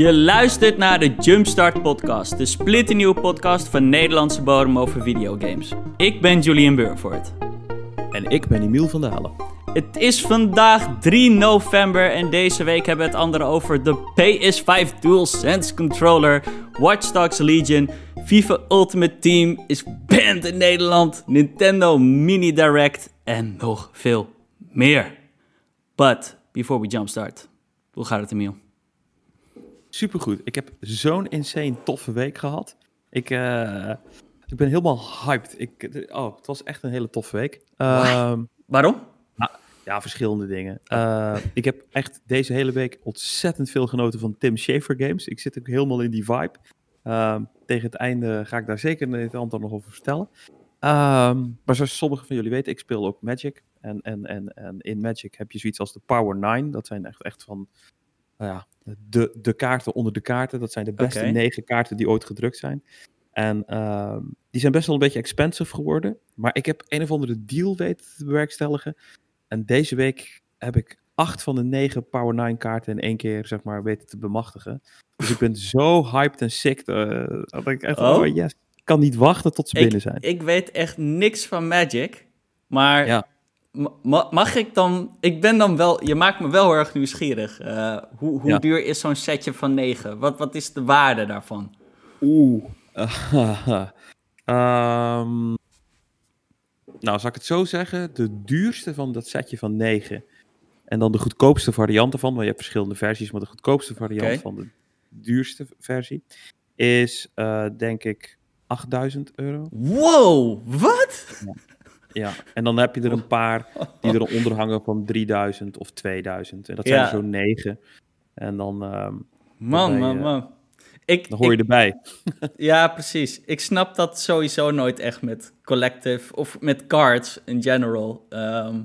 Je luistert naar de Jumpstart Podcast, de splinternieuwe podcast van Nederlandse bodem over videogames. Ik ben Julian Burford. En ik ben Emiel van Dalen. Het is vandaag 3 november en deze week hebben we het andere over de PS5 DualSense controller, Watch Dogs Legion, FIFA Ultimate Team is banned in Nederland, Nintendo Mini Direct en nog veel meer. But before we jumpstart, hoe gaat het Emiel? Supergoed. Ik heb zo'n insane toffe week gehad. Ik, eh, ik ben helemaal hyped. Ik, oh, het was echt een hele toffe week. Ehm, Waarom? ja, verschillende dingen. Eh, ik heb echt deze hele week ontzettend veel genoten van Tim Schafer games. Ik zit ook helemaal in die vibe. Ehm, tegen het einde ga ik daar zeker een aantal nog over vertellen. Ehm, maar zoals sommigen van jullie weten, ik speel ook Magic. En, en, en, en in Magic heb je zoiets als de Power 9. Dat zijn echt, echt van nou ja, de, de kaarten onder de kaarten. Dat zijn de beste negen kaarten die ooit gedrukt zijn. En ehm, die zijn best wel een beetje expensive geworden. Maar ik heb een of andere deal weten te bewerkstelligen. En deze week heb ik acht van de negen Power 9 kaarten in één keer zeg maar weten te bemachtigen. Dus ik ben zo hyped en sick eh, dat ik echt, Oh. oh yes, ik kan niet wachten tot ze Ik, binnen zijn. ik weet echt niks van Magic, maar Ja. Ma- ma- mag ik dan... Ik ben dan wel... Je maakt me wel heel erg nieuwsgierig. Eh, hoe hoe Ja. duur is zo'n setje van 9? Wat, wat is de waarde daarvan? Oeh. Ehm, nou, zal ik het zo zeggen? De duurste van dat setje van 9. En dan de goedkoopste variant ervan. Want je hebt verschillende versies, maar de goedkoopste variant van de duurste versie is, eh, denk ik, 8000 euro. Wow, wat? Ja, en dan heb je er een paar die eronder hangen van 3000 of 2000. En dat zijn Ja. er zo'n 9. En dan, ehm, Man, je- man, man. Ik, dan hoor je ik- erbij. Ja, precies. Ik snap dat sowieso nooit echt met collective of met cards in general. Ehm,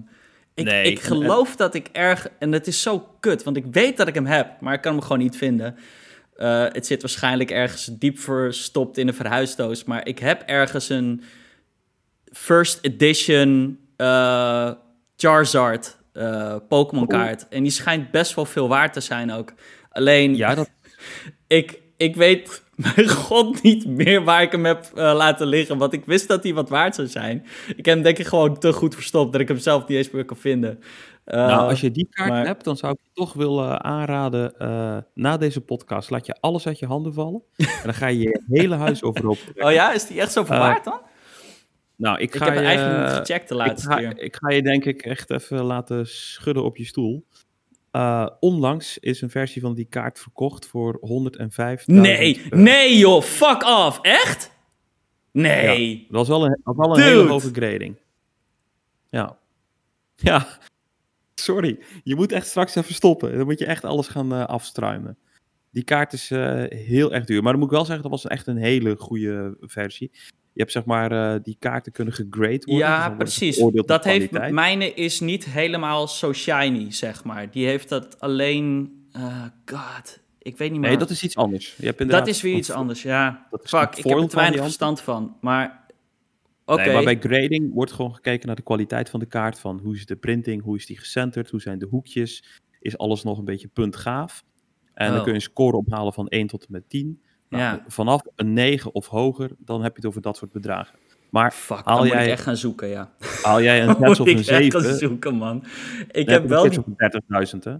ik, Nee, ik en- geloof dat ik erg... En het is zo kut, want ik weet dat ik hem heb, maar ik kan hem gewoon niet vinden. Eh, het zit waarschijnlijk ergens diep verstopt in een verhuisdoos. Maar ik heb ergens een first edition eh, Charizard eh, Pokémon kaart. En die schijnt best wel veel waard te zijn ook. Alleen, Ja, dat, ik, ik weet mijn god niet meer waar ik hem heb eh, laten liggen. Want ik wist dat hij wat waard zou zijn. Ik heb hem denk ik gewoon te goed verstopt dat ik hem zelf niet eens meer kan vinden. Nou, als je die kaart maar- hebt, dan zou ik je toch willen aanraden. na deze podcast laat je alles uit je handen vallen. en dan ga je je hele huis overhoop. Oh ja, is die echt zo veel Eh, waard dan? Nou, ik Ik ga heb je, hem eigenlijk niet gecheckt de ik laatste ga, keer. ik ga je denk ik echt even laten schudden op je stoel. Eh, onlangs is een versie van die kaart verkocht voor 105. Nee, nee joh, fuck off. Echt? Nee. Dat was wel een, was wel een hele hoge grading. Ja. Ja. Sorry. Je moet echt straks even stoppen. Dan moet je echt alles gaan eh, afstruimen. Die kaart is eh, heel erg duur. Maar dan moet ik wel zeggen, dat was echt een hele goede versie. Je hebt zeg maar, eh, die kaarten kunnen gegrade worden. dus Ja, ze precies. Dat heeft, mijne is niet helemaal zo shiny, zeg maar. Die heeft dat alleen... eh, God, ik weet niet meer. Nee, dat is iets anders. Je hebt Dat is weer iets anders, ja. Fuck, ik heb er te weinig verstand van. Maar, oké. Nee, maar bij grading wordt gewoon gekeken naar de kwaliteit van de kaart. Van hoe is de printing, hoe is die gecenterd, hoe zijn de hoekjes. Is alles nog een beetje puntgaaf. En Oh. dan kun je een score ophalen van 1 tot en met 10. Nou, Ja. Vanaf een 9 of hoger, dan heb je het over dat soort bedragen. Maar Fuck, haal dan moet jij- ik echt gaan zoeken, ja. haal jij een Dan 6 moet of ik een echt gaan 7, zoeken, man. Ik heb wel die... op 30.000, hè?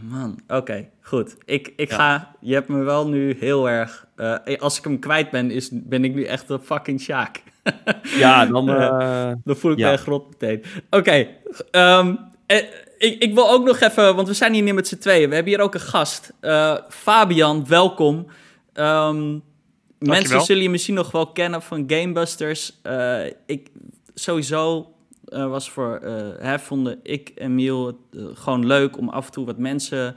Man, oké, goed. Ik, ik Ja. ga... Je hebt me wel nu heel erg... eh, als ik hem kwijt ben, is, ben ik nu echt een fucking Sjaak. Ja, dan... eh, Dan voel ik Ja. me echt rot meteen. Oké, ehm, eh, ik, ik wil ook nog even, want we zijn hier niet met z'n tweeën. We hebben hier ook een gast. Eh, Fabian, welkom. Ehm, mensen zullen je misschien nog wel kennen van Gamebusters. Eh, ik, sowieso eh, was voor, eh, hè, vonden ik en Miel het gewoon leuk om af en toe wat mensen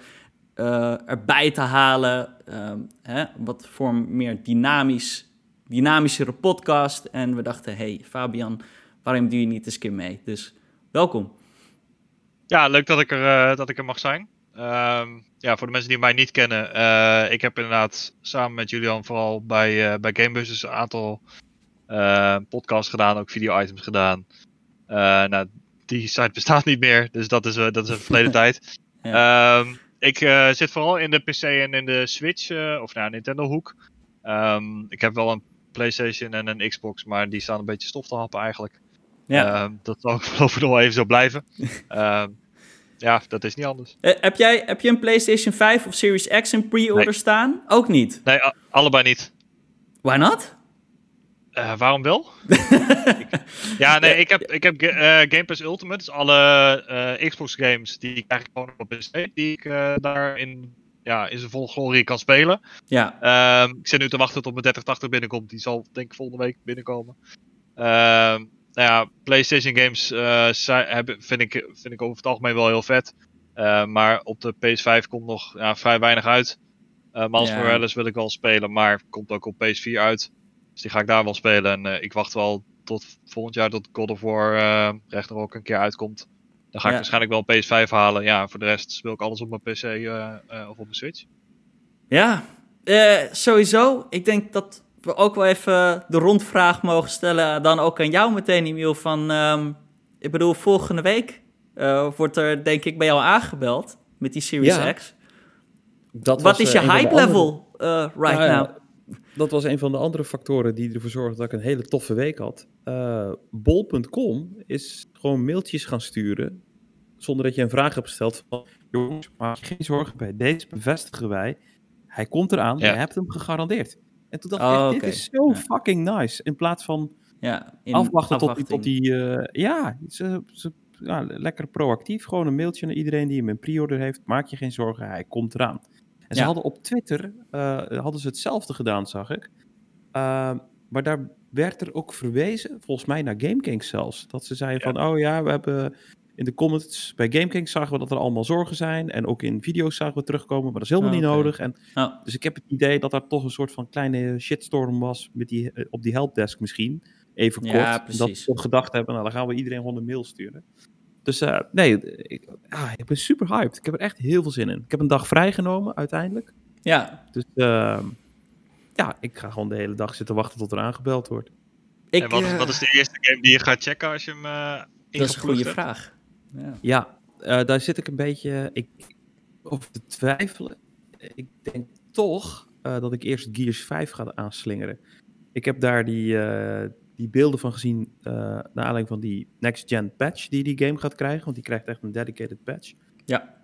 erbij te halen. Ehm, hè, wat voor meer dynamisch, dynamischere podcast. En we dachten, hey Fabian, waarom doe je niet eens een keer mee? Dus welkom. Ja, leuk dat ik er, dat ik er mag zijn. Ehm, ja, voor de mensen die mij niet kennen, eh, ik heb inderdaad samen met Julian vooral bij, eh bij Gamebusters een aantal eh, podcasts gedaan, ook video-items gedaan. Nou, die site bestaat niet meer, dus dat is, dat is een verleden tijd. Ja. Ehm, ik zit vooral in de PC en in de Switch, of nou, Nintendo hoek. Ehm, ik heb wel een PlayStation en een Xbox, maar die staan een beetje stof te happen eigenlijk. Ja. Dat zal ook voorlopig nog wel even zo blijven. Ja, dat is niet anders. Uh, heb, jij, heb je een PlayStation 5 of Series X in pre-order staan? Ook niet? Nee, allebei niet. Why not? Uh, waarom wel? ja, nee, ik heb, ik heb uh, Game Pass Ultimate, dus alle Xbox games, die krijg ik gewoon op PC, die ik daar in, ja, in zijn volle glorie kan spelen. Ja. Ehm, ik zit nu te wachten tot mijn 3080 binnenkomt, die zal denk ik volgende week binnenkomen. Ehm, nou ja, PlayStation games hebben, vind, ik, vind ik over het algemeen wel heel vet. Uh, maar op de PS5 komt nog ja, vrij weinig uit. Uh, Miles. Morales wil ik wel spelen, maar komt ook op PS4 uit. Dus die ga ik daar wel spelen. En ik wacht wel tot volgend jaar tot God of War recht nog ook een keer uitkomt. Dan ga ik waarschijnlijk wel PS5 halen. Ja, voor de rest speel ik alles op mijn PC of op mijn Switch. Ja, sowieso. Ik denk dat we ook wel even de rondvraag mogen stellen. Dan ook aan jou meteen, Emiel. Van, um, ik bedoel, volgende week uh, wordt er denk ik bij jou aangebeld met die Series ja, X. Dat Wat is je uh, hype level uh, right nou, now? Dat was een van de andere factoren die ervoor zorgde dat ik een hele toffe week had. Bol.com is gewoon mailtjes gaan sturen zonder dat je een vraag hebt gesteld van... jongens, maak je geen zorgen bij, deze bevestigen wij. Hij komt eraan, ja. je hebt hem gegarandeerd. En toen dacht ik, oh, dit is zo fucking nice. In plaats van ja, in afwachten tot, tot die... Uh, ja, ze, ze, ja, lekker proactief. Gewoon een mailtje naar iedereen die hem in pre-order heeft. Maak je geen zorgen, hij komt eraan. En ze hadden op Twitter, uh, hadden ze hetzelfde gedaan, zag ik. Uh, maar daar werd er ook verwezen, volgens mij naar GameKings zelfs. Dat ze zeiden van, oh ja, we hebben in de comments bij GameKings zagen we dat er allemaal zorgen zijn. En ook in video's zagen we terugkomen, maar dat is helemaal oh, niet nodig. En, oh. Dus ik heb het idee dat er toch een soort van kleine shitstorm was met die, eh, op die helpdesk misschien. Even kort. Ja, dat we gedacht hebben, nou dan gaan we iedereen gewoon een mail sturen. Dus uh, nee, ik, ah, ik ben super hyped. Ik heb er echt heel veel zin in. Ik heb een dag vrijgenomen uiteindelijk. Ja. Dus uh, ja, ik ga gewoon de hele dag zitten wachten tot er aangebeld wordt. Ik, en wat, is, wat is de eerste game die je gaat checken als je hem uh, Dat is een goede vraag. Ja, ja uh, daar zit ik een beetje ik, over te twijfelen. Ik denk toch uh, dat ik eerst Gears 5 ga aanslingeren. Ik heb daar die, uh, die beelden van gezien naar aanleiding van die next-gen patch die die game gaat krijgen. Want die krijgt echt een dedicated patch. Ja.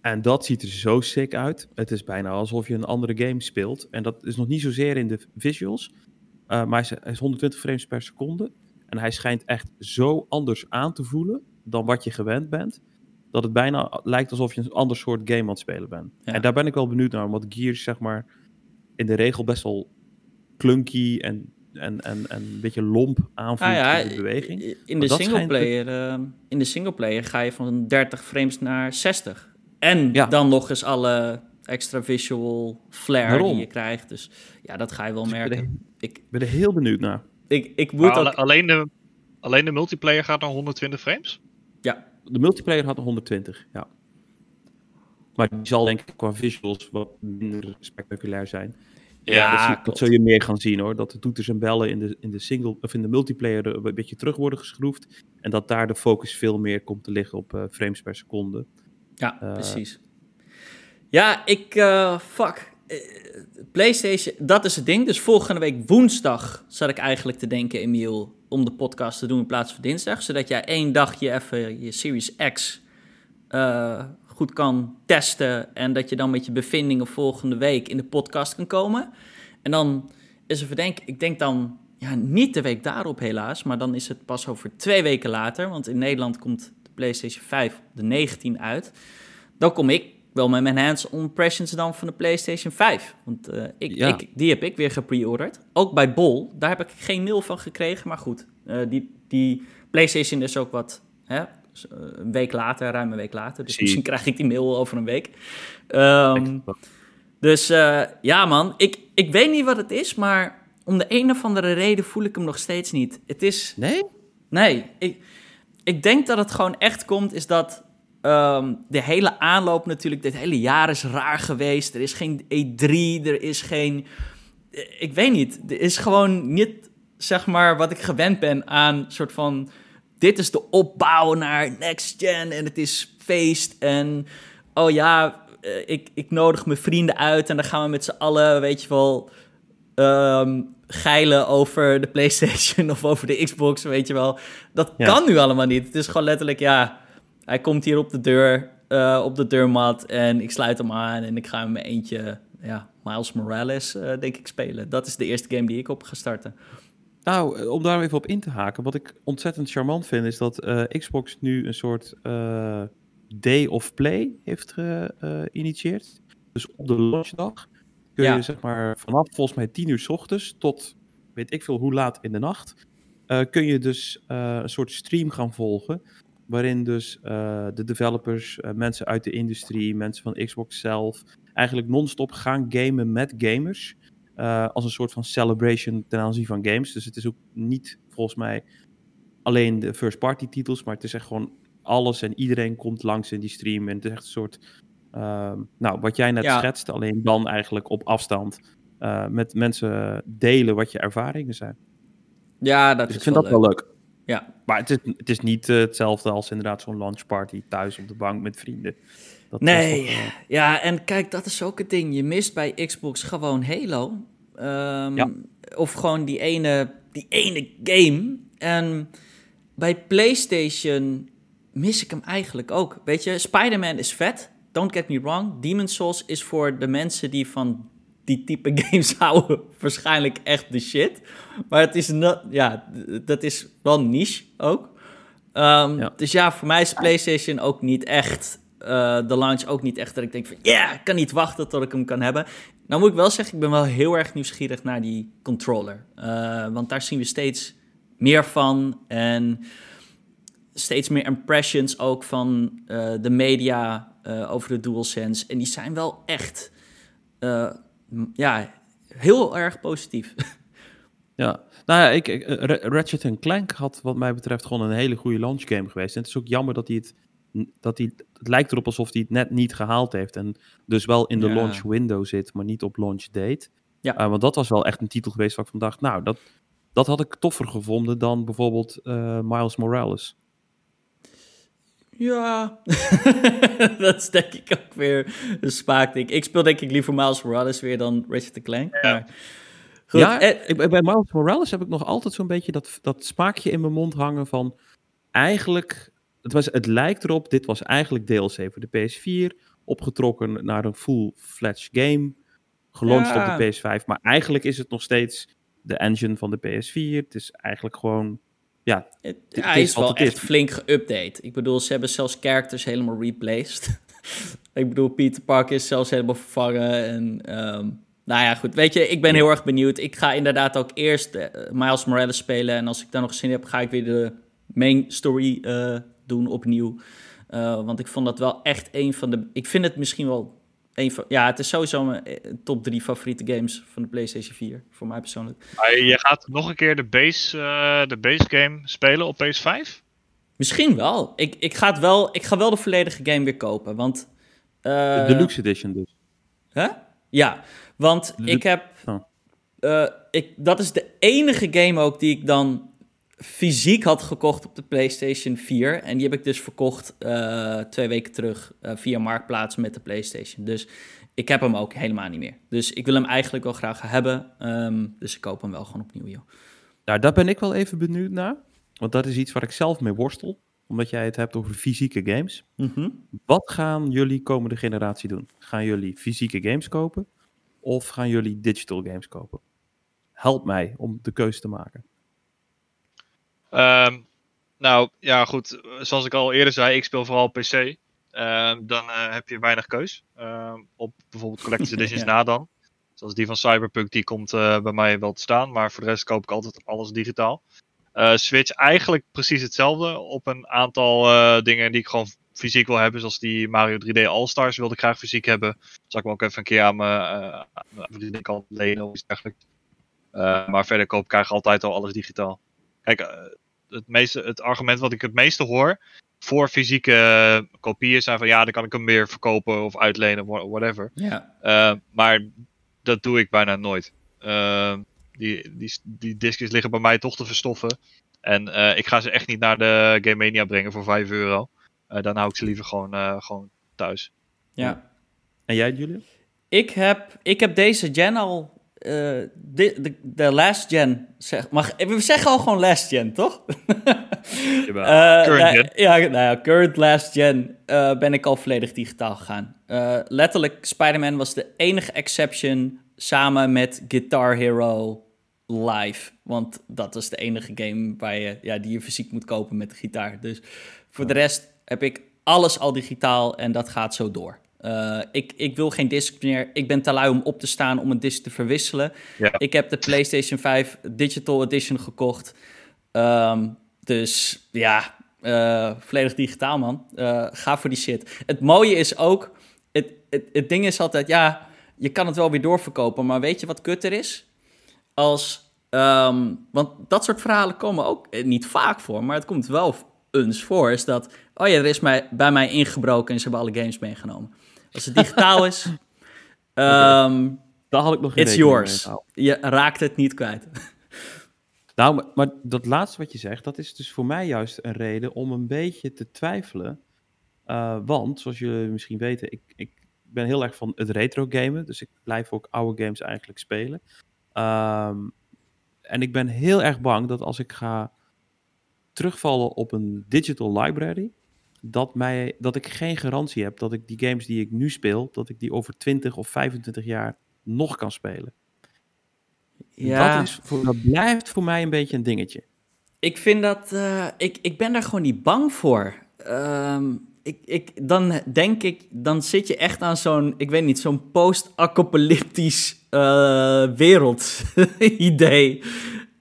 En dat ziet er zo sick uit. Het is bijna alsof je een andere game speelt. En dat is nog niet zozeer in de visuals. maar hij is 120 frames per seconde. En hij schijnt echt zo anders aan te voelen dan wat je gewend bent. Dat het bijna lijkt alsof je een ander soort game aan het spelen bent. En daar ben ik wel benieuwd naar, want Gears zeg maar in de regel best wel clunky en, en, en, en een beetje lomp aanvoelt ah, in de beweging. In de, singleplayer, uh, in de singleplayer ga je van 30 frames naar 60. En dan nog eens alle extra visual flair die je krijgt. Dus ja, dat ga je wel dus merken. Ik ben, er, heel benieuwd naar. Ik, ik moet ook... alleen, de, alleen de multiplayer gaat naar 120 frames? Ja. De multiplayer had een 120, ja. Maar die zal denk ik qua visuals wat minder spectaculair zijn. Ja, dat, dat zul je meer gaan zien hoor. Dat de toeters en bellen in de, in de single of in de multiplayer een beetje terug worden geschroefd. En dat daar de focus veel meer komt te liggen op uh, frames per seconde. Ja, uh, precies. Ja, ik. Uh, fuck. PlayStation, dat is het ding. Dus volgende week woensdag zat ik eigenlijk te denken, Emiel, om de podcast te doen in plaats van dinsdag. Zodat jij één dagje even je Series X uh, goed kan testen. En dat je dan met je bevindingen volgende week in de podcast kan komen. En dan is er verdenk, ik denk dan, ja, niet de week daarop helaas, maar dan is het pas over twee weken later. Want in Nederland komt de PlayStation 5 op de 19 uit. Dan kom ik wel met mijn hands-on impressions dan van de PlayStation 5. Want uh, ik, ik, die heb ik weer gepreorderd. Ook bij Bol, daar heb ik geen mail van gekregen. Maar goed, uh, die, die PlayStation is ook wat, hè, eh, een week later, ruim een week later. Dus misschien krijg ik die mail over een week. Um, dus uh, ja man, ik, ik weet niet wat het is, maar om de een of andere reden voel ik hem nog steeds niet. Het is... Nee? Nee, ik, ik denk dat het gewoon echt komt, is dat Um, de hele aanloop natuurlijk, dit hele jaar is raar geweest. Er is geen E3, er is geen... Eh, ik weet niet, er is gewoon niet, zeg maar, wat ik gewend ben aan soort van... Dit is de opbouw naar next gen en het is feest en... Oh ja, ik, ik nodig mijn vrienden uit en dan gaan we met z'n allen, weet je wel, um, geilen over de PlayStation of over de Xbox, weet je wel. Dat kan nu allemaal niet. Het is gewoon letterlijk, ja, hij komt hier op de deur, uh, op de deurmat en ik sluit hem aan en ik ga mijn eentje, ja, Miles Morales, uh, denk ik, spelen. Dat is de eerste game die ik op ga starten. Nou, eh, om daar even op in te haken, wat ik ontzettend charmant vind, is dat Xbox nu een soort day of play heeft geïnitieerd. dus op de launchdag kun je zeg maar vanaf volgens mij 10 uur s ochtends tot weet ik veel hoe laat in de nacht, uh, kun je dus uh, een soort stream gaan volgen. Waarin dus uh, de developers, mensen uit de industrie, mensen van Xbox zelf, eigenlijk non-stop gaan gamen met gamers. als een soort van celebration ten aanzien van games. Dus het is ook niet volgens mij alleen de first party titels, maar het is echt gewoon alles en iedereen komt langs in die stream. En het is echt een soort uh, nou, wat jij net ja. schetst, alleen dan eigenlijk op afstand uh, met mensen delen wat je ervaringen zijn. Ja, dat dus is ik vind dat wel leuk. Ja. Maar het is, het is niet uh, hetzelfde als inderdaad zo'n lunchparty thuis op de bank met vrienden. Dat nee, toch, uh... ja, en kijk, dat is ook het ding. Je mist bij Xbox gewoon Halo. Um, ja. Of gewoon die ene, die ene game. En bij PlayStation mis ik hem eigenlijk ook. Weet je, Spider-Man is vet don't get me wrong, Demon's Souls is voor de mensen die van die type games houden waarschijnlijk echt de shit. Maar het is, not, ja, dat is wel niche ook. Um, Dus ja, voor mij is PlayStation ook niet echt, uh, de launch ook niet echt dat ik denk van, ja, yeah, ik kan niet wachten tot ik hem kan hebben. Nou moet ik wel zeggen, ik ben wel heel erg nieuwsgierig naar die controller. Uh, want daar zien we steeds meer van en steeds meer impressions ook van uh, de media over de DualSense. En die zijn wel echt uh, ja, heel erg positief. Ja, nou ja, ik, ik, Ratchet Clank had wat mij betreft gewoon een hele goede launch game geweest. En het is ook jammer dat hij het, dat hij, het lijkt erop alsof hij het net niet gehaald heeft. En dus wel in de ja. launch window zit, maar niet op launch date. Ja. Uh, want dat was wel echt een titel geweest waar ik van dacht, nou, dat, dat had ik toffer gevonden dan bijvoorbeeld uh, Miles Morales. Ja, dat is denk ik ook weer een spaakding. Ik speel denk ik liever Miles Morales weer dan Ratchet Clank. Ja, maar goed, ja ik, bij Miles Morales heb ik nog altijd zo'n beetje dat, dat spaakje in mijn mond hangen van... Eigenlijk, het, was, het lijkt erop, dit was eigenlijk DLC voor de PS4... opgetrokken naar een full-fledged game, gelaunched ja. op de PS5. Maar eigenlijk is het nog steeds de engine van de PS4. Het is eigenlijk gewoon ja, het, hij is wel echt flink geüpdate. Ik bedoel, ze hebben zelfs characters helemaal replaced. ik bedoel, Peter Parker is zelfs helemaal vervangen. En, um, nou ja, goed. Weet je, ik ben heel erg benieuwd. Ik ga inderdaad ook eerst uh, Miles Morales spelen. En als ik daar nog zin heb, ga ik weer de main story uh, doen opnieuw. Uh, want ik vond dat wel echt een van de... Ik vind het misschien wel ja, het is sowieso mijn eh, top drie favoriete games van de PlayStation 4, voor mij persoonlijk. Maar je gaat nog een keer de base, uh, de base game spelen op PS5? Misschien wel. Ik, ik, ga het wel. ik ga wel de volledige game weer kopen, want... Uh, de Deluxe Edition dus. Hè? Huh? Ja, want ik heb... Oh. Uh, ik, dat is de enige game ook die ik dan fysiek had gekocht op de PlayStation 4. En die heb ik dus verkocht uh, twee weken terug uh, via Marktplaats met de PlayStation. Dus ik heb hem ook helemaal niet meer. Dus ik wil hem eigenlijk wel graag hebben. Um, dus ik koop hem wel gewoon opnieuw, joh. Nou, daar ben ik wel even benieuwd naar. Want dat is iets waar ik zelf mee worstel. Omdat jij het hebt over fysieke games. Mm -hmm. Wat gaan jullie komende generatie doen? Gaan jullie fysieke games kopen? Of gaan jullie digital games kopen? Help mij om de keuze te maken. Um, nou ja, goed. Zoals ik al eerder zei, ik speel vooral PC. Uh, dan uh, heb je weinig keus. Uh, op bijvoorbeeld Collector's Editions ja. na dan. Zoals die van Cyberpunk, die komt eh, bij mij wel te staan. Maar voor de rest koop ik altijd alles digitaal. Eh, Switch eigenlijk precies hetzelfde. Op een aantal dingen die ik gewoon fysiek wil hebben. Zoals die Mario 3D All-Stars wilde ik graag fysiek hebben. Zal ik hem ook even een keer aan mijn vriendin kan lenen of iets dergelijks. maar verder koop ik eigenlijk altijd al alles digitaal. Kijk, eh, het, meeste, het argument wat ik het meeste hoor voor fysieke uh, kopieën zijn van ja, dan kan ik hem weer verkopen of uitlenen, whatever. Ja. Uh, maar dat doe ik bijna nooit. Uh, die, die, die discjes liggen bij mij toch te verstoffen. En ik ga ze echt niet naar de Game Mania brengen voor 5 euro. dan hou ik ze liever gewoon, gewoon thuis. Ja. En jij, Julian? Ik heb, ik heb deze gen al uh, de, de, de, last gen, zeg, mag, we zeggen al gewoon last gen, toch? uh, current gen. Ja, nou ja, current last gen uh, ben ik al volledig digitaal gegaan. letterlijk, Spider-Man was de enige exception samen met Guitar Hero Live. Want dat is de enige game waar je, ja, die je fysiek moet kopen met de gitaar. Dus voor de rest heb ik alles al digitaal en dat gaat zo door. Uh, ik, ik wil geen disc meer. Ik ben te lui om op te staan om een disc te verwisselen. Ja. Ik heb de PlayStation 5 Digital Edition gekocht. Um, dus ja, uh, volledig digitaal, man. Uh, ga voor die shit. Het mooie is ook, het, het, het ding is altijd, ja, je kan het wel weer doorverkopen. Maar weet je wat kutter is? Als, um, want dat soort verhalen komen ook niet vaak voor, maar het komt wel eens voor. Is dat, oh ja, er is mij, bij mij ingebroken en ze hebben alle games meegenomen. Als het digitaal is, um, Daar had ik nog geen It's yours. Je raakt het niet kwijt. Nou, maar, dat laatste wat je zegt, dat is dus voor mij juist een reden om een beetje te twijfelen. Uh, want, zoals jullie misschien weten, ik, ik ben heel erg van het retro gamen. Dus ik blijf ook oude games eigenlijk spelen. Um, en ik ben heel erg bang dat als ik ga terugvallen op een digital library, dat, mij, dat ik geen garantie heb dat ik die games die ik nu speel, dat ik die over 20 of 25 jaar nog kan spelen. Ja. Dat, is voor, dat blijft voor mij een beetje een dingetje. Ik vind dat, uh, ik, ik ben daar gewoon niet bang voor. Um, ik, ik, dan denk ik, dan zit je echt aan zo'n, ik weet niet, zo'n post-apocalyptisch uh, wereldidee.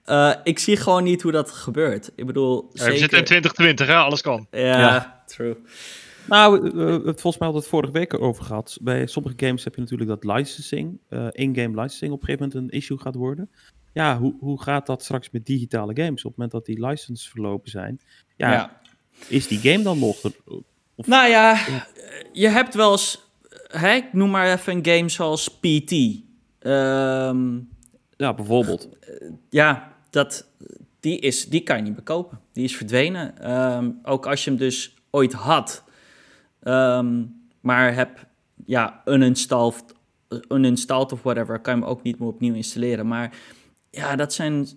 Uh, ik zie gewoon niet hoe dat gebeurt. Ik bedoel, ja, We zitten in 2020, hè? Alles kan. ja. True. Nou, uh, volgens mij hadden we het vorige week over gehad. Bij sommige games heb je natuurlijk dat licensing, uh, in-game licensing op een gegeven moment een issue gaat worden. Ja, hoe, hoe gaat dat straks met digitale games? Op het moment dat die licenses verlopen zijn, ja, is die game dan nog? Of, nou ja, je hebt wel eens, hè, ik noem maar even een game zoals PT. Um, ehm, ja, bijvoorbeeld. ja, dat, die, is, die kan je niet bekopen. Die is verdwenen. Um, ook als je hem dus ooit had, um, maar heb ja, uninstalled, uninstalled of whatever, kan je hem ook niet meer opnieuw installeren. Maar ja, dat zijn.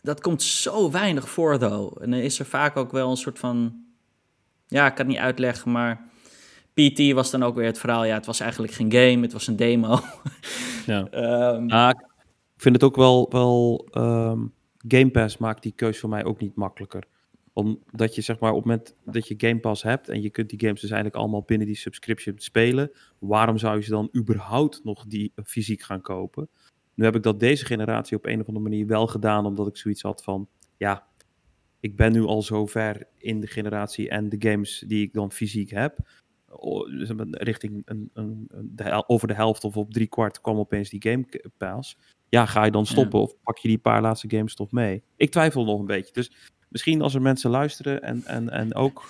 Dat komt zo weinig voor, though. En dan is er vaak ook wel een soort van. Ja, ik kan het niet uitleggen, maar. PT was dan ook weer het verhaal. Ja, het was eigenlijk geen game, het was een demo. Ja. um, ah, ik vind het ook wel. wel um, Game Pass maakt die keus voor mij ook niet makkelijker omdat je zeg maar op het moment dat je Game Pass hebt en je kunt die games dus eigenlijk allemaal binnen die subscription spelen, waarom zou je ze dan überhaupt nog die fysiek gaan kopen? Nu heb ik dat deze generatie op een of andere manier wel gedaan, omdat ik zoiets had van, ja, ik ben nu al zo ver in de generatie en de games die ik dan fysiek heb, richting een, een, de, over de helft of op drie kwart kwam opeens die Game Pass. Ja, ga je dan stoppen of pak je die paar laatste games toch mee? Ik twijfel nog een beetje. Dus misschien als er mensen luisteren en, en, en ook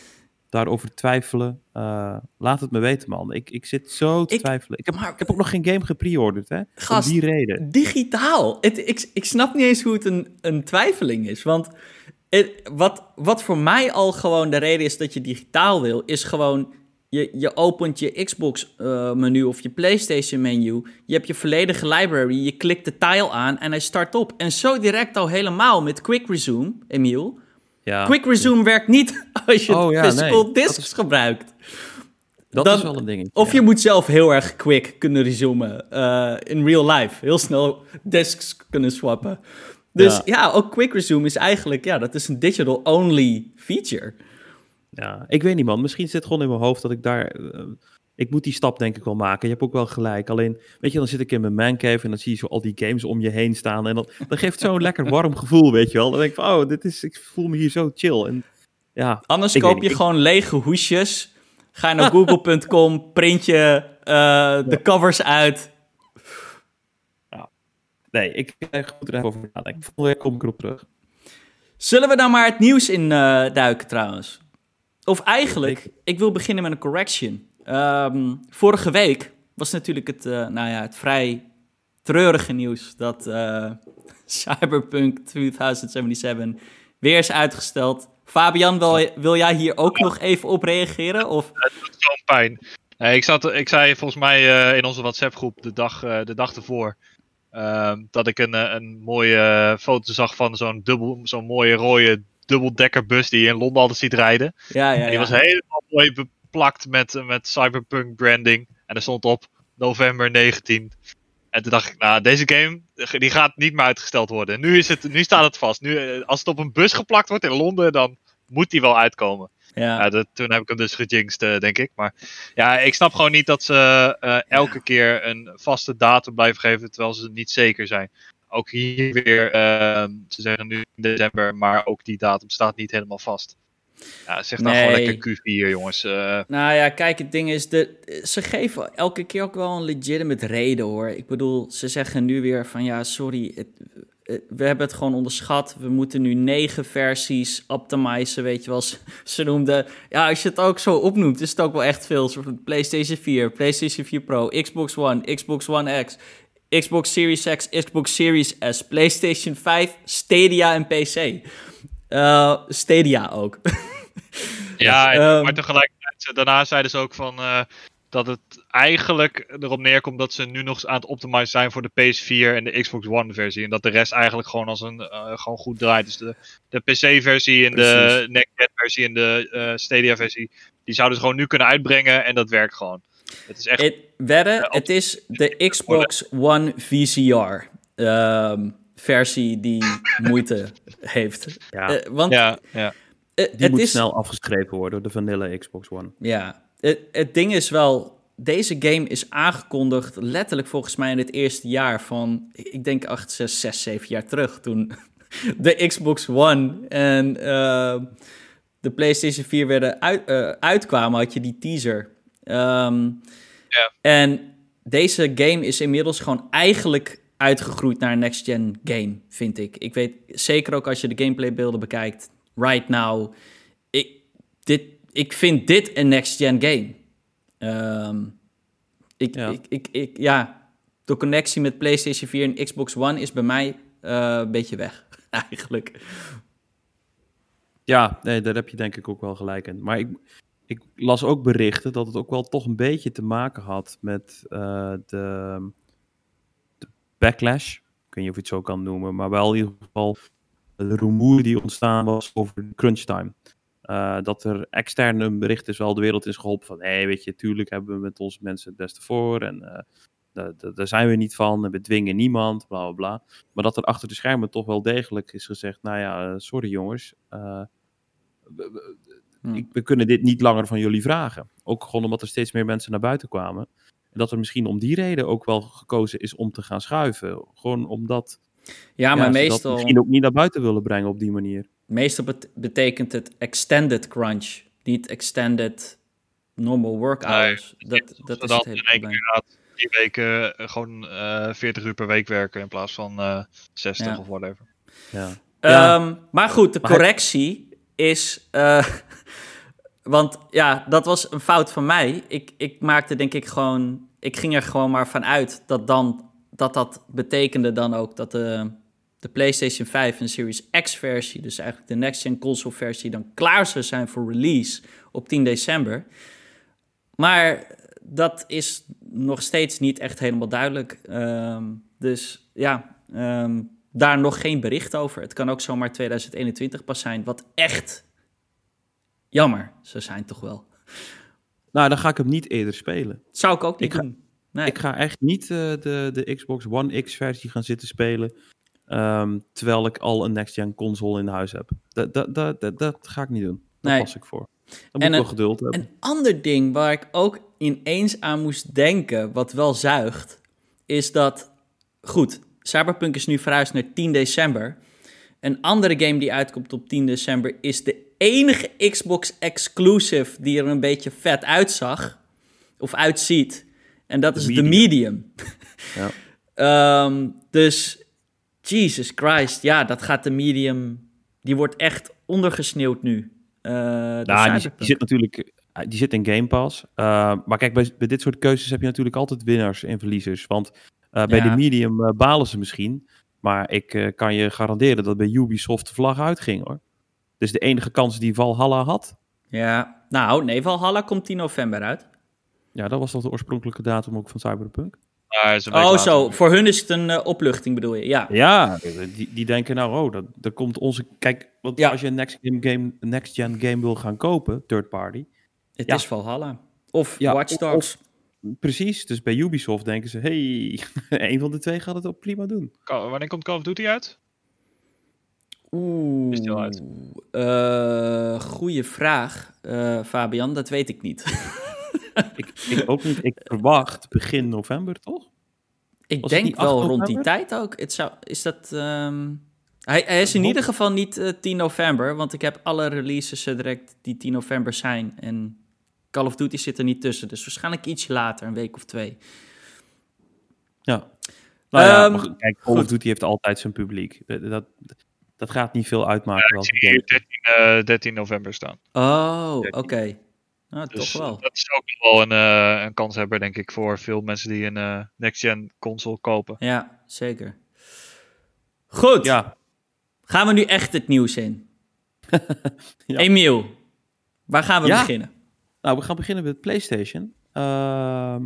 daarover twijfelen, uh, laat het me weten, man. Ik, ik zit zo te twijfelen. Ik heb, ik heb ook nog geen game gepreorderd, hè? Gast, Om die reden. Digitaal. Het, ik, ik snap niet eens hoe het een, een twijfeling is. Want het, wat, wat voor mij al gewoon de reden is dat je digitaal wil, is gewoon je, je opent je Xbox-menu eh, of je PlayStation-menu. Je hebt je volledige library. Je klikt de tile aan en hij start op. En zo direct al helemaal met Quick Resume, Emiel. Ja. Quick Resume werkt niet als je oh, ja, physical discs gebruikt. Dat is wel een ding. Of je moet zelf heel erg quick kunnen resumen uh, in real life. Heel snel discs kunnen swappen. Dus ja. ook Quick Resume is eigenlijk, ja, dat is een digital-only feature. Ja, ik weet niet man. Misschien zit het gewoon in mijn hoofd dat ik daar... Uh, ik moet die stap denk ik wel maken. Je hebt ook wel gelijk. Alleen, weet je, dan zit ik in mijn mancave en dan zie je zo al die games om je heen staan. En dan, dan geeft zo'n lekker warm gevoel, weet je wel. Dan denk ik van, oh, dit is, ik voel me hier zo chill. En, ja, Anders koop je gewoon lege hoesjes. Ga je naar google.com, print je uh, de covers uit. Ja. Nee, ik ga goed er even over nadenken. Volgende week kom ik erop terug. Zullen we dan maar het nieuws in uh, duiken trouwens? Of eigenlijk, ik wil beginnen met een correction. Um, vorige week was natuurlijk het, uh, nou ja, het vrij treurige nieuws dat uh, Cyberpunk 2077 weer is uitgesteld. Fabian, wil, wil jij hier ook nog even op reageren? Of? Het doet zo'n pijn. Nee, ik, zat, ik zei volgens mij in onze WhatsApp-groep de dag, de dag ervoor. Ehm, dat ik een, een mooie foto zag van zo'n dubbel, zo'n mooie rode dubbeldekkerbus die je in Londen altijd ziet rijden. Ja, ja, en die was helemaal mooi beplakt met, met cyberpunk branding. En er stond op november 19. En toen dacht ik, nou, deze game die gaat niet meer uitgesteld worden. Nu, is het, nu staat het vast. Nu, eh, als het op een bus geplakt wordt in Londen, dan moet die wel uitkomen. Ja. ja toen heb ik hem dus gejinxed, uh, denk ik. Maar ja, ik snap gewoon niet dat ze uh, elke keer een vaste datum blijven geven, terwijl ze niet zeker zijn. Ook hier weer, ehm, ze zeggen nu in december, maar ook die datum staat niet helemaal vast. Ja, zeg dan gewoon lekker Q4, jongens. Uh... Nou ja, kijk, het ding is, de, ze geven elke keer ook wel een legitimate reden, hoor. Ik bedoel, ze zeggen nu weer van, ja, sorry, het, we hebben het gewoon onderschat. We moeten nu negen versies optimizen, weet je wel. Ze noemden, ja, als je het ook zo opnoemt, is het ook wel echt veel. PlayStation 4, PlayStation 4 Pro, Xbox One, Xbox One X, Xbox Series X, Xbox Series S, PlayStation 5, Stadia en PC. Uh, Stadia ook. ja, um, maar tegelijkertijd, daarna zeiden ze ook van uh, dat het eigenlijk erop neerkomt dat ze nu nog eens aan het optimizen zijn voor de PS4 en de Xbox One versie. En dat de rest eigenlijk gewoon als een uh, gewoon goed draait. Dus de, de PC versie en de next versie en de Stadia versie, die zouden ze gewoon nu kunnen uitbrengen en dat werkt gewoon. Het is echt... wedden, het is de Xbox One VCR. Um, versie die moeite heeft. Ja, uh, want ja, ja. Uh, die het moet is... snel afgeschreven worden door de vanille Xbox One. Ja, het, het ding is wel... Deze game is aangekondigd letterlijk volgens mij in het eerste jaar van... Ik denk 8, 6, 6, 7 jaar terug toen de Xbox One en uh, de PlayStation 4 werden uit, uitkwamen, had je die teaser. Um, ja. En deze game is inmiddels gewoon eigenlijk uitgegroeid naar een next-gen game, vind ik. Ik weet zeker ook als je de gameplaybeelden bekijkt, right now, ik, dit, ik vind dit een next-gen game. Um, ik, ja. Ik, ik, ik, ja, de connectie met PlayStation 4 en Xbox One is bij mij uh, een beetje weg, eigenlijk. Ja, nee, daar heb je denk ik ook wel gelijk in. Maar ik, ik las ook berichten dat het ook wel toch een beetje te maken had met uh, de, de, backlash. Ik weet niet of je het zo kan noemen, maar wel in ieder geval de rumoer die ontstaan was over crunch time. Uh, dat er extern een bericht is wel de wereld is geholpen van, hé, hey, weet je, tuurlijk hebben we met onze mensen het beste voor en uh, daar zijn we niet van en we dwingen niemand, bla bla bla. Maar dat er achter de schermen toch wel degelijk is gezegd, nou ja, sorry jongens, Hm. we kunnen dit niet langer van jullie vragen. Ook gewoon omdat er steeds meer mensen naar buiten kwamen. En dat er misschien om die reden ook wel gekozen is om te gaan schuiven. Gewoon omdat. Ja, maar meestal. misschien ook niet naar buiten willen brengen op die manier. Meestal betekent het extended crunch, niet extended normal work hours. Nee, dat, dat is het hele probleem. Die weken uh, gewoon uh, eh, 40 uur per week werken in plaats van uh, eh, 60 ja. of whatever. Ja. Um, maar goed, de correctie is. Want ja, dat was een fout van mij. Ik, ik maakte denk ik gewoon. Ik ging er gewoon maar van uit dat dan. Dat dat betekende dan ook dat de, de PlayStation 5 en Series X versie, dus eigenlijk de next gen console versie, dan klaar zou zijn voor release op 10 december. Maar dat is nog steeds niet echt helemaal duidelijk. Um, dus ja, um, daar nog geen bericht over. Het kan ook zomaar 2021 pas zijn, wat echt Jammer, ze zijn toch wel. Nou, dan ga ik hem niet eerder spelen. zou ik ook niet ik doen. nee. Ik ga echt niet uh, de, de Xbox One X versie gaan zitten spelen. Um, terwijl ik al een next-gen console in huis heb. Dat, dat, dat, dat, dat ga ik niet doen. Daar nee. pas ik voor. Dan moet ik wel geduld hebben. Een ander ding waar ik ook ineens aan moest denken, wat wel zuigt, is dat, goed, Cyberpunk is nu verhuisd naar 10 december. Een andere game die uitkomt op 10 december is de enige Xbox exclusive die er een beetje vet uitzag. Of uitziet. En dat is de Medium. Ja. Ehm, dus, Jesus Christ. Ja, dat gaat de Medium... Die wordt echt ondergesneeuwd nu. Uh, nou, die, die, zit natuurlijk... Eh, die zit in Game Pass. Uh, maar kijk, bij, bij, dit soort keuzes heb je natuurlijk altijd winnaars en verliezers. Want uh, bij de Medium balen ze misschien. Maar ik kan je garanderen dat bij Ubisoft de vlag uitging hoor. Dus de enige kans die Valhalla had. Ja, nou nee, Valhalla komt 10 november uit. Ja, dat was toch de oorspronkelijke datum ook van Cyberpunk? oh, zo. Voor hun is het een uh, opluchting, bedoel je? Ja. Ja, die, die denken nou, oh, dat, dat komt onze... Kijk, want ja. als je een next, game, game, next gen game wil gaan kopen, third party... Het ja. is Valhalla. Of ja, Watch Dogs. precies, dus bij Ubisoft denken ze, hey, een van de twee gaat het ook prima doen. Wanneer komt Call of Duty uit? Oeh, is uit? Uh, goeie vraag, uh, Fabian, dat weet ik niet. ik, ik, ook niet. Ik verwacht begin november, toch? Ik denk wel rond die tijd ook. Het zou, is dat... Um... Hij, hij, is in ieder geval niet uh, eh, 10 november, want ik heb alle releases direct die 10 november zijn. En Call of Duty zit er niet tussen, dus waarschijnlijk iets later, een week of twee. Ja. Nou ja, um, kijk, Call of Duty heeft altijd zijn publiek. Dat, dat, gaat niet veel uitmaken. Ja, ik zie hier 13, uh, 13 november staan. Oh, oké. Nou, dus toch wel. Dat is ook wel een, uh, een kanshebber, denk ik, voor veel mensen die een uh, next-gen console kopen. Ja, zeker. Goed. Ja. Gaan we nu echt het nieuws in? ja. Emiel, waar gaan we beginnen? Nou, we gaan beginnen met PlayStation. Uh,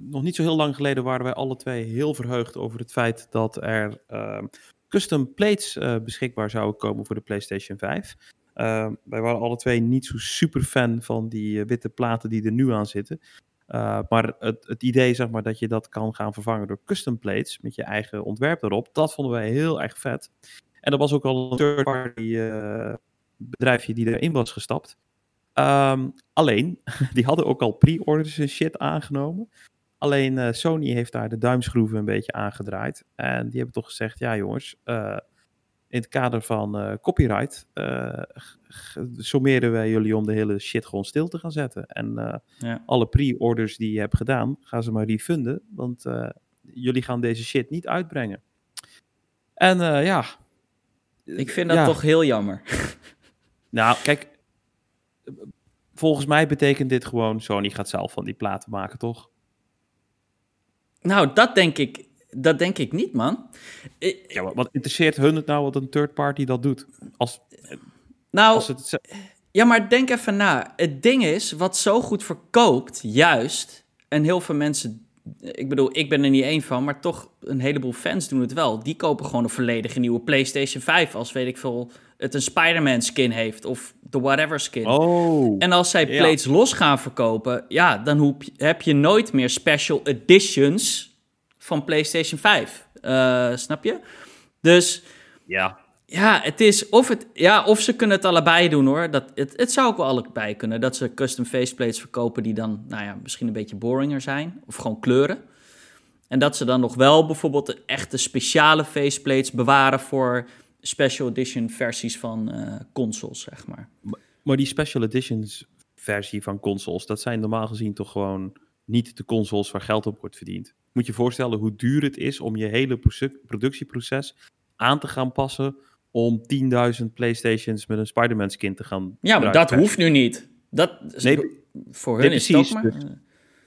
nog niet zo heel lang geleden waren wij alle twee heel verheugd over het feit dat er uh, custom plates uh, beschikbaar zouden komen voor de PlayStation 5. Uh, wij waren alle twee niet zo super fan van die uh, witte platen die er nu aan zitten. Uh, maar het, het, idee zeg maar, dat je dat kan gaan vervangen door custom plates met je eigen ontwerp erop, dat vonden wij heel erg vet. En dat was ook al een third-party bedrijfje die erin was gestapt. Um, alleen, die hadden ook al pre-orders en shit aangenomen. Alleen Sony heeft daar de duimschroeven een beetje aangedraaid. En die hebben toch gezegd, ja jongens, in het kader van uh, copyright sommeren wij jullie om de hele shit gewoon stil te gaan zetten. En ja. alle pre-orders die je hebt gedaan, gaan ze maar refunden, want jullie gaan deze shit niet uitbrengen. En ja. Ik vind dat ja. toch heel jammer. nou, kijk, volgens mij betekent dit gewoon, Sony gaat zelf van die platen maken, toch? Nou, dat denk ik dat denk ik niet, man. Ja, wat interesseert hun het nou wat een third party dat doet? Als, nou, als het... ja, maar denk even na. Het ding is, wat zo goed verkoopt, juist, en heel veel mensen, ik bedoel, ik ben er niet één van, maar toch een heleboel fans doen het wel. Die kopen gewoon een volledige nieuwe PlayStation 5 als, weet ik veel, het een Spider-Man skin heeft of de whatever skin. Oh. En als zij plates los gaan verkopen, ja, dan heb je nooit meer special editions van PlayStation 5. Uh, snap je? Dus ja. Ja, het is of, het, ja, of ze kunnen het allebei doen hoor. Dat, het, het zou ook wel allebei kunnen. Dat ze custom faceplates verkopen die dan, nou ja, misschien een beetje boringer zijn. Of gewoon kleuren. En dat ze dan nog wel bijvoorbeeld de echte speciale faceplates bewaren voor special edition versies van uh, consoles, zeg maar. maar. Maar die special editions versie van consoles, dat zijn normaal gezien toch gewoon niet de consoles waar geld op wordt verdiend moet je voorstellen hoe duur het is om je hele productieproces aan te gaan passen om 10.000 PlayStations met een Spider-Man skin te gaan. Ja, maar dat hoeft nu niet. Dat nee, voor hun is het maar. Dus,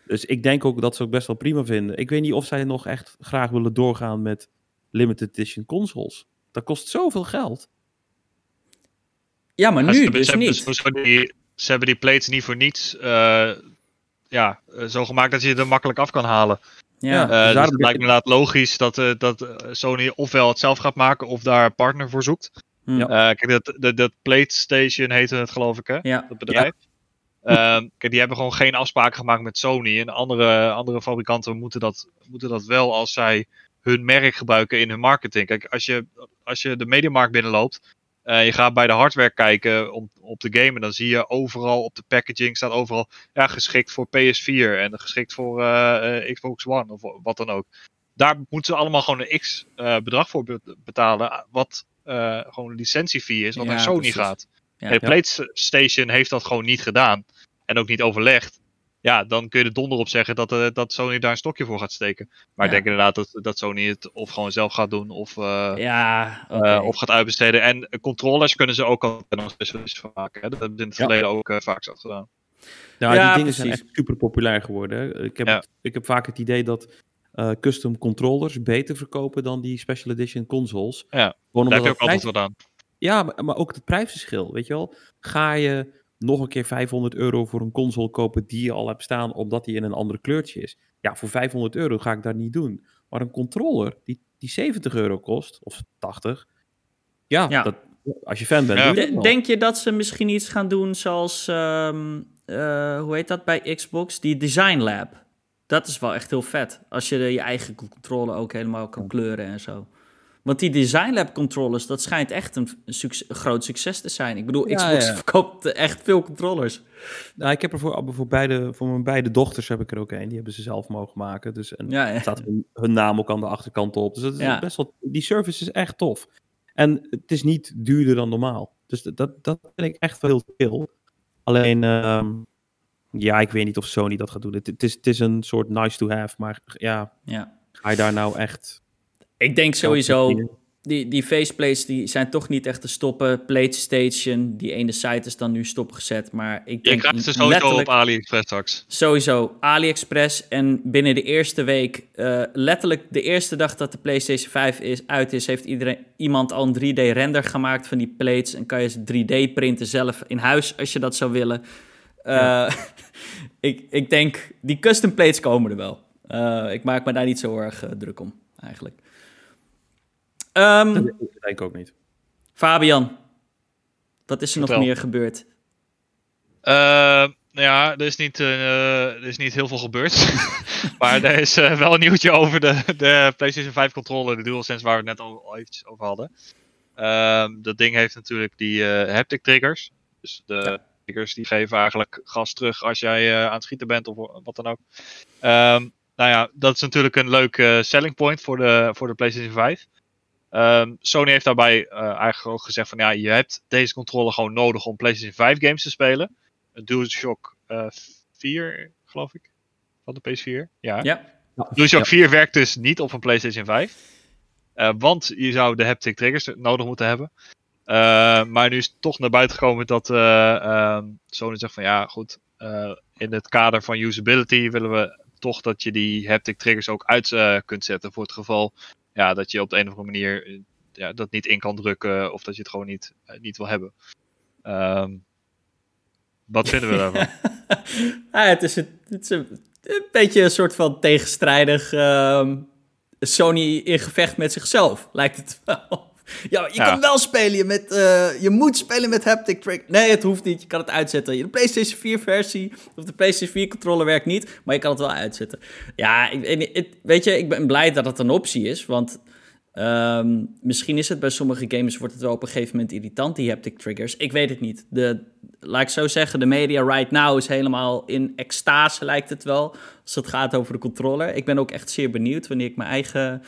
dus, ik denk ook dat ze ook best wel prima vinden. Ik weet niet of zij nog echt graag willen doorgaan met limited edition consoles. Dat kost zoveel geld. Ja, maar nu dus niet. Die, ze hebben die plates niet voor niets uh, ja, eh, zo gemaakt dat je ze er makkelijk af kan halen. Ja, uh, dus, het lijkt me inderdaad logisch dat, uh, dat eh, Sony ofwel het zelf gaat maken of daar een partner voor zoekt. Ja. Uh, kijk, dat, dat, dat PlayStation heette het geloof ik, hè? Ja. Dat bedrijf. Ja. Uh, kijk, die hebben gewoon geen afspraken gemaakt met Sony. En andere, andere fabrikanten moeten dat, moeten dat wel als zij hun merk gebruiken in hun marketing. Kijk, als je, als je de mediamarkt binnenloopt, uh, je gaat bij de hardware kijken op, op de game. En dan zie je overal op de packaging staat overal ja, geschikt voor PS4 en geschikt voor uh, Xbox One of wat dan ook. Daar moeten ze allemaal gewoon een X uh, bedrag voor betalen. Wat gewoon een licentiefee is, wat naar Sony gaat. Ja, de PlayStation heeft dat gewoon niet gedaan. En ook niet overlegd ja, dan kun je er donder op zeggen dat, uh, dat Sony daar een stokje voor gaat steken. Maar ik denk inderdaad dat, dat Sony het of gewoon zelf gaat doen of, uh, ja, okay. uh, of gaat uitbesteden. En controllers kunnen ze ook al een specialist van maken. Hè? Dat hebben ze in het verleden ook vaak zo gedaan. Ja, die dingen precies. zijn echt super populair geworden. Ik heb, ik heb vaak het idee dat custom controllers beter verkopen dan die special edition consoles. Ja, daar heb je ook altijd wat aan. Ja, maar, maar ook het prijsverschil, weet je wel. Ga je nog een keer 500 euro voor een console kopen die je al hebt staan, omdat die in een ander kleurtje is. Ja, voor 500 euro ga ik dat niet doen. Maar een controller die, die 70 euro kost, of 80, ja, ja. Dat, als je fan bent. Ja. Denk je dat ze misschien iets gaan doen zoals, ehm, eh, hoe heet dat bij Xbox? Die Design Lab. Dat is wel echt heel vet. Als je je eigen controller ook helemaal kan kleuren en zo. Want die Design Lab controllers, dat schijnt echt een, groot succes te zijn. Ik bedoel, Xbox verkoopt echt veel controllers. Nou, ik heb er voor, voor, beide, voor mijn beide dochters heb ik er ook een. Die hebben ze zelf mogen maken. Dus en ja, staat hun, hun, naam ook aan de achterkant op. Dus dat is best wel, die service is echt tof. En het is niet duurder dan normaal. Dus dat, dat vind ik echt wel heel veel. Alleen, ehm, ja, ik weet niet of Sony dat gaat doen. Het, het, is, het is een soort nice to have, maar ja, ja. ga je daar nou echt ik denk sowieso, die, die faceplates die zijn toch niet echt te stoppen. PlayStation, die ene site is dan nu stopgezet. Maar ik denk Je krijgt ze sowieso op AliExpress straks. Sowieso, AliExpress. En binnen de eerste week, uh, letterlijk de eerste dag dat de PlayStation 5 is, uit is, heeft iedereen, iemand al een 3D-render gemaakt van die plates. En kan je ze 3D printen zelf in huis als je dat zou willen. Uh, ik, ik denk, die custom plates komen er wel. Uh, ik maak me daar niet zo erg druk om, eigenlijk. Um, dat denk ik ook niet. Fabian, wat is er nog meer gebeurd? Uh, nou ja, er is niet, uh, er is niet heel veel gebeurd. maar er is uh, wel een nieuwtje over de, de PlayStation 5 controller, de DualSense, waar we het net al, al eventjes over hadden. Uh, dat ding heeft natuurlijk die haptic triggers. Dus de triggers die geven eigenlijk gas terug als jij aan het schieten bent of wat dan ook. Um, nou ja, dat is natuurlijk een leuk selling point voor de, voor de PlayStation 5. Um, Sony heeft daarbij uh, eigenlijk ook gezegd van ja, je hebt deze controller gewoon nodig om PlayStation 5 games te spelen. Een DualShock uh, 4, geloof ik, van de PS4. Ja. ja. DualShock 4 werkt dus niet op een PlayStation 5. Uh, eh, want je zou de haptic triggers nodig moeten hebben. Uh, maar nu is toch naar buiten gekomen dat uh, Sony zegt van ja, goed. in het kader van usability willen we toch dat je die haptic triggers ook uit kunt zetten. Voor het geval ja, dat je op de een of andere manier eh, ja, dat niet in kan drukken of dat je het gewoon niet, eh, niet wil hebben. Um, wat vinden we daarvan? ah, het is, een, het is beetje een soort van tegenstrijdig um, Sony in gevecht met zichzelf, lijkt het wel. Ja, je kan wel spelen met, uh, je moet spelen met haptic trick. Nee, het hoeft niet, je kan het uitzetten. De PlayStation 4 versie of de PlayStation 4 controller werkt niet, maar je kan het wel uitzetten. Ja, ik, weet je, ik ben blij dat het een optie is, want um, misschien is het bij sommige games, wordt het wel op een gegeven moment irritant, die haptic triggers. Ik weet het niet. De, laat ik zo zeggen, de media right now is helemaal in extase, lijkt het wel, als het gaat over de controller. Ik ben ook echt zeer benieuwd wanneer ik mijn eigen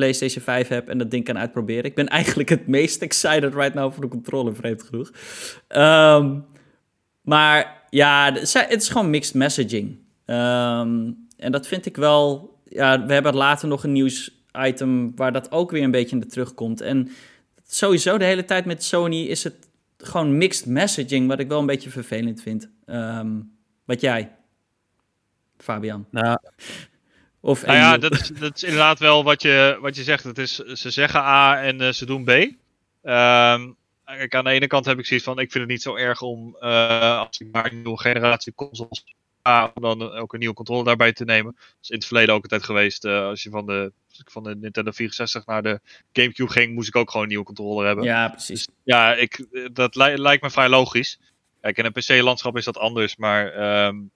PlayStation 5 heb en dat ding kan uitproberen. Ik ben eigenlijk het meest excited right now voor de controller, vreemd genoeg. Um, maar ja, het is gewoon mixed messaging. Um, en dat vind ik wel. Ja, we hebben later nog een nieuws-item waar dat ook weer een beetje in de terugkomt. En sowieso de hele tijd met Sony is het gewoon mixed messaging, wat ik wel een beetje vervelend vind. Um, wat jij, Fabian? Nou, of nou ja, dat is, dat is inderdaad wel wat je, wat je zegt. Het is, ze zeggen A en uh, ze doen B. Um, kijk, aan de ene kant heb ik zoiets van, ik vind het niet zo erg om, uh, als ik maar een nieuwe generatie consoles A, om dan ook een nieuwe controller daarbij te nemen. Dat is in het verleden ook altijd geweest. Uh, als je van de, van de Nintendo 64 naar de Gamecube ging, moest ik ook gewoon een nieuwe controller hebben. Ja, precies. Dus, ja, ik, dat li lijkt me vrij logisch. Kijk, in een PC-landschap is dat anders, maar um,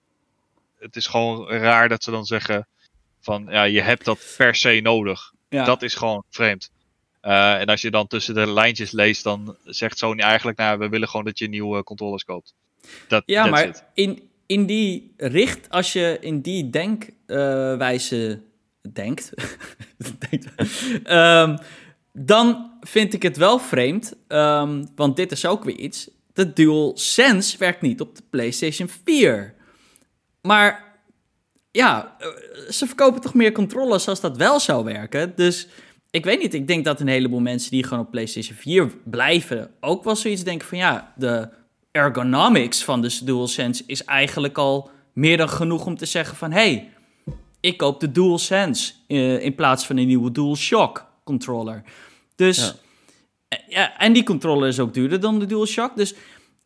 het is gewoon raar dat ze dan zeggen van ja, je hebt dat per se nodig. Dat is gewoon vreemd. Uh, en als je dan tussen de lijntjes leest, dan zegt Sony eigenlijk, nou, we willen gewoon dat je nieuwe controllers koopt. Dat, ja, maar in, in die richt, als je in die denkwijze uh, denkt, um, dan vind ik het wel vreemd, um, want dit is ook weer iets. De DualSense werkt niet op de PlayStation 4. Maar ja, eh, ze verkopen toch meer controllers als dat wel zou werken. Dus ik weet niet, ik denk dat een heleboel mensen die gewoon op PlayStation 4 blijven... ook wel zoiets denken van ja, de ergonomics van de DualSense is eigenlijk al meer dan genoeg om te zeggen van... hey, ik koop de DualSense uh, in plaats van een nieuwe DualShock controller. Dus, ja. Eh, ja. en die controller is ook duurder dan de DualShock. Dus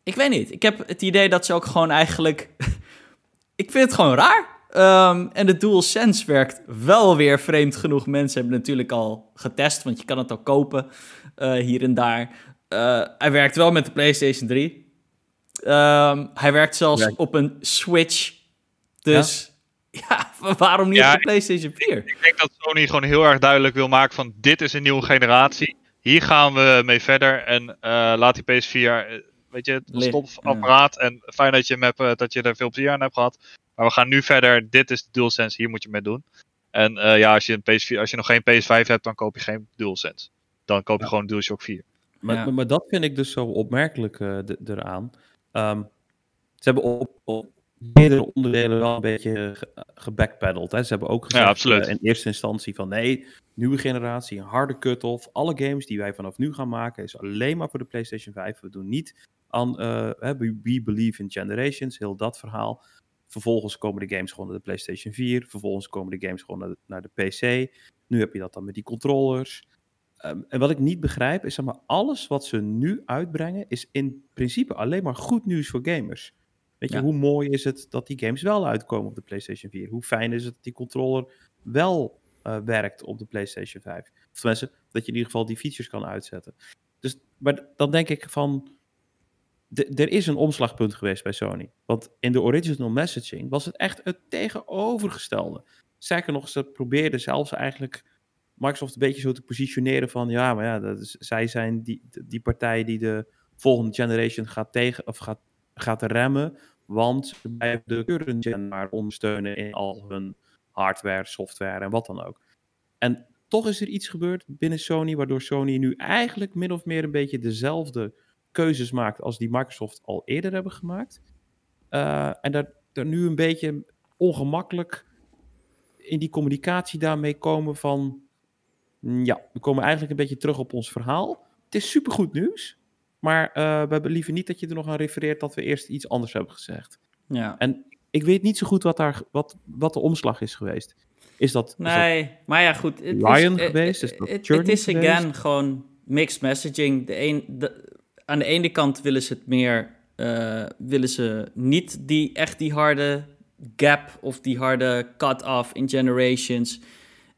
ik weet niet. Ik heb het idee dat ze ook gewoon eigenlijk. ik vind het gewoon raar. Um, en de DualSense werkt wel weer vreemd genoeg. Mensen hebben het natuurlijk al getest, want je kan het al kopen uh, hier en daar. Uh, hij werkt wel met de PlayStation 3. Um, hij werkt zelfs ja. op een Switch. Dus ja, ja waarom niet ja, op de PlayStation 4? Ik, ik denk dat Sony gewoon heel erg duidelijk wil maken van dit is een nieuwe generatie. Hier gaan we mee verder en uh, laat die PS4 weet je, het stopapparaat. Ja. En fijn dat je, hem hebt, dat je er veel plezier aan hebt gehad. Maar we gaan nu verder. Dit is de DualSense, hier moet je mee doen. En uh, ja, als je, een PS4, als je nog geen PS5 hebt, dan koop je geen DualSense. Dan koop je ja. gewoon DualShock 4. Maar, ja. maar, dat vind ik dus zo opmerkelijk uh, eraan. Um, ze hebben op, op, meerdere onderdelen wel een beetje ge, gebackpedald. Hè. Ze hebben ook gezegd uh, in eerste instantie van nee, nieuwe generatie, een harde cut-off. Alle games die wij vanaf nu gaan maken is alleen maar voor de PlayStation 5. We doen niet aan We Believe in Generations, heel dat verhaal. Vervolgens komen de games gewoon naar de PlayStation 4. Vervolgens komen de games gewoon naar de, naar de PC. Nu heb je dat dan met die controllers. Um, en wat ik niet begrijp is, zeg maar, alles wat ze nu uitbrengen is in principe alleen maar goed nieuws voor gamers. Weet je, ja. hoe mooi is het dat die games wel uitkomen op de PlayStation 4? Hoe fijn is het dat die controller wel uh, werkt op de PlayStation 5? Of tenminste, dat je in ieder geval die features kan uitzetten. Dus, maar dan denk ik van, er is een omslagpunt geweest bij Sony. Want in de original messaging was het echt het tegenovergestelde. Sterker nog, ze probeerden zelfs eigenlijk Microsoft een beetje zo te positioneren van... ja, maar ja, dat is, zij zijn die, die partij die de volgende generation gaat, tegen, of gaat, gaat remmen... want ze blijven de current gen maar ondersteunen in al hun hardware, software en wat dan ook. En toch is er iets gebeurd binnen Sony... waardoor Sony nu eigenlijk min of meer een beetje dezelfde keuzes maakt als die Microsoft al eerder hebben gemaakt. Uh, en dat er nu een beetje ongemakkelijk in die communicatie daarmee komen van... Mm, ja, we komen eigenlijk een beetje terug op ons verhaal. Het is supergoed nieuws, maar uh, we hebben liever niet dat je er nog aan refereert dat we eerst iets anders hebben gezegd. Ja. En ik weet niet zo goed wat, daar, wat, wat de omslag is geweest. Is dat, nee, is dat maar ja, goed. Ryan is, geweest? Is dat het is again gewoon mixed messaging. De een, de, aan de ene kant willen ze het meer, uh, willen ze niet die echt die harde gap of die harde cut-off in generations.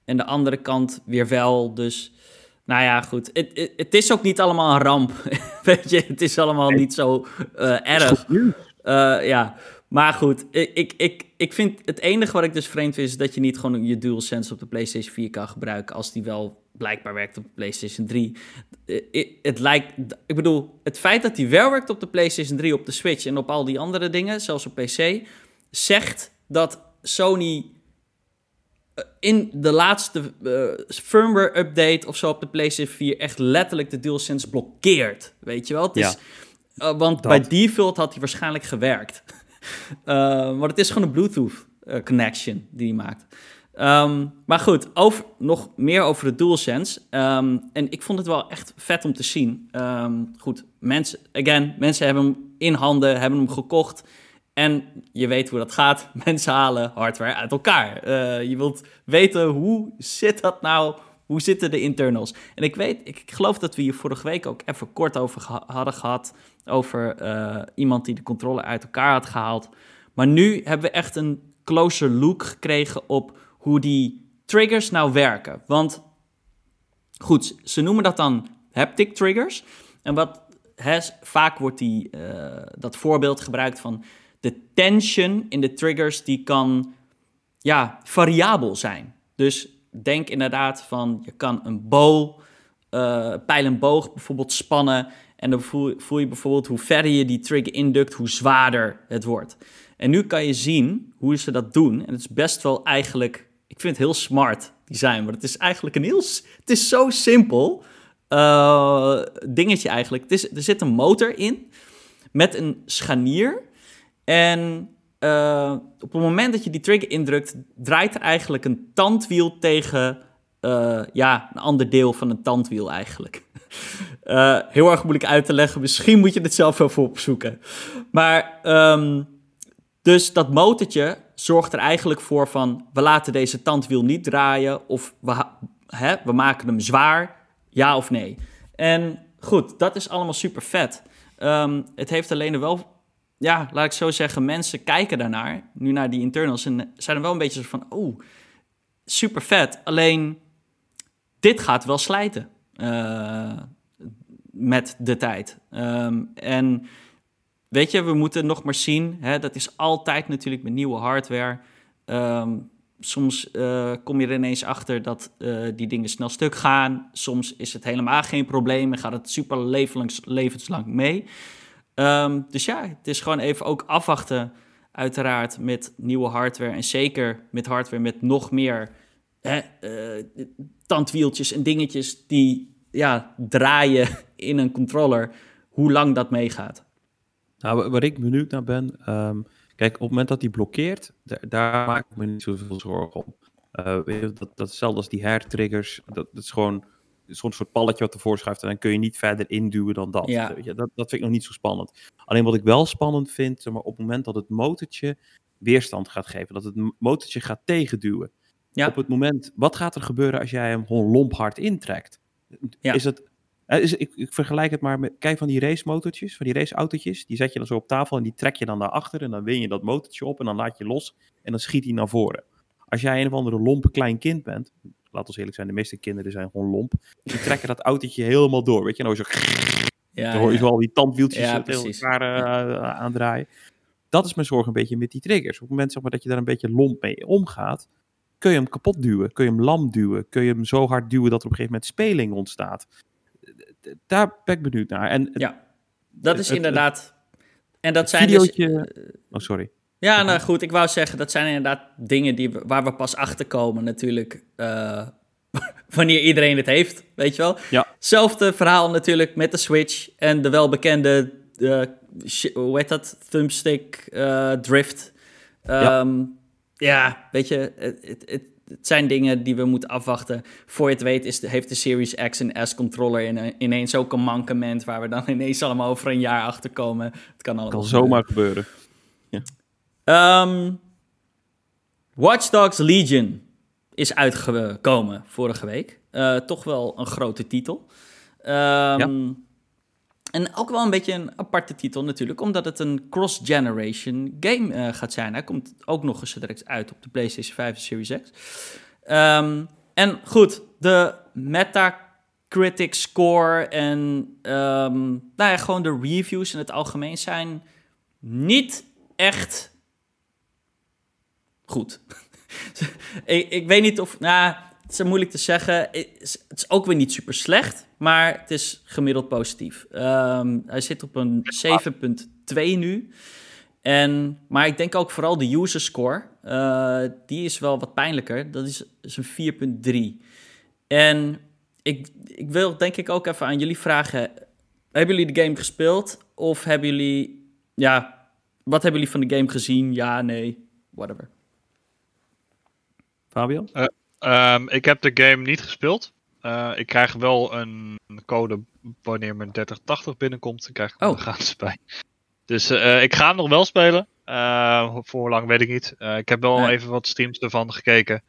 En de andere kant weer wel. Dus, nou ja, goed. Het is ook niet allemaal een ramp. Weet je, het is allemaal niet zo uh, erg. Uh, ja, maar goed. Ik, ik, ik, ik vind het enige wat ik dus vreemd vind... is dat je niet gewoon je DualSense op de PlayStation 4 kan gebruiken... als die wel blijkbaar werkt op de PlayStation 3. Eh, het lijkt, ik bedoel, het feit dat hij wel werkt op de PlayStation 3, op de Switch en op al die andere dingen, zelfs op PC, zegt dat Sony eh, in de laatste uh, firmware update of zo op de PlayStation 4 echt letterlijk de DualSense blokkeert. Weet je wel? Het is, ja, uh, want dat. bij default had hij waarschijnlijk gewerkt. uh, maar het is gewoon een Bluetooth connection die hij maakt. Um, maar goed, over, nog meer over de DualSense. Um, en ik vond het wel echt vet om te zien. Um, goed, mensen, again, mensen hebben hem in handen, hebben hem gekocht. En je weet hoe dat gaat. Mensen halen hardware uit elkaar. Uh, je wilt weten hoe zit dat nou? Hoe zitten de internals? En ik weet, ik, geloof dat we hier vorige week ook even kort over hadden gehad. Over uh, iemand die de controle uit elkaar had gehaald. Maar nu hebben we echt een closer look gekregen op hoe die triggers nou werken. Want goed, ze noemen dat dan haptic triggers. En wat has, vaak wordt die, uh, dat voorbeeld gebruikt van de tension in de triggers, die kan ja, variabel zijn. Dus denk inderdaad van je kan een bow, uh, pijl en boog bijvoorbeeld spannen. En dan voel, voel, je bijvoorbeeld hoe verder je die trigger indukt, hoe zwaarder het wordt. En nu kan je zien hoe ze dat doen. En het is best wel eigenlijk ik vind het heel smart design, maar het is eigenlijk een heel... Het is zo simpel uh, dingetje eigenlijk. Het is, er zit een motor in met een scharnier. En uh, op het moment dat je die trigger indrukt, draait er eigenlijk een tandwiel tegen uh, ja, een ander deel van een tandwiel eigenlijk. Uh, heel erg moeilijk uit te leggen. Misschien moet je het zelf even opzoeken. Maar um, dus dat motortje zorgt er eigenlijk voor van... we laten deze tandwiel niet draaien of we, hè, we maken hem zwaar, ja of nee. En goed, dat is allemaal super vet. Ehm, het heeft alleen wel, ja, laat ik zo zeggen, mensen kijken daarnaar, nu naar die internals, en zijn er wel een beetje van, oh, super vet. Alleen, dit gaat wel slijten met de tijd. Um, en weet je, we moeten nog maar zien. Hè, dat is altijd natuurlijk met nieuwe hardware. Um, soms uh, kom je er ineens achter dat uh, die dingen snel stuk gaan. Soms is het helemaal geen probleem en gaat het super levens, levenslang mee. Um, dus ja, het is gewoon even ook afwachten, uiteraard, met nieuwe hardware. En zeker met hardware met nog meer hè, uh, tandwieltjes en dingetjes die ja, draaien in een controller. Hoe lang dat meegaat. Nou, waar ik benieuwd naar ben, um, kijk, op het moment dat die blokkeert, daar, maak ik me niet zoveel zorgen om. Uh, dat, dat hetzelfde als die hairtriggers. Dat, dat is gewoon zo'n soort palletje wat ervoor schuift en dan kun je niet verder induwen dan dat. Ja. dat. Dat vind ik nog niet zo spannend. Alleen wat ik wel spannend vind, zeg maar, op het moment dat het motortje weerstand gaat geven, dat het motortje gaat tegenduwen. Ja. Op het moment, wat gaat er gebeuren als jij hem gewoon lomp hard intrekt? Ja. Is het is, ik, ik, vergelijk het maar met, kijk van die racemotortjes, van die raceautootjes, die zet je dan zo op tafel en die trek je dan naar achter en dan win je dat motortje op en dan laat je los en dan schiet hij naar voren. Als jij een of andere lompe klein kind bent, laat ons eerlijk zijn, de meeste kinderen zijn gewoon lomp, die trekken dat autootje helemaal door, weet je, nou zo, ja, dan hoor je zo al die tandwieltjes ja, tegen elkaar uh, aandraaien. Dat is mijn zorg een beetje met die triggers. Op het moment zeg maar, dat je daar een beetje lomp mee omgaat, kun je hem kapot duwen, kun je hem lam duwen, kun je hem zo hard duwen dat er op een gegeven moment speling ontstaat daar ben ik benieuwd naar. En ja, dat is inderdaad. en dat zijn dus, oh, sorry. Ja, nou goed, ik wou zeggen, dat zijn inderdaad dingen die, waar we pas achter komen natuurlijk. Uh, wanneer iedereen het heeft, weet je wel. Ja. Hetzelfde verhaal natuurlijk met de Switch en de welbekende, uh, hoe heet dat, thumbstick uh, drift. ja. Ehm, ja. weet je, het, het, het zijn dingen die we moeten afwachten. Voor je het weet is heeft de Series X en S controller in, ineens ook een mankement... waar we dan ineens allemaal over een jaar achter komen. Het kan, kan zomaar gebeuren. Ja. Um, Watch Dogs Legion is uitgekomen vorige week. Uh, toch wel een grote titel. Um, ja. En ook wel een beetje een aparte titel natuurlijk, omdat het een cross-generation game uh, gaat zijn. Hij komt ook nog eens direct uit op de PlayStation 5 en Series X. Um, en goed, de Metacritic score en um, nou ja, gewoon de reviews in het algemeen zijn niet echt goed. ik, ik weet niet of, nou, is moeilijk te zeggen. Het is ook weer niet super slecht, maar het is gemiddeld positief. Um, hij zit op een 7,2 nu. En, maar ik denk ook vooral de user score, uh, die is wel wat pijnlijker. Dat is, is een 4,3. En ik, ik wil denk ik ook even aan jullie vragen. Hebben jullie de game gespeeld? Of hebben jullie, ja, wat hebben jullie van de game gezien? Ja, nee, whatever. Fabian? Uh, Um, ik heb de game niet gespeeld. Uh, ik krijg wel een code wanneer mijn 3080 binnenkomt. Dan krijg ik oh. gratis bij. Dus uh, ik ga hem nog wel spelen. Uh, voor hoe lang weet ik niet. ik heb wel even wat streams ervan gekeken.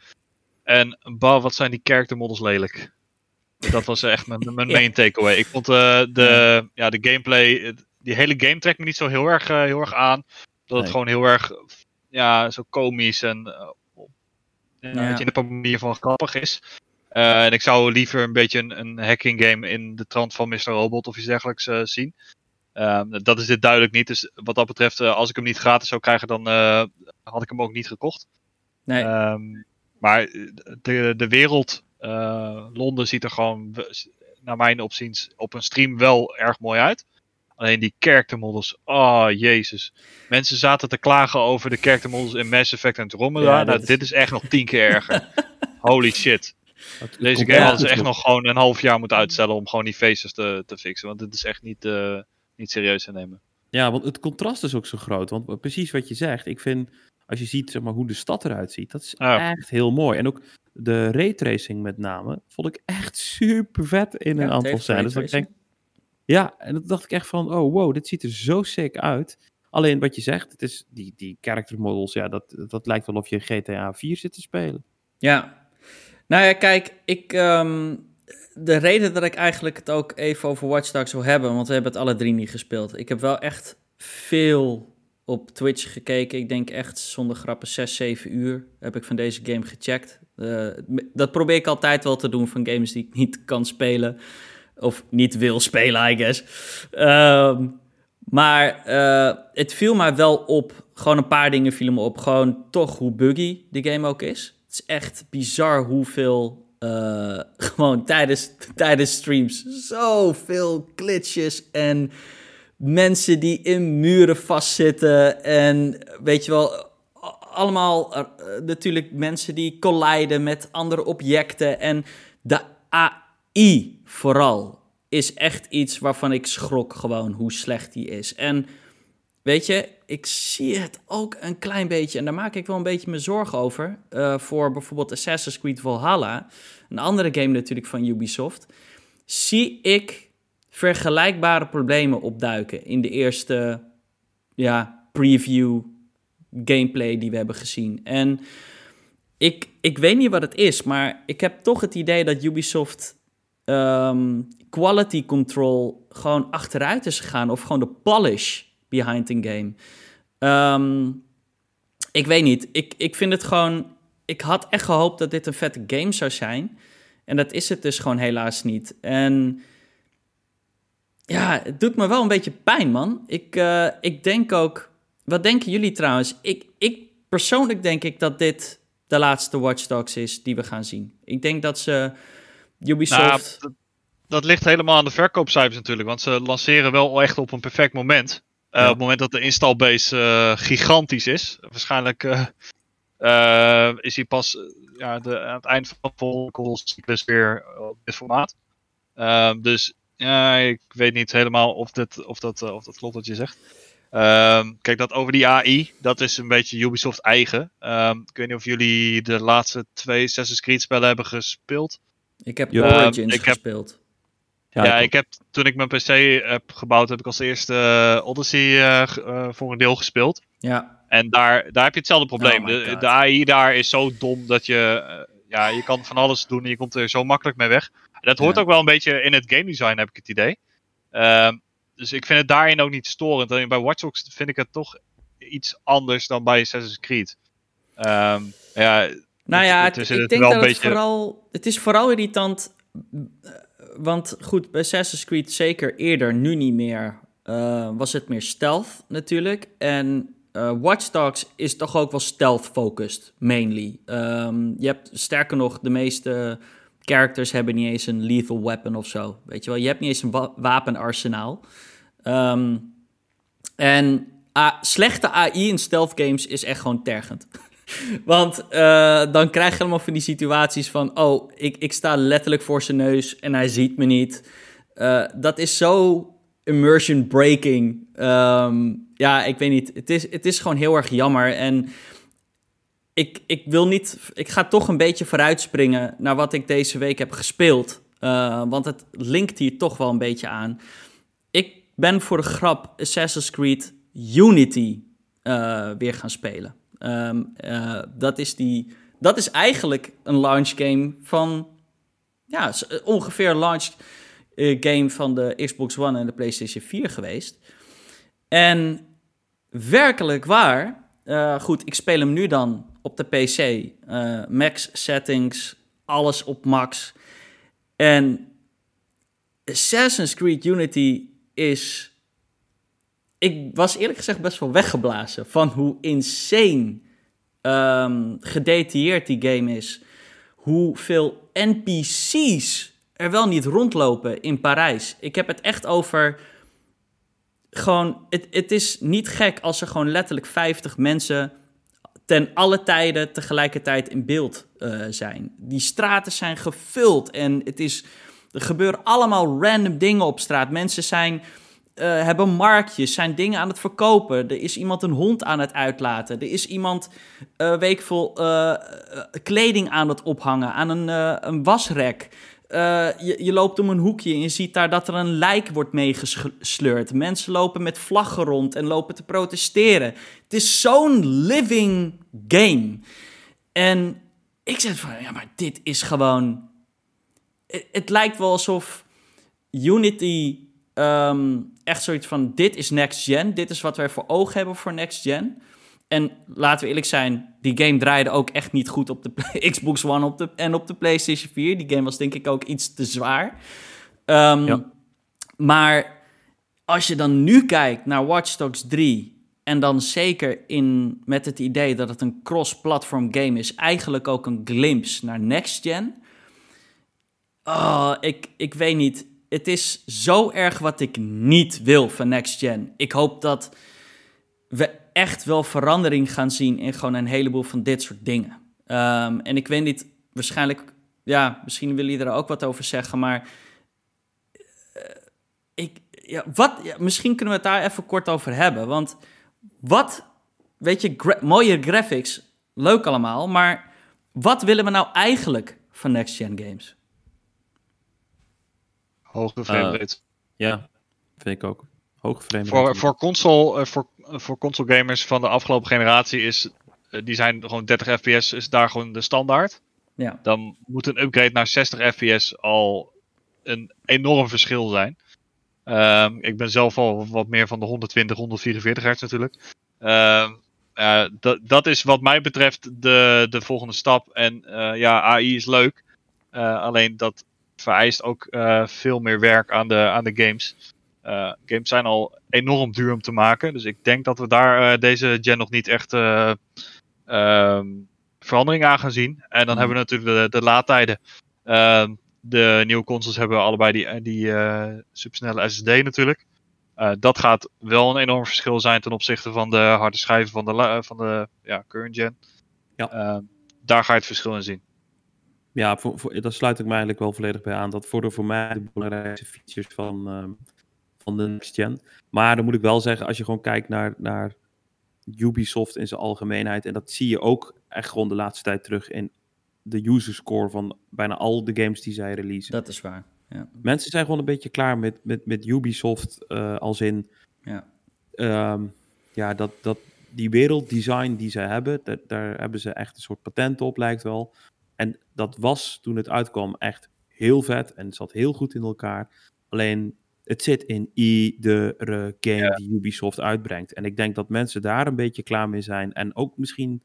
En bah, wat zijn die character models lelijk. Dat was echt mijn, mijn main takeaway. Ik vond de, ja, de gameplay, die hele game trekt me niet zo heel erg, heel erg aan. Dat het gewoon heel erg ja, zo komisch en ja. Dat je op een manier van grappig is. Uh, en ik zou liever een beetje een, een, hacking game in de trant van Mr. Robot of iets dergelijks uh, zien. Uh, dat is dit duidelijk niet. Dus wat dat betreft, eh, als ik hem niet gratis zou krijgen, dan had ik hem ook niet gekocht. Nee. Um, maar de, de wereld, Londen ziet er gewoon, naar mijn opziens, op een stream wel erg mooi uit. Alleen die character models, oh jezus. Mensen zaten te klagen over de character models in Mass Effect en Andromeda. nou, dit is echt nog tien keer erger. Holy shit. Deze game hadden ze echt nog gewoon een half jaar moeten uitstellen om gewoon die faces te, te fixen. Want dit is echt niet, uh, niet serieus te nemen. Ja, want het contrast is ook zo groot. Want precies wat je zegt, ik vind, als je ziet zeg maar, hoe de stad eruit ziet, dat is echt heel mooi. En ook de raytracing met name, vond ik echt super vet in een aantal scènes. Dus ik denk, ja, en dan dacht ik echt van, oh wow, dit ziet er zo sick uit. Alleen wat je zegt, het is die, die character models, ja, dat, dat lijkt wel of je GTA 4 zit te spelen. Ja. Nou ja, kijk, ik, um, de reden dat ik eigenlijk het ook even over Watch Dogs wil hebben, want we hebben het alle drie niet gespeeld. Ik heb wel echt veel op Twitch gekeken. Ik denk echt zonder grappen 6, 7 uur heb ik van deze game gecheckt. Uh, dat probeer ik altijd wel te doen van games die ik niet kan spelen. Of niet wil spelen, I guess. Uh, maar uh, het viel mij wel op. Gewoon een paar dingen vielen me op. Gewoon toch hoe buggy de game ook is. Het is echt bizar hoeveel uh, gewoon tijdens, tijdens streams zoveel glitches en mensen die in muren vastzitten. En weet je wel, allemaal uh, natuurlijk mensen die colliden met andere objecten. En de AI vooral is echt iets waarvan ik schrok gewoon hoe slecht die is. En weet je, ik zie het ook een klein beetje, en daar maak ik wel een beetje me zorgen over, uh, voor bijvoorbeeld Assassin's Creed Valhalla, een andere game natuurlijk van Ubisoft, zie ik vergelijkbare problemen opduiken in de eerste ja, preview gameplay die we hebben gezien. En ik, ik weet niet wat het is, maar ik heb toch het idee dat Ubisoft um, quality control gewoon achteruit is gegaan. Of gewoon de polish behind een game. Um, ik weet niet. Ik, ik vind het gewoon. Ik had echt gehoopt dat dit een vette game zou zijn. En dat is het dus gewoon helaas niet. En ja, het doet me wel een beetje pijn, man. Ik, uh, ik denk ook. Wat denken jullie trouwens? Ik, ik persoonlijk denk ik dat dit de laatste Watch Dogs is die we gaan zien. Ik denk dat ze Ubisoft. Nou, dat ligt helemaal aan de verkoopcijfers natuurlijk. Want ze lanceren wel echt op een perfect moment. Uh, Op het moment dat de installbase uh, gigantisch is. Waarschijnlijk uh, is hij pas ja, de, aan het eind van de volgende cyclus weer op dit formaat. Ehm, dus ja, ik weet niet helemaal of, dit, of, dat, of dat klopt wat je zegt. Um, kijk, dat over die AI, dat is een beetje Ubisoft eigen. Um, ik weet niet of jullie de laatste twee Assassin's Creed spellen hebben gespeeld. Ik heb Origins ik gespeeld. Heb, ja, ik heb toen ik mijn PC heb gebouwd, heb ik als eerste uh, Odyssey uh, voor een deel gespeeld. Ja. En daar, daar heb je hetzelfde probleem. Oh de, de, AI daar is zo dom dat je, ja, je kan van alles doen en je komt er zo makkelijk mee weg. Dat hoort ja. ook wel een beetje in het game design, heb ik het idee. Ehm, dus ik vind het daarin ook niet storend. En bij Watch Dogs vind ik het toch iets anders dan bij Assassin's Creed. Um, ja, nou ja, het, het, ik denk dat het vooral... Het is vooral irritant want goed, bij Assassin's Creed zeker eerder, nu niet meer, uh, was het meer stealth natuurlijk. En uh, Watch Dogs is toch ook wel stealth-focused, mainly. Um, je hebt, sterker nog, de meeste characters hebben niet eens een lethal weapon of zo. Weet je wel, je hebt niet eens een wa wapenarsenaal. Um, en slechte AI in stealth games is echt gewoon tergend. Want uh, dan krijg je helemaal van die situaties van... oh, ik, ik sta letterlijk voor zijn neus en hij ziet me niet. Uh, dat is zo immersion breaking. Um, ja, ik weet niet. Het is, het is gewoon heel erg jammer. En ik, ik wil niet... Ik ga toch een beetje vooruitspringen naar wat ik deze week heb gespeeld. Uh, want het linkt hier toch wel een beetje aan. Ik ben voor de grap Assassin's Creed Unity weer gaan spelen. Um, uh, dat, is die, dat is eigenlijk een launch game van, ja, ongeveer een launch uh, game van de Xbox One en de PlayStation 4 geweest. En werkelijk waar, goed, ik speel hem nu dan op de PC, max settings, alles op max. En Assassin's Creed Unity is ik was eerlijk gezegd best wel weggeblazen van hoe insane um, gedetailleerd die game is. Hoeveel NPC's er wel niet rondlopen in Parijs. Ik heb het echt over. Gewoon, het, het is niet gek als er gewoon letterlijk 50 mensen ten alle tijden tegelijkertijd in beeld uh, zijn. Die straten zijn gevuld en het is, er gebeuren allemaal random dingen op straat. Mensen zijn uh, hebben marktjes, zijn dingen aan het verkopen. Er is iemand een hond aan het uitlaten. Er is iemand uh, weekvol uh, kleding aan het ophangen, aan een, een wasrek. Je, je, loopt om een hoekje en je ziet daar dat er een lijk wordt meegesleurd. Mensen lopen met vlaggen rond en lopen te protesteren. Het is zo'n living game. En ik zeg van, ja, maar dit is gewoon het, lijkt wel alsof Unity ehm, echt zoiets van: dit is next gen, dit is wat wij voor ogen hebben voor next gen. En laten we eerlijk zijn, die game draaide ook echt niet goed op de Xbox One op de, en op de PlayStation 4. Die game was denk ik ook iets te zwaar. Um, ja. Maar als je dan nu kijkt naar Watch Dogs 3 en dan zeker in, met het idee dat het een cross-platform game is, eigenlijk ook een glimpse naar next gen. Oh, ik, ik weet niet. Het is zo erg wat ik niet wil van next gen. Ik hoop dat we echt wel verandering gaan zien in gewoon een heleboel van dit soort dingen. Um, en ik weet niet, waarschijnlijk, ja, misschien willen jullie er ook wat over zeggen, maar uh, ik, ja, wat, misschien kunnen we het daar even kort over hebben. Want wat, weet je, mooie graphics, leuk allemaal, maar wat willen we nou eigenlijk van next-gen games? Hoge framerate. Uh, ja, vind ik ook. Hoge framerate. Voor, voor, console, uh, voor, voor console gamers van de afgelopen generatie is, uh, die zijn gewoon 30 fps, is daar gewoon de standaard. Ja. Dan moet een upgrade naar 60 fps al een enorm verschil zijn. Um, ik ben zelf al wat meer van de 120, 144 hertz natuurlijk. Um, uh, dat is wat mij betreft de, de volgende stap. En uh, ja, AI is leuk. Uh, alleen dat vereist ook veel meer werk aan de, aan de games. games zijn al enorm duur om te maken. Dus ik denk dat we daar deze gen nog niet echt um, verandering aan gaan zien. En dan mm. hebben we natuurlijk de, de laadtijden. De nieuwe consoles hebben allebei die, die uh, supersnelle SSD natuurlijk. Uh, dat gaat wel een enorm verschil zijn ten opzichte van de harde schijven van de, van de ja, current gen. Ja. Uh, daar ga je het verschil in zien. Ja, voor, voor, daar sluit ik me eigenlijk wel volledig bij aan. Dat voor, voor mij de belangrijkste features van, uh, van de next gen. Maar dan moet ik wel zeggen, als je gewoon kijkt naar, naar Ubisoft in zijn algemeenheid. En dat zie je ook echt gewoon de laatste tijd terug in de user score van bijna al de games die zij releasen. Dat is waar. Ja. Mensen zijn gewoon een beetje klaar met, met, met Ubisoft uh, als in. Ja, um, ja dat, dat, die werelddesign die zij hebben, daar, daar hebben ze echt een soort patent op, lijkt wel. En dat was toen het uitkwam echt heel vet en het zat heel goed in elkaar. Alleen het zit in iedere game ja. die Ubisoft uitbrengt. En ik denk dat mensen daar een beetje klaar mee zijn. En ook misschien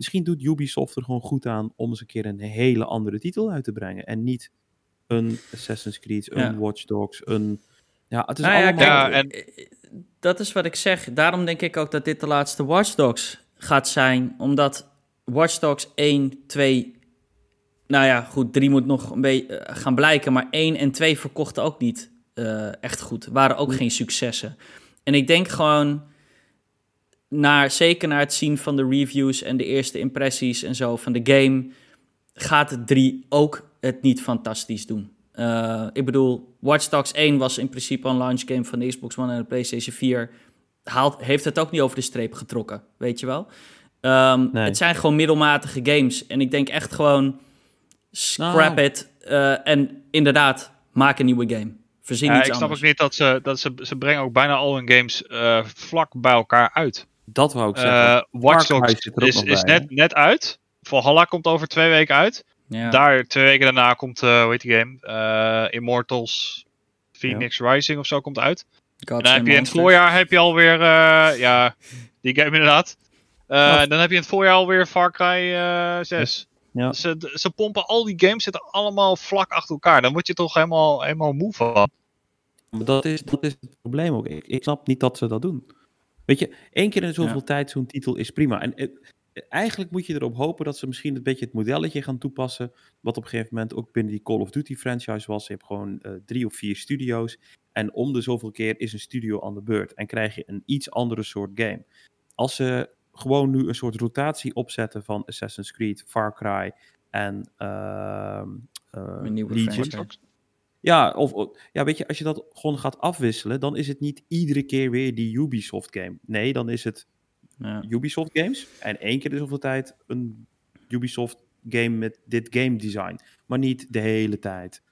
Misschien doet Ubisoft er gewoon goed aan om eens een keer een hele andere titel uit te brengen. En niet een Assassin's Creed, een Watch Dogs, een... Ja, het is nou allemaal... Ja, en... Dat is wat ik zeg. Daarom denk ik ook dat dit de laatste Watch Dogs gaat zijn. Omdat Watch Dogs 1, 2... Nou ja, goed, 3 moet nog een beetje uh, gaan blijken. Maar 1 en 2 verkochten ook niet uh, echt goed. Waren ook geen successen. En ik denk gewoon naar, zeker naar het zien van de reviews en de eerste impressies en zo van de game, gaat het 3 ook het niet fantastisch doen. Uh, ik bedoel, Watch Dogs 1 was in principe een launch game van de Xbox One en de PlayStation 4. Haalt, heeft het ook niet over de streep getrokken, weet je wel? Um, nee. Het zijn gewoon middelmatige games. En ik denk echt gewoon, scrap nou. it. Uh, en inderdaad, maak een nieuwe game. Verzin ja, iets ik snap ook niet dat ze, dat ze, ze brengen ook bijna al hun games uh, vlak bij elkaar uit. Dat wou ik zeggen. Uh, Watch Dogs is, is net, net uit. Valhalla komt over twee weken uit. Ja. Daar, twee weken daarna komt, uh, hoe heet die game? Uh, Immortals Phoenix ja. Rising of zo komt uit. God dan heb je in het voorjaar heb je alweer, uh, ja, die game inderdaad. Uh, dan heb je in het voorjaar alweer Far Cry 6. Ja. Ze, ze pompen al die games zitten allemaal vlak achter elkaar. Dan word je toch helemaal, helemaal moe van. Dat is, dat is het probleem ook. Ik, ik snap niet dat ze dat doen. Weet je, één keer in zoveel ja. tijd zo'n titel is prima. En het, eigenlijk moet je erop hopen dat ze misschien een beetje het modelletje gaan toepassen. Wat op een gegeven moment ook binnen die Call of Duty franchise was. Je hebt gewoon uh, drie of vier studio's. En om de zoveel keer is een studio aan de beurt. En krijg je een iets andere soort game. Als ze gewoon nu een soort rotatie opzetten van Assassin's Creed, Far Cry en uh, uh, Legion. Ja, of, ja, weet je, als je dat gewoon gaat afwisselen, dan is het niet iedere keer weer die Ubisoft game. Nee, dan is het ja. Ubisoft games en één keer in zoveel tijd een Ubisoft game met dit game design. Maar niet de hele tijd.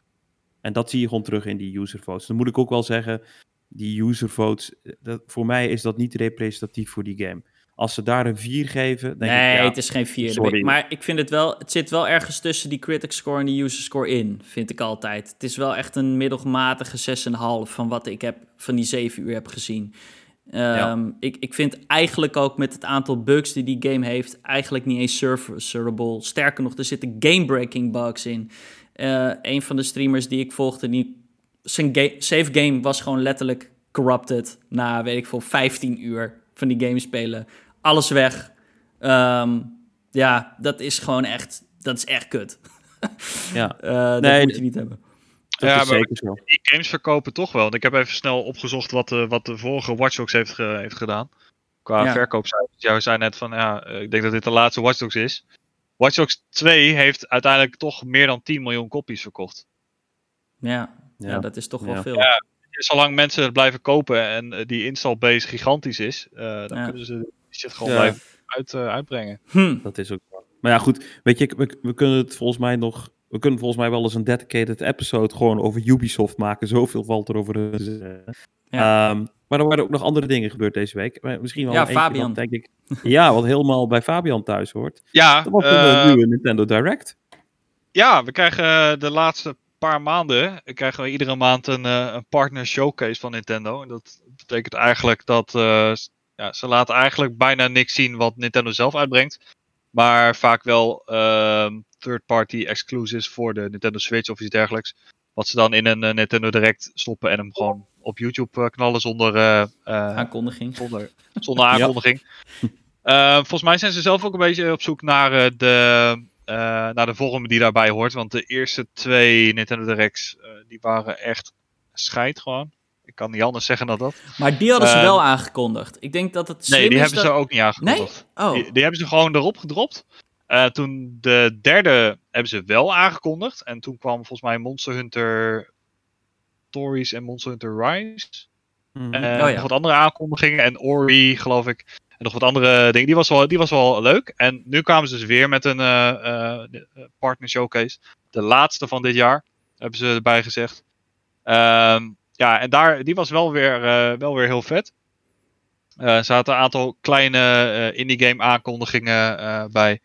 En dat zie je gewoon terug in die user votes. Dan moet ik ook wel zeggen, die user votes, dat, voor mij is dat niet representatief voor die game. Als ze daar een 4 geven, denk nee, ik, ja, het is geen 4. Maar ik vind het wel, het zit wel ergens tussen die critic score en die user score in, vind ik altijd. Het is wel echt een middelmatige 6,5 van wat ik heb van die 7 uur heb gezien. Um, ik, ik vind eigenlijk ook met het aantal bugs die die game heeft, eigenlijk niet eens serviceable. Sterker nog, er zitten game-breaking bugs in. Uh, een van de streamers die ik volgde, die, zijn save game was gewoon letterlijk corrupted na, weet ik veel, 15 uur van die game spelen. Alles weg. Um, ja, dat is gewoon echt, dat is echt kut. ja. Uh, dat nee, moet je niet hebben. Dat ja, maar die games verkopen toch wel. ik heb even snel opgezocht wat de, wat de vorige Watch Dogs heeft, heeft gedaan. Qua ja. verkoopcijfers. Jij zei net van, ja, eh, ik denk dat dit de laatste Watch Dogs is. Watch Dogs 2 heeft uiteindelijk toch meer dan 10 miljoen kopies verkocht. Ja, ja. dat is toch wel veel. Ja, zolang mensen het blijven kopen en uh, die installbase gigantisch is, uh, dan kunnen ze die shit gewoon blijven uit, uitbrengen. Hm. Dat is ook Maar ja, goed, weet je, we, we kunnen het volgens mij nog we kunnen volgens mij wel eens een dedicated episode gewoon over Ubisoft maken. Zoveel valt er over de. Ja. Um, maar er waren ook nog andere dingen gebeurd deze week. Misschien wel ja, Fabian. denk ik, ja, wat helemaal bij Fabian thuis hoort. Ja. Dat was uh, een nieuwe Nintendo Direct. Ja, we krijgen eh, de laatste paar maanden krijgen we iedere maand een, een partner showcase van Nintendo. En dat betekent eigenlijk dat uh, ja, ze laten eigenlijk bijna niks zien wat Nintendo zelf uitbrengt. Maar vaak wel ehm, third-party exclusives voor de Nintendo Switch of iets dergelijks. Wat ze dan in een uh, Nintendo Direct stoppen en hem gewoon op YouTube uh, knallen zonder uh, aankondiging. Zonder, zonder aankondiging. volgens mij zijn ze zelf ook een beetje op zoek naar, de, naar de vorm die daarbij hoort. Want de eerste twee Nintendo Directs die waren echt scheid gewoon. Ik kan niet anders zeggen dan dat. Maar die hadden ze wel aangekondigd. Ik denk dat het. Nee, die hebben ze ook niet aangekondigd. Nee? Oh. Die, die, hebben ze gewoon erop gedropt. Uh, toen de derde hebben ze wel aangekondigd. En toen kwam volgens mij Monster Hunter Stories en Monster Hunter Rise. Mm -hmm. uh, oh, ja. Nog wat andere aankondigingen. En Ori, geloof ik. En nog wat andere dingen. Die was wel, die was wel leuk. En nu kwamen ze dus weer met een uh, partner showcase. De laatste van dit jaar. Hebben ze erbij gezegd. Um, ja, en daar, die was wel weer, wel weer heel vet. er zaten een aantal kleine indie game aankondigingen bij.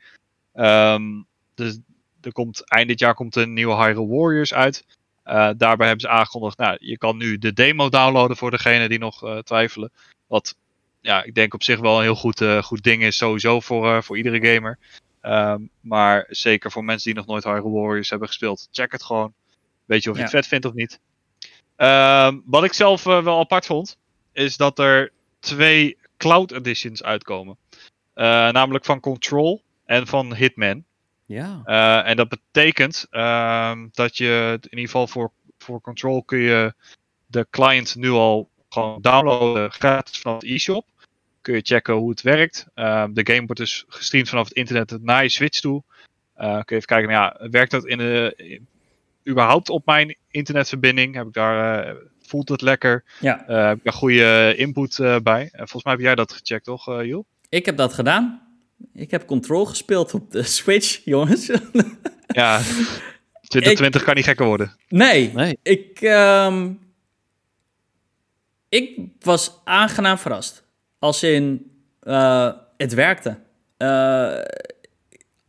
Um, dus er komt, eind dit jaar komt een nieuwe Hyrule Warriors uit. Uh, daarbij hebben ze aangekondigd, nou, je kan nu de demo downloaden voor degenen die nog uh, twijfelen. Wat, ja, ik denk op zich wel een heel goed, uh, goed ding is, sowieso voor, voor iedere gamer. Um, maar zeker voor mensen die nog nooit Hyrule Warriors hebben gespeeld, check het gewoon. Weet je of je ja. het vet vindt of niet. Um, wat ik zelf wel apart vond, is dat er twee Cloud Editions uitkomen. namelijk van Control en van Hitman. Ja. Uh, en dat betekent uh, dat je in ieder geval voor, voor Control kun je de client nu al gewoon downloaden gratis vanaf de e-shop. Kun je checken hoe het werkt. Uh, de game wordt dus gestreamd vanaf het internet naar je Switch toe. Kun je even kijken, nou ja, werkt dat in de, überhaupt op mijn internetverbinding? Heb ik daar, voelt het lekker? Ja. heb ik daar goede input bij? volgens mij heb jij dat gecheckt, toch, Joel? Ik heb dat gedaan. Ik heb Control gespeeld op de Switch, jongens. ja, 2020 kan niet gekker worden. Nee, nee. Ik, um, ik was aangenaam verrast. Als in, uh, het werkte. Uh,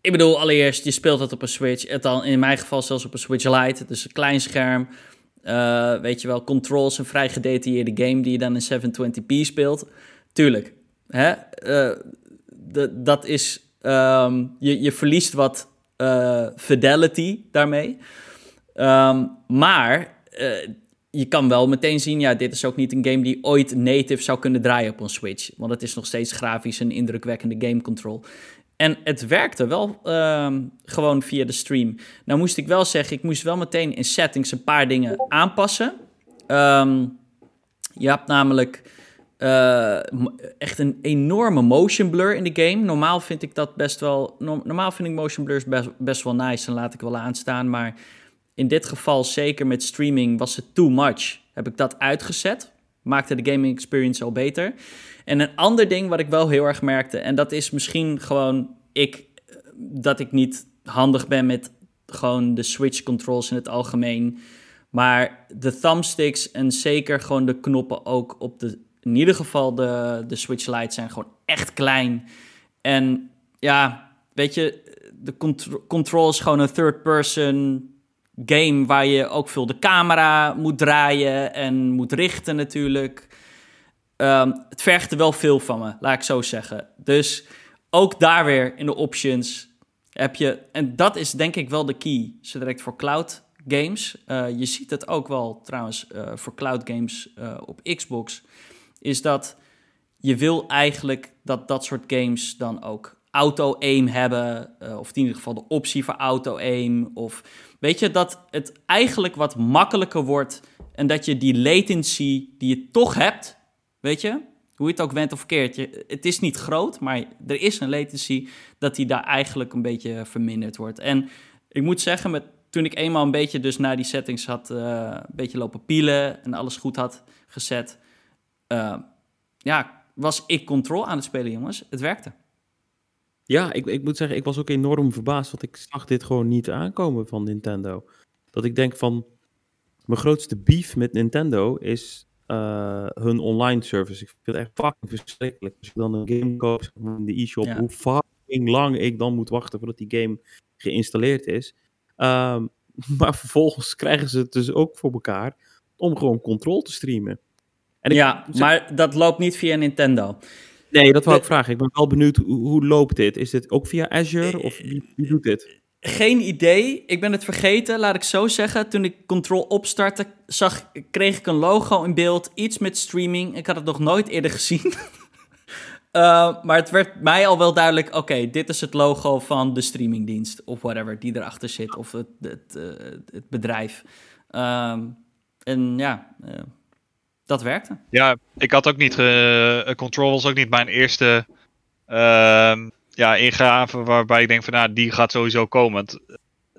ik bedoel, allereerst, je speelt het op een Switch. Het dan in mijn geval zelfs op een Switch Lite. Dus een klein scherm. Uh, weet je wel, Control is een vrij gedetailleerde game die je dan in 720p speelt. Tuurlijk. Hè? de, dat is, um, je, je verliest wat uh, fidelity daarmee. Um, maar je kan wel meteen zien, ja, dit is ook niet een game die ooit native zou kunnen draaien op een Switch. Want het is nog steeds grafisch een indrukwekkende game control. En het werkte wel um, gewoon via de stream. Nou moest ik wel zeggen, ik moest wel meteen in settings een paar dingen aanpassen. Um, je hebt namelijk uh, echt een enorme motion blur in de game. Normaal vind ik dat best wel. Normaal vind ik motion blurs best, best wel nice en laat ik wel aanstaan. Maar in dit geval, zeker met streaming, was het too much. Heb ik dat uitgezet. Maakte de gaming experience al beter. En een ander ding wat ik wel heel erg merkte, en dat is misschien gewoon ik, dat ik niet handig ben met gewoon de Switch controls in het algemeen. Maar de thumbsticks en zeker gewoon de knoppen ook op de in ieder geval de, de Switch Lite zijn gewoon echt klein. En ja, weet je, de Control is gewoon een third-person game waar je ook veel de camera moet draaien en moet richten natuurlijk. Um, het vergt er wel veel van me, laat ik zo zeggen. Dus ook daar weer in de options heb je, en dat is denk ik wel de key, zo direct voor cloud games. Uh, je ziet het ook wel trouwens uh, voor cloud games uh, op Xbox, is dat je wil eigenlijk dat dat soort games dan ook auto-aim hebben, of in ieder geval de optie voor auto-aim, of weet je, dat het eigenlijk wat makkelijker wordt en dat je die latency die je toch hebt, weet je, hoe je het ook went of keert, je, het is niet groot, maar er is een latency dat die daar eigenlijk een beetje verminderd wordt. En ik moet zeggen, met, toen ik eenmaal een beetje dus naar die settings had, uh, een beetje lopen pielen en alles goed had gezet, uh, ja, was ik control aan het spelen, jongens. Het werkte. Ja, ik, ik moet zeggen, ik was ook enorm verbaasd, want ik zag dit gewoon niet aankomen van Nintendo. Dat ik denk van, mijn grootste beef met Nintendo is uh, hun online service. Ik vind het echt fucking verschrikkelijk. Als je dan een game koopt in de e-shop, hoe fucking lang ik dan moet wachten voordat die game geïnstalleerd is. Um, maar vervolgens krijgen ze het dus ook voor elkaar om gewoon Control te streamen. En ik, ja, maar dat loopt niet via Nintendo. Nee, dat wil ik vragen. Ik ben wel benieuwd, hoe, hoe, loopt dit? Is dit ook via Azure of wie, wie doet dit? Geen idee. Ik ben het vergeten, laat ik zo zeggen. Toen ik Control opstartte, zag, kreeg ik een logo in beeld. Iets met streaming. Ik had het nog nooit eerder gezien. uh, maar het werd mij al wel duidelijk: oké, dit is het logo van de streamingdienst. Of whatever die erachter zit. Of het, het, uh, het bedrijf. Uh, en ja, uh, dat werkte. Ja, ik had ook niet. Control was ook niet mijn eerste ehm, ja, ingraven waarbij ik denk van nou, die gaat sowieso komen. Want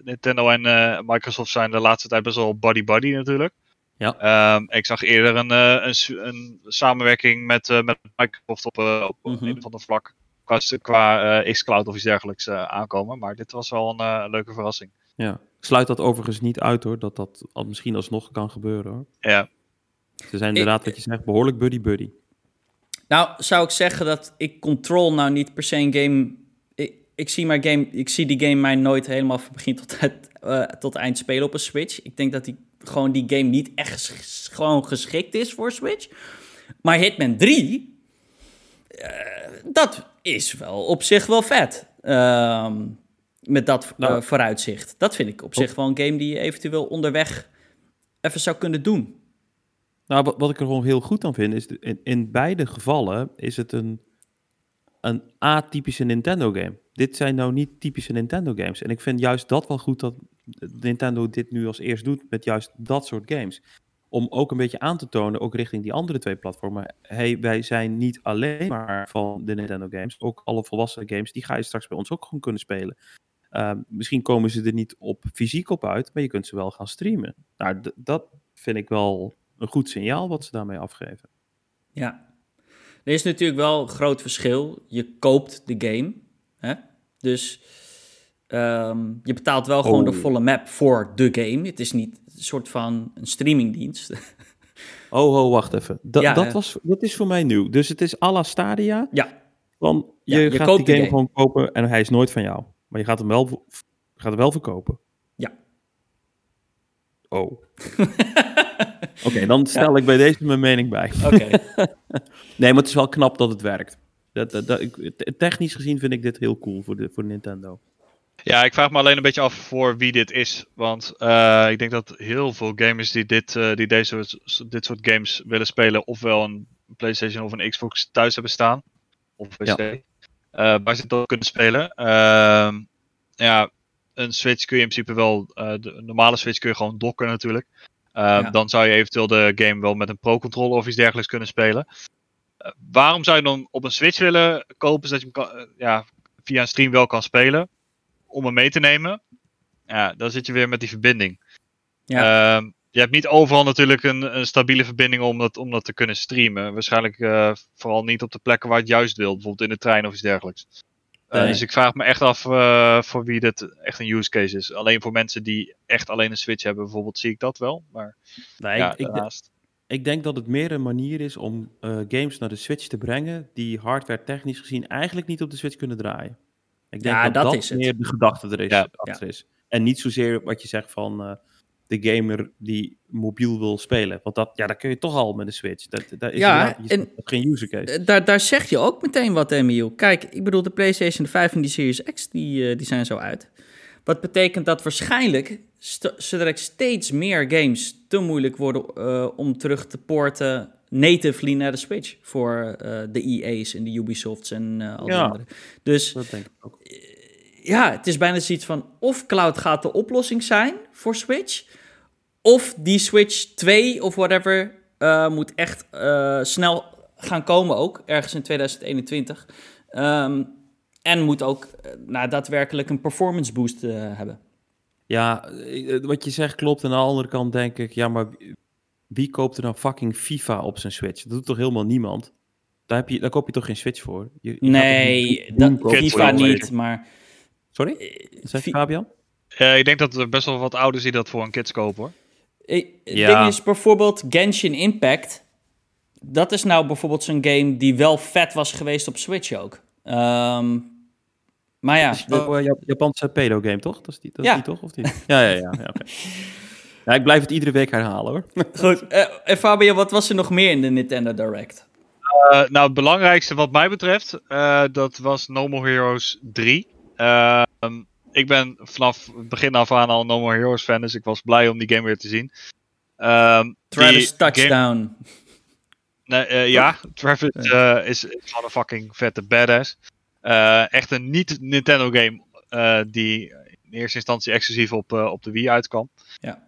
Nintendo en uh, Microsoft zijn de laatste tijd best wel buddy-buddy natuurlijk. Ja. Um, ik zag eerder een, uh, een, een, samenwerking met, uh, met Microsoft op, op mm -hmm. een of ander vlak qua, qua xCloud of iets dergelijks aankomen. Maar dit was wel een leuke verrassing. Ja, ik sluit dat overigens niet uit hoor, dat dat misschien alsnog kan gebeuren hoor. Ja. Ze zijn inderdaad, ik, wat je zegt, behoorlijk buddy-buddy. Nou, zou ik zeggen dat ik Control nou niet per se een game... Ik, ik, zie, maar game, ik zie die game mij nooit helemaal van begin tot, het, uh, tot eind spelen op een Switch. Ik denk dat die, gewoon die game niet echt ges, gewoon geschikt is voor Switch. Maar Hitman 3, uh, dat is wel op zich wel vet. Uh, met dat nou, vooruitzicht. Dat vind ik op zich wel een game die je eventueel onderweg even zou kunnen doen. Nou, wat, ik er gewoon heel goed aan vind, is in, in beide gevallen is het een, een atypische Nintendo game. Dit zijn nou niet typische Nintendo games. En ik vind juist dat wel goed dat Nintendo dit nu als eerst doet met juist dat soort games. Om ook een beetje aan te tonen, ook richting die andere twee platformen. hey, wij zijn niet alleen maar van de Nintendo games. Ook alle volwassen games, die ga je straks bij ons ook gewoon kunnen spelen. Uh, misschien komen ze er niet op fysiek op uit, maar je kunt ze wel gaan streamen. Nou, dat vind ik wel een goed signaal wat ze daarmee afgeven. Ja, er is natuurlijk wel een groot verschil. Je koopt de game, hè? dus um, je betaalt wel oh. gewoon de oh. volle map voor de game. Het is niet een soort van een streamingdienst. oh, oh, wacht even. Da ja, dat, was, dat is voor mij nieuw. Dus het is à la Stadia. Ja. Van, je, ja, je gaat die game, game, gewoon kopen en hij is nooit van jou. Maar je gaat hem wel, gaat hem wel verkopen. Oh. Oké, dan stel ik bij deze mijn mening bij. Oké. nee, maar het is wel knap dat het werkt. Dat, dat, dat, technisch gezien vind ik dit heel cool voor, de, voor Nintendo. Ja, ik vraag me alleen een beetje af voor wie dit is. Want uh, ik denk dat heel veel gamers die, dit, uh, die deze, dit soort games willen spelen, ofwel een PlayStation of een Xbox thuis hebben staan. Of PC. Ja. Uh, waar ze het ook kunnen spelen. Ehm, ja, een Switch kun je in principe wel. de normale Switch kun je gewoon dokken natuurlijk. Uh, Dan zou je eventueel de game wel met een pro-controller of iets dergelijks kunnen spelen. Uh, waarom zou je dan op een Switch willen kopen, zodat je hem kan, uh, ja, via een stream wel kan spelen? Om hem mee te nemen. Ja, dan zit je weer met die verbinding. Ja. Ehm, je hebt niet overal natuurlijk een, een, stabiele verbinding om dat, om dat te kunnen streamen. Waarschijnlijk eh, vooral niet op de plekken waar je het juist wilt. Bijvoorbeeld in de trein of iets dergelijks. Eh, nee. Dus ik vraag me echt af uh, voor wie dit echt een use case is. Alleen voor mensen die echt alleen een Switch hebben, bijvoorbeeld, zie ik dat wel. Maar nee, ja, ik, ik denk dat het meer een manier is om uh, games naar de Switch te brengen die hardware technisch gezien eigenlijk niet op de Switch kunnen draaien. Ik denk ja, dat dat, dat meer de gedachte er is, ja. achter is. En niet zozeer wat je zegt van uh, de gamer die mobiel wil spelen. Want dat, ja, dat kun je toch al met de Switch. Dat, dat is ja, en, geen user case. Eh, daar, daar zeg je ook meteen wat, Emiel. Kijk, ik bedoel, de PlayStation 5 en die Series X, die, uh, die zijn zo uit. Wat betekent dat waarschijnlijk zodat steeds meer games te moeilijk worden uh, om terug te porten natively naar de Switch voor uh, de EA's en de Ubisofts en uh, al die andere. Dus dat denk ik ook. Ja, het is bijna zoiets van of cloud gaat de oplossing zijn voor Switch, of die Switch 2 of whatever moet echt snel gaan komen ook, ergens in 2021. Um, en moet ook nou, daadwerkelijk een performance boost hebben. Ja, eh, wat je zegt klopt. En aan de andere kant denk ik, ja, maar wie koopt er nou fucking FIFA op zijn Switch? Dat doet toch helemaal niemand? Daar, heb je, daar koop je toch geen Switch voor? Je, nee, dat, FIFA niet, maar... Sorry? Uh, zeg Fabian? Uh, ik denk dat er best wel wat ouders die dat voor een kids kopen, hoor. Het ja. ding is bijvoorbeeld Genshin Impact. Dat is nou bijvoorbeeld zo'n game die wel vet was geweest op Switch ook. Um, maar ja. De... Japanse pedo-game, toch? Dat is die, dat ja. is die toch? Of die? Ja, ja, ja. ja, ja, ik blijf het iedere week herhalen hoor. Goed. Uh, en Fabio, wat was er nog meer in de Nintendo Direct? Uh, nou, het belangrijkste wat mij betreft, uh, dat was No More Heroes 3. Ehm, ik ben vanaf het begin af aan al No More Heroes fan, dus ik was blij om die game weer te zien. Um, Travis Touchdown. Nee, ja, Travis is, is gewoon een fucking vette badass. Uh, echt een niet-Nintendo-game uh, die in eerste instantie exclusief op, op de Wii uitkwam. Ja.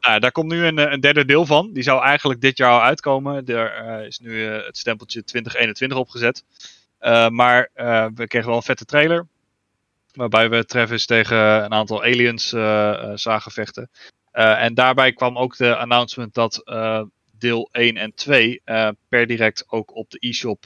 Nou, daar komt nu een, een, derde deel van. Die zou eigenlijk dit jaar al uitkomen. Er is nu het stempeltje 2021 opgezet. maar we kregen wel een vette trailer. Waarbij we Travis tegen een aantal aliens zagen vechten. en daarbij kwam ook de announcement dat deel 1 en 2 per direct ook op de e-shop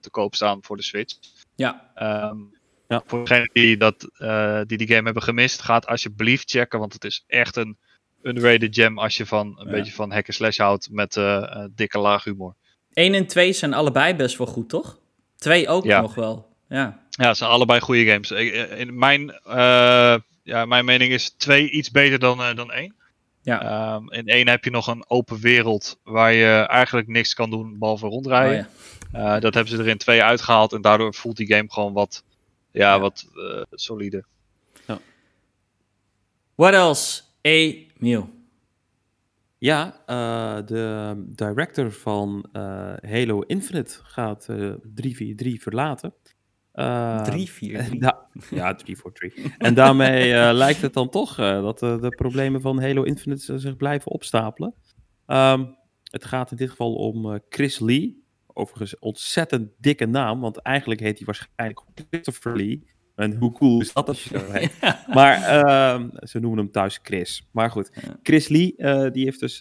te koop staan voor de Switch. Ja. Um, ja. Voor degenen die, dat, uh, die die game hebben gemist, gaat alsjeblieft checken. Want het is echt een underrated gem als je van een beetje van hack slash houdt met uh, dikke laag humor. 1 en 2 zijn allebei best wel goed, toch? 2 ook nog wel. Ja. Ja, het zijn allebei goede games. In mijn, uh, ja, mijn mening is 2 iets beter dan, uh, dan 1. Ja. Um, in 1 heb je nog een open wereld waar je eigenlijk niks kan doen behalve rondrijden. Oh, ja. Uh, dat hebben ze er in twee uitgehaald en daardoor voelt die game gewoon wat, ja, ja. wat uh, solide. Ja. What else? Emiel. Ja, uh, de director van Halo Infinite gaat 343 verlaten. 343? ja, 343. en daarmee lijkt het dan toch dat de problemen van Halo Infinite zich blijven opstapelen. Um, het gaat in dit geval om Chris Lee overigens ontzettend dikke naam, want eigenlijk heet hij waarschijnlijk Christopher Lee. En hoe cool is dat als je zo heet? Maar uh, ze noemen hem thuis Chris. Maar goed, Chris Lee, die heeft dus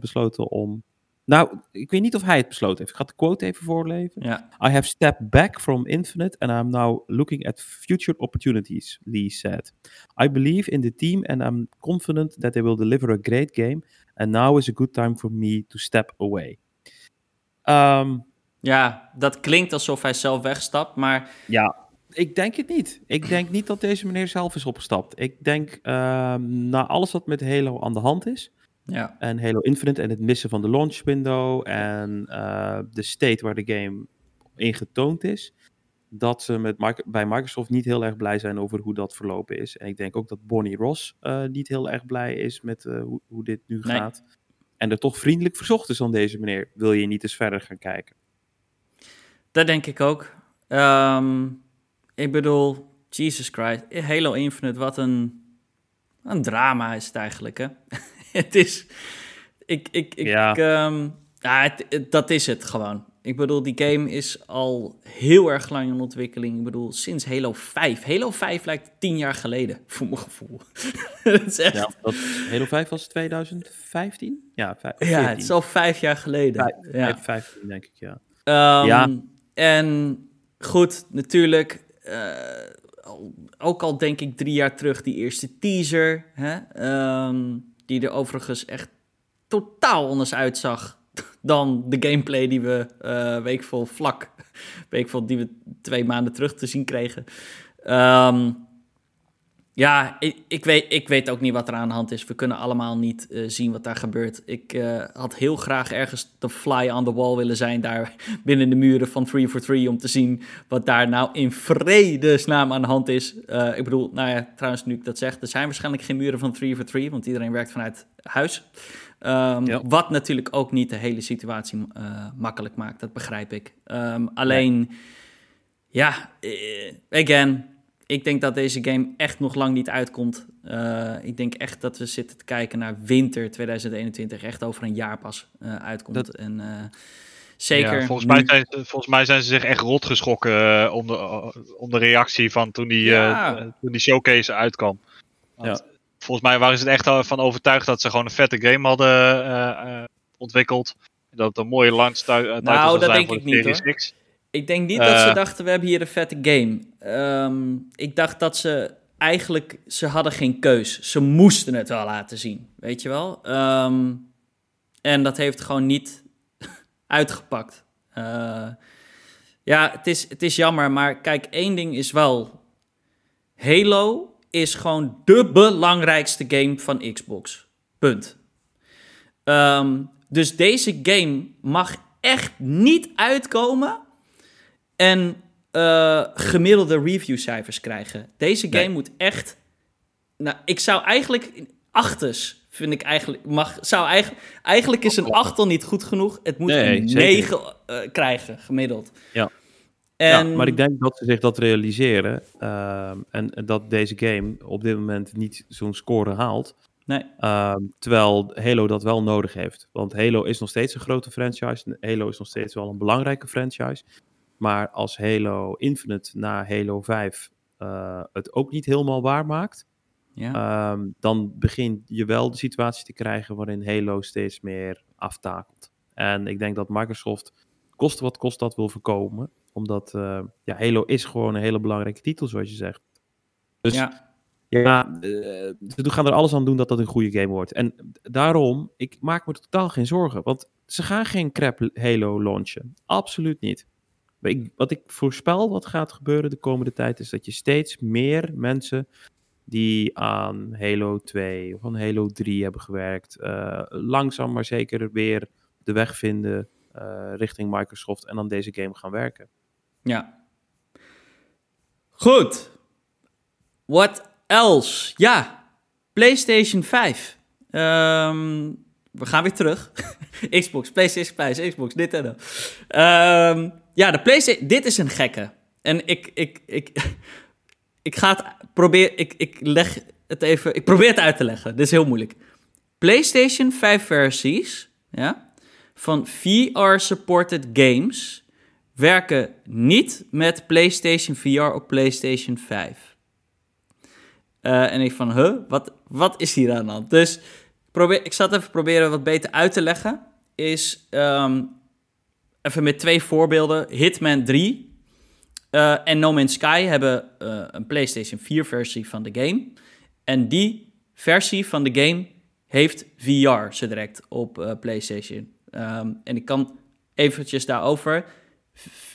besloten om... Nou, ik weet niet of hij het besloten heeft. Ik ga de quote even voorlezen. Ja. I have stepped back from Infinite and I'm now looking at future opportunities, Lee said. I believe in the team and I'm confident that they will deliver a great game. And now is a good time for me to step away. Um, ja, dat klinkt alsof hij zelf wegstapt, maar... Ja, ik denk het niet. Ik denk niet dat deze meneer zelf is opgestapt. Ik denk, uh, na alles wat met Halo aan de hand is... Ja. En Halo Infinite en het missen van de launch window... en uh, de state waar de game in getoond is... dat ze met, bij Microsoft niet heel erg blij zijn over hoe dat verlopen is. En ik denk ook dat Bonnie Ross uh, niet heel erg blij is met uh, hoe, hoe, dit nu nee. gaat. En er toch vriendelijk verzocht is aan deze meneer. Wil je niet eens verder gaan kijken? Dat denk ik ook. Um, ik bedoel, Jesus Christ, Halo Infinite, wat een, een drama is het eigenlijk, hè? het is, ik, ik, ik, ja. Um, ja het, het, dat is het gewoon. Ik bedoel, die game is al heel erg lang in ontwikkeling. Ik bedoel, sinds Halo 5. Halo 5 lijkt tien jaar geleden, voor mijn gevoel. dat is echt... Ja, dat, Halo 5 was 2015? Ja, vijf, ja het is al vijf jaar geleden. Vijf, ja. 15, denk ik, ja. Um, ja. En goed, natuurlijk. Uh, ook al denk ik drie jaar terug, die eerste teaser. Hè, um, die er overigens echt totaal anders uitzag dan de gameplay die we uh, weekvol vlak, weekvol die we twee maanden terug te zien kregen. Um, ja, ik, ik, weet, ik weet ook niet wat er aan de hand is. We kunnen allemaal niet uh, zien wat daar gebeurt. Ik uh, had heel graag ergens de fly on the wall willen zijn, daar binnen de muren van 3 for 3, om te zien wat daar nou in vredesnaam aan de hand is. Uh, ik bedoel, nou ja, trouwens, nu ik dat zeg, er zijn waarschijnlijk geen muren van 3 for 3, want iedereen werkt vanuit huis. Um, ja. Wat natuurlijk ook niet de hele situatie makkelijk maakt, dat begrijp ik. Um, alleen, ja, again ik denk dat deze game echt nog lang niet uitkomt. Uh, ik denk echt dat we zitten te kijken naar winter 2021. Echt over een jaar pas uh, uitkomt. Dat... En uh, zeker. Ja, volgens, mij zijn, volgens mij zijn ze zich echt rot geschrokken om, de, om de reactie van toen die, ja. toen die showcase uitkwam. Want ja. Volgens mij waren ze er echt van overtuigd dat ze gewoon een vette game hadden ontwikkeld. Dat het een mooie launch title nou, dat denk ik niet, hoor. Ik denk niet dat ze eh. dachten, we hebben hier een vette game. Um, ik dacht dat ze eigenlijk, ze hadden geen keus. Ze moesten het wel laten zien, weet je wel. Um, en dat heeft gewoon niet uitgepakt. Uh, ja, het is, het is jammer, maar kijk, één ding is wel... Halo is gewoon de belangrijkste game van Xbox. Punt. Um, dus deze game mag echt niet uitkomen en uh, gemiddelde reviewcijfers krijgen. Deze game moet echt. Nou, ik zou eigenlijk. Achters vind ik eigenlijk. Mag, zou eigenlijk, eigenlijk is een 8 al niet goed genoeg. Het moet een 9 uh, eh, krijgen, gemiddeld. Ja. En... Ja, maar ik denk dat ze zich dat realiseren. Uh, en dat deze game op dit moment niet zo'n score haalt. Nee. Uh, terwijl Halo dat wel nodig heeft. Want Halo is nog steeds een grote franchise. Halo is nog steeds wel een belangrijke franchise. Maar als Halo Infinite na Halo 5 uh, eh, het ook niet helemaal waar maakt, ja. um, dan begin je wel de situatie te krijgen waarin Halo steeds meer aftakelt. En ik denk dat Microsoft, kost wat kost dat, wil voorkomen. Omdat uh, ja, Halo is gewoon een hele belangrijke titel, zoals je zegt. Dus ja, ja uh, ze gaan er alles aan doen dat dat een goede game wordt. En daarom, ik maak me totaal geen zorgen. Want ze gaan geen crap Halo launchen. Absoluut niet wat ik voorspel wat gaat gebeuren de komende tijd, is dat je steeds meer mensen die aan Halo 2 of aan Halo 3 hebben gewerkt, uh, langzaam maar zeker weer de weg vinden uh, richting Microsoft en aan deze game gaan werken. Ja. Goed. What else? Ja, PlayStation 5. Um, ehm, we gaan weer terug. Xbox, PlayStation 5, Xbox, dit en dat. Um, ja, de PlayStation. Dit is een gekke. En ik, ik, ik, ik ga het proberen. Ik, ik leg het even. Ik probeer het uit te leggen. Dit is heel moeilijk. PlayStation 5 versies ja, van VR-supported games werken niet met PlayStation VR op PlayStation 5. Uh, en ik van, huh, wat, wat is hier aan de hand? Dus probeer, ik zal het even proberen wat beter uit te leggen. Is um, even met twee voorbeelden. Hitman 3 uh, eh, en No Man's Sky hebben uh, een PlayStation 4 versie van de game. En die versie van de game heeft VR zo direct op uh, PlayStation. Um, en ik kan eventjes daarover.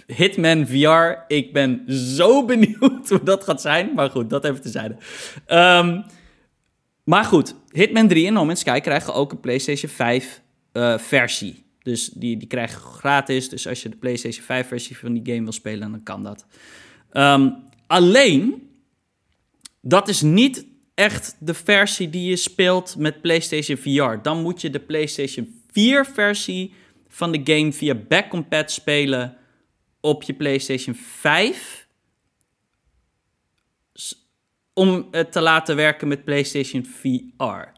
Hitman VR, ik ben zo benieuwd hoe dat gaat zijn. Maar goed, dat even tezijde. Um, maar goed, Hitman 3 en No Man's Sky krijgen ook een PlayStation 5 versie. Dus die, die krijg je gratis. Dus als je de PlayStation 5 versie van die game wil spelen, dan kan dat. Um, alleen, dat is niet echt de versie die je speelt met PlayStation VR. Dan moet je de PlayStation 4 versie van de game via backcompat spelen op je PlayStation 5 om het te laten werken met PlayStation VR.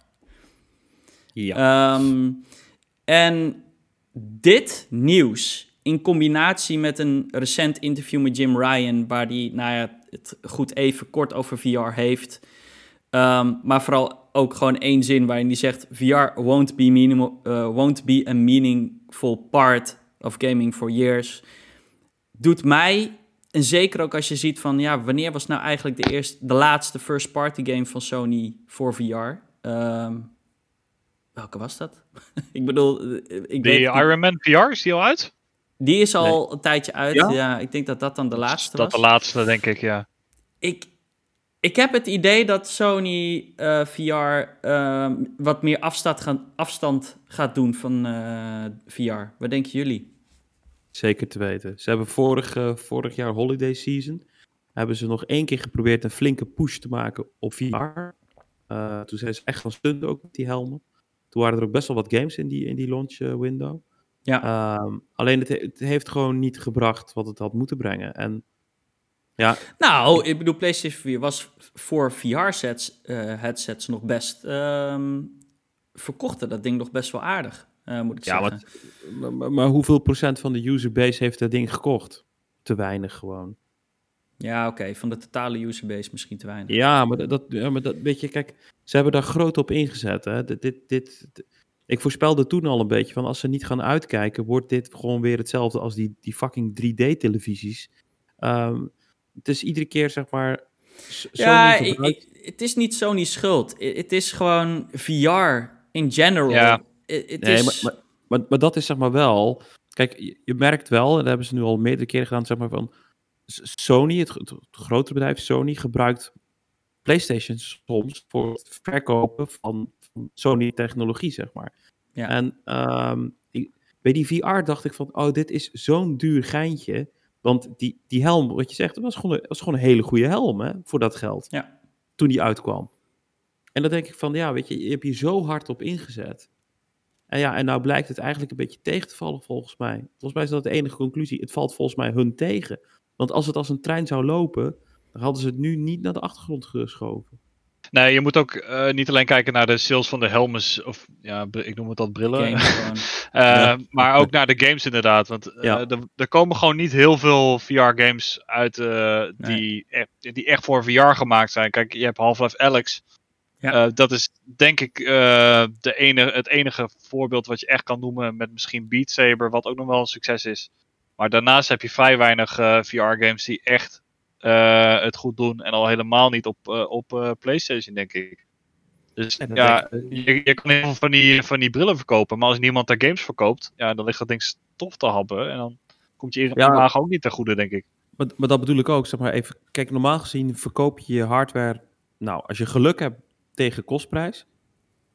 Ja. Um, en dit nieuws in combinatie met een recent interview met Jim Ryan, waar hij nou ja, het goed even kort over VR heeft. Um, maar vooral ook gewoon één zin waarin hij zegt: VR won't be, minimal, uh, won't be a meaningful part of gaming for years. Doet mij, en zeker ook als je ziet van ja, wanneer was nou eigenlijk de, eerste, de laatste first party game van Sony voor VR? Um, welke was dat? ik bedoel, ik die weet, Iron Man VR, is die al uit? Die is al een tijdje uit. Ja? ik denk dat dat dan de laatste dat was. Dat de laatste, denk ik, ja. Ik, ik heb het idee dat Sony uh, VR uh, wat meer afstand, gaan, afstand gaat doen van uh, VR. Wat denken jullie? Zeker te weten. Ze hebben vorig, vorig jaar holiday season hebben ze nog één keer geprobeerd een flinke push te maken op VR. toen zijn ze echt van stunden ook met die helmen. Toen waren er ook best wel wat games in die, in die launch window. Ja. Um, alleen het, het, heeft gewoon niet gebracht wat het had moeten brengen. En ja. Nou, ik bedoel, PlayStation 4 was voor VR-sets, uh, eh, headsets nog best. Um, verkochten dat ding nog best wel aardig, uh, moet ik ja, zeggen. Maar, maar, maar, hoeveel procent van de userbase heeft dat ding gekocht? Te weinig gewoon. Ja, oké, van de totale userbase misschien te weinig. Ja, maar dat, ja, maar dat weet je, kijk, ze hebben daar groot op ingezet. Hè. Dit, dit, dit, ik voorspelde toen al een beetje van als ze niet gaan uitkijken, wordt dit gewoon weer hetzelfde als die, die fucking 3D-televisies. Um, het is iedere keer zeg maar. ja, ik, het is niet Sony's schuld. Het is gewoon VR in general. Ja. nee, is... maar, maar, maar, dat is zeg maar wel. Kijk, je, merkt wel, en dat hebben ze nu al meerdere keren gedaan, zeg maar van. Sony, het, het, grotere bedrijf Sony, gebruikt PlayStation soms voor het verkopen van, van Sony-technologie, zeg maar. Ja. En um, bij die VR dacht ik van, oh, dit is zo'n duur geintje. Want die, die helm, wat je zegt, dat was gewoon een, was gewoon een hele goede helm hè, voor dat geld. Ja. Toen die uitkwam. En dan denk ik van, ja, weet je, je hebt hier zo hard op ingezet. En ja, en nou blijkt het eigenlijk een beetje tegen te vallen volgens mij. Volgens mij is dat de enige conclusie. Het valt volgens mij hun tegen. Want als het als een trein zou lopen, dan hadden ze het nu niet naar de achtergrond geschoven. Nee, je moet ook uh, niet alleen kijken naar de sales van de helmes, of ja, ik noem het dat brillen. uh, Maar ook naar de games inderdaad. Want uh, ja. er, er, komen gewoon niet heel veel VR-games uit die, nee. die echt voor VR gemaakt zijn. Kijk, je hebt Half-Life Alex. Ja. dat is denk ik de ene, het enige voorbeeld wat je echt kan noemen met misschien Beat Saber, wat ook nog wel een succes is. Maar daarnaast heb je vrij weinig VR-games die echt uh, het goed doen. En al helemaal niet op, uh, op uh, PlayStation, denk ik. Dus ja, je, je, kan heel veel van die, van die brillen verkopen. Maar als niemand daar games verkoopt, ja, dan ligt dat ding stof te happen. En dan komt je ja, ook niet ten goede, denk ik. Maar, maar dat bedoel ik ook. Zeg maar even, kijk, normaal gezien verkoop je je hardware. Nou, als je geluk hebt tegen kostprijs.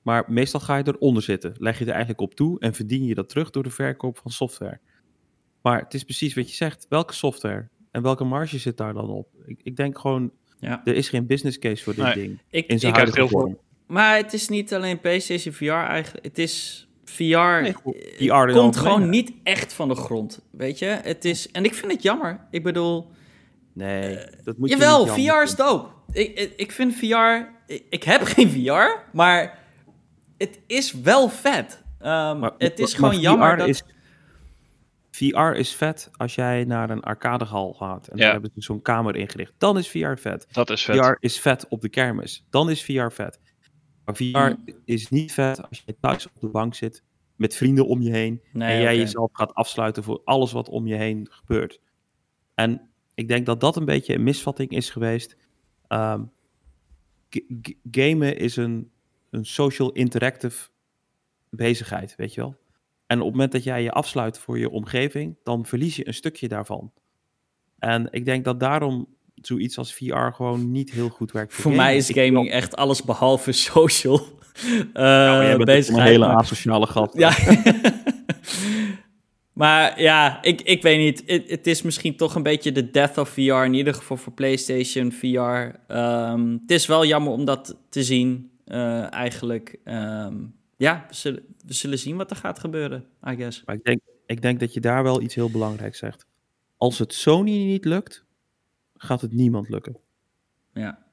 Maar meestal ga je eronder zitten. Leg je er eigenlijk op toe en verdien je dat terug door de verkoop van software. Maar het is precies wat je zegt. Welke software? En welke marge zit daar dan op? Ik, ik denk gewoon, ja. er is geen business case voor dit ding. Ik, in zijn ik huidige vorm. Maar het is niet alleen PlayStation VR eigenlijk. Het is VR. Nee, VR komt gewoon niet echt van de grond. Weet je? Het is. En ik vind het jammer. Ik bedoel. Nee, uh, dat moet jawel, je Jawel, VR is dope. Ik, ik, vind VR. Ik, ik, heb geen VR, maar het is wel vet. Um, maar, het is gewoon jammer dat. Is, VR is vet als jij naar een arcadehal gaat. En daar hebben ze zo'n kamer ingericht. Dan is VR vet. Dat is vet. VR is vet op de kermis. Dan is VR vet. Maar VR hmm. is niet vet als je thuis op de bank zit met vrienden om je heen. en jij jezelf gaat afsluiten voor alles wat om je heen gebeurt. En ik denk dat dat een beetje een misvatting is geweest. Um, gamen is een, een social interactive bezigheid, weet je wel. En op het moment dat jij je afsluit voor je omgeving, dan verlies je een stukje daarvan. En ik denk dat daarom zoiets als VR gewoon niet heel goed werkt. Voor, mij is gaming echt alles behalve social. Uh, ja, bent een hele asociale gat. Ja. maar ja, ik, ik weet niet. Het is misschien toch een beetje de death of VR. In ieder geval voor PlayStation VR. Ehm, het is wel jammer om dat te zien, uh, eigenlijk. Um, ja, we zullen, we zullen zien wat er gaat gebeuren, I guess. Maar ik denk, ik denk dat je daar wel iets heel belangrijks zegt. Als het Sony niet lukt, gaat het niemand lukken. Ja.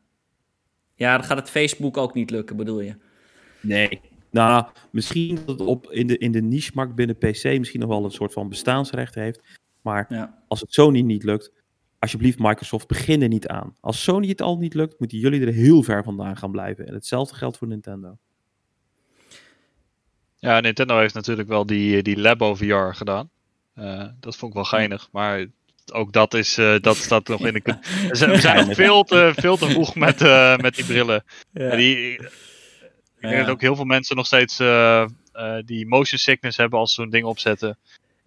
Ja, dan gaat het Facebook ook niet lukken, bedoel je? Nee. Nou, misschien dat het op, in de, in de niche-markt binnen PC misschien nog wel een soort van bestaansrecht heeft. Maar ja. als het Sony niet lukt, alsjeblieft Microsoft, begin er niet aan. Als Sony het al niet lukt, moeten jullie er heel ver vandaan gaan blijven. En hetzelfde geldt voor Nintendo. Ja, Nintendo heeft natuurlijk wel die, die Labo VR gedaan. Uh, dat vond ik wel geinig, maar ook dat, is, uh, dat staat nog in de... We zijn nog veel te, veel te vroeg met, uh, met die brillen. Ja. Die, Ik denk dat ook heel veel mensen nog steeds die motion sickness hebben als ze zo'n ding opzetten.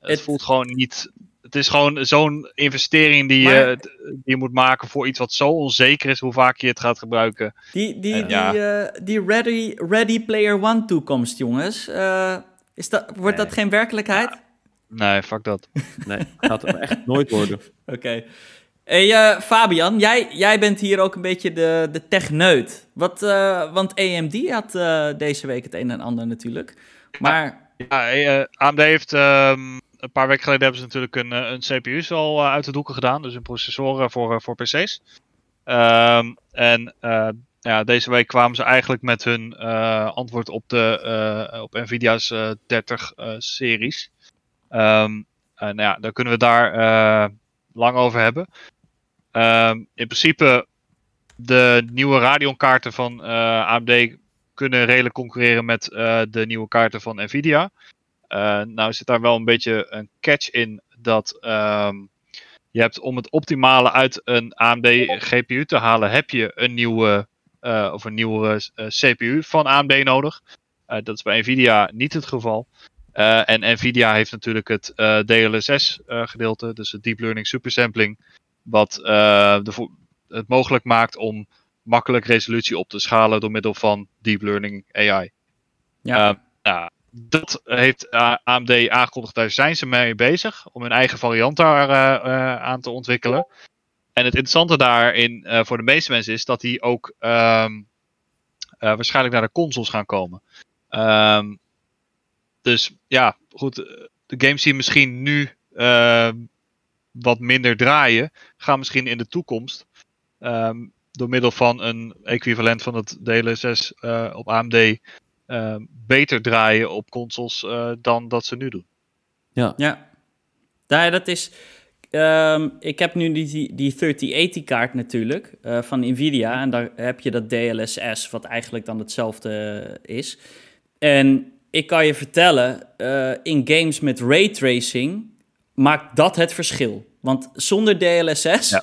Het, voelt gewoon niet. Het is gewoon zo'n investering die, je, die je moet maken voor iets wat zo onzeker is, hoe vaak je het gaat gebruiken. Die, die, die, die Ready, Ready Player One toekomst, jongens. is dat, wordt dat geen werkelijkheid? Nee, fuck dat. Nee, gaat het echt nooit worden. Oké. Hey, uh, Fabian, jij, jij bent hier ook een beetje de, de techneut. Wat, uh, want AMD had uh, deze week het een en ander natuurlijk. Maar... Ja, AMD heeft... Um, een paar weken geleden hebben ze natuurlijk een, een CPU's al uit de doeken gedaan. Dus een processor voor, voor PC's. Um, en ja, deze week kwamen ze eigenlijk met hun antwoord op, de, op NVIDIA's 30-series. Um, nou ja, daar kunnen we daar lang over hebben. Um, in principe, de nieuwe Radeon-kaarten van uh, AMD kunnen redelijk concurreren met de nieuwe kaarten van Nvidia. Nou zit daar wel een beetje een catch in dat um, je hebt om het optimale uit een AMD GPU te halen, heb je een nieuwe of een nieuwe CPU van AMD nodig. dat is bij Nvidia niet het geval. Uh, en Nvidia heeft natuurlijk het uh, eh, DLSS uh, gedeelte, dus het Deep Learning Supersampling, wat de, het mogelijk maakt om makkelijk resolutie op te schalen door middel van Deep Learning AI. Ja. nou, dat heeft AMD aangekondigd, daar zijn ze mee bezig om hun eigen variant daar aan te ontwikkelen. En het interessante daarin voor de meeste mensen is dat die ook um, waarschijnlijk naar de consoles gaan komen. Um, dus ja, goed. De games die misschien nu uh, wat minder draaien, gaan misschien in de toekomst door middel van een equivalent van het DLSS eh, op AMD ehm, beter draaien op consoles uh, dan dat ze nu doen. Ja, ja. ja dat is. Um, ik heb nu die, die 3080 kaart natuurlijk uh, van Nvidia en daar heb je dat DLSS wat eigenlijk dan hetzelfde is. En ik kan je vertellen, uh, in games met raytracing maakt dat het verschil. Want zonder DLSS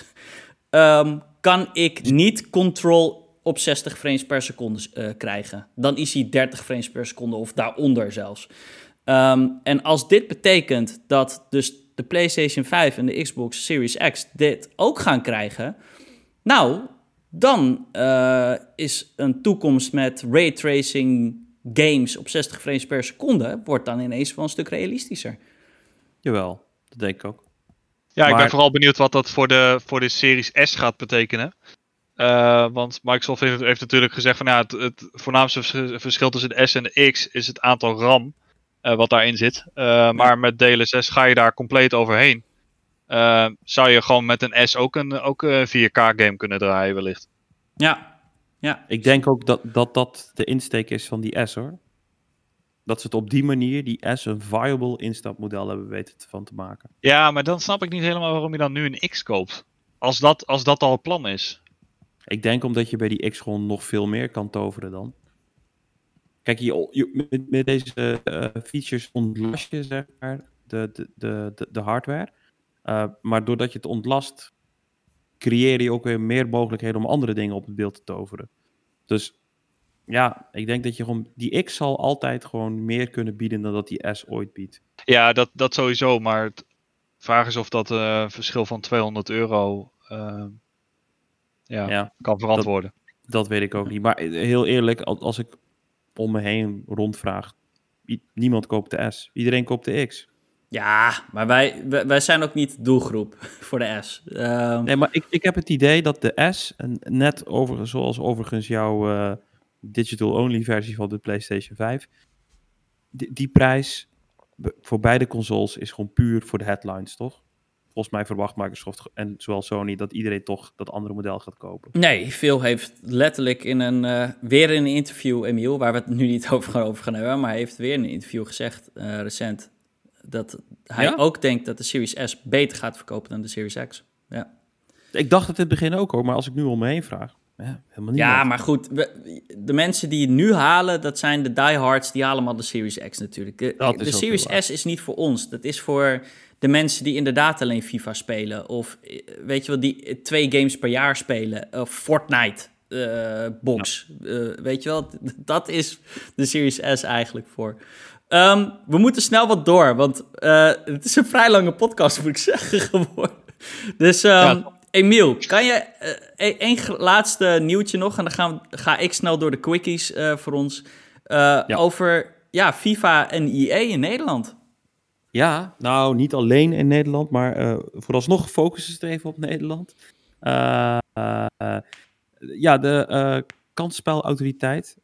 ehm, kan ik niet control op 60 frames per seconde uh, krijgen. Dan is hij 30 frames per seconde of daaronder zelfs. Um, en als dit betekent dat dus de PlayStation 5 en de Xbox Series X dit ook gaan krijgen, nou, dan uh, is een toekomst met raytracing games op 60 frames per seconde wordt dan ineens wel een stuk realistischer. Jawel, dat denk ik ook. Ja, ik ben vooral benieuwd wat dat voor de, voor de Series S gaat betekenen. Uh, want Microsoft heeft, heeft, natuurlijk gezegd van ja, het, het, voornaamste verschil tussen de S en de X is het aantal RAM uh, wat daarin zit. Uh, maar met DLSS ga je daar compleet overheen. zou je gewoon met een S ook een, ook een 4K game kunnen draaien wellicht. Ja, ja. Ik denk ook dat, dat dat de insteek is van die S hoor. Dat ze het op die manier, die S, een viable instapmodel hebben weten van te maken. Ja, maar dan snap ik niet helemaal waarom je dan nu een X koopt. Als dat, als dat al het plan is. Ik denk omdat je bij die X gewoon nog veel meer kan toveren dan. Kijk, je, met, met, deze uh, features ontlast je zeg maar, de, de, de, de hardware. Uh, maar doordat je het ontlast, creëer je ook weer meer mogelijkheden om andere dingen op het beeld te toveren. Dus ja, ik denk dat je gewoon die X zal altijd gewoon meer kunnen bieden dan dat die S ooit biedt. Ja, dat, dat sowieso. Maar het vraag is of dat uh, verschil van 200 euro ja, ja, kan verantwoorden. Dat, dat, weet ik ook niet. Maar heel eerlijk, als ik om me heen rondvraag, niemand koopt de S. Iedereen koopt de X. Ja, maar wij, wij, zijn ook niet doelgroep voor de S. Um... Nee, maar ik, ik heb het idee dat de S, net over, zoals overigens jouw uh, digital-only versie van de PlayStation 5, die, die prijs voor beide consoles is gewoon puur voor de headlines, toch? Volgens mij verwacht Microsoft en zowel Sony dat iedereen toch dat andere model gaat kopen. Nee, Phil heeft letterlijk in een, uh, weer in een interview, Emiel, waar we het nu niet over gaan, over gaan hebben, maar hij heeft weer in een interview gezegd, uh, recent, dat hij ook denkt dat de Series S beter gaat verkopen dan de Series X. Ja. Ik dacht het in het begin ook hoor, maar als ik nu om me heen vraag, ja, helemaal niet. Ja, maar goed, de mensen die het nu halen, dat zijn de diehards, die halen allemaal de Series X natuurlijk. De, de Series S is niet voor ons, dat is voor de mensen die inderdaad alleen FIFA spelen. Of weet je wel, die twee games per jaar spelen. Of Fortnite. box. weet je wel, dat is de Series S eigenlijk voor. Ehm, we moeten snel wat door, want het is een vrij lange podcast, moet ik zeggen, geworden. Dus um, Emiel, kan je uh, één laatste nieuwtje nog en dan gaan ga ik snel door de quickies voor ons over ja, FIFA en EA in Nederland. Ja, nou niet alleen in Nederland, maar vooralsnog focussen ze even op Nederland. ja, de kansspelautoriteit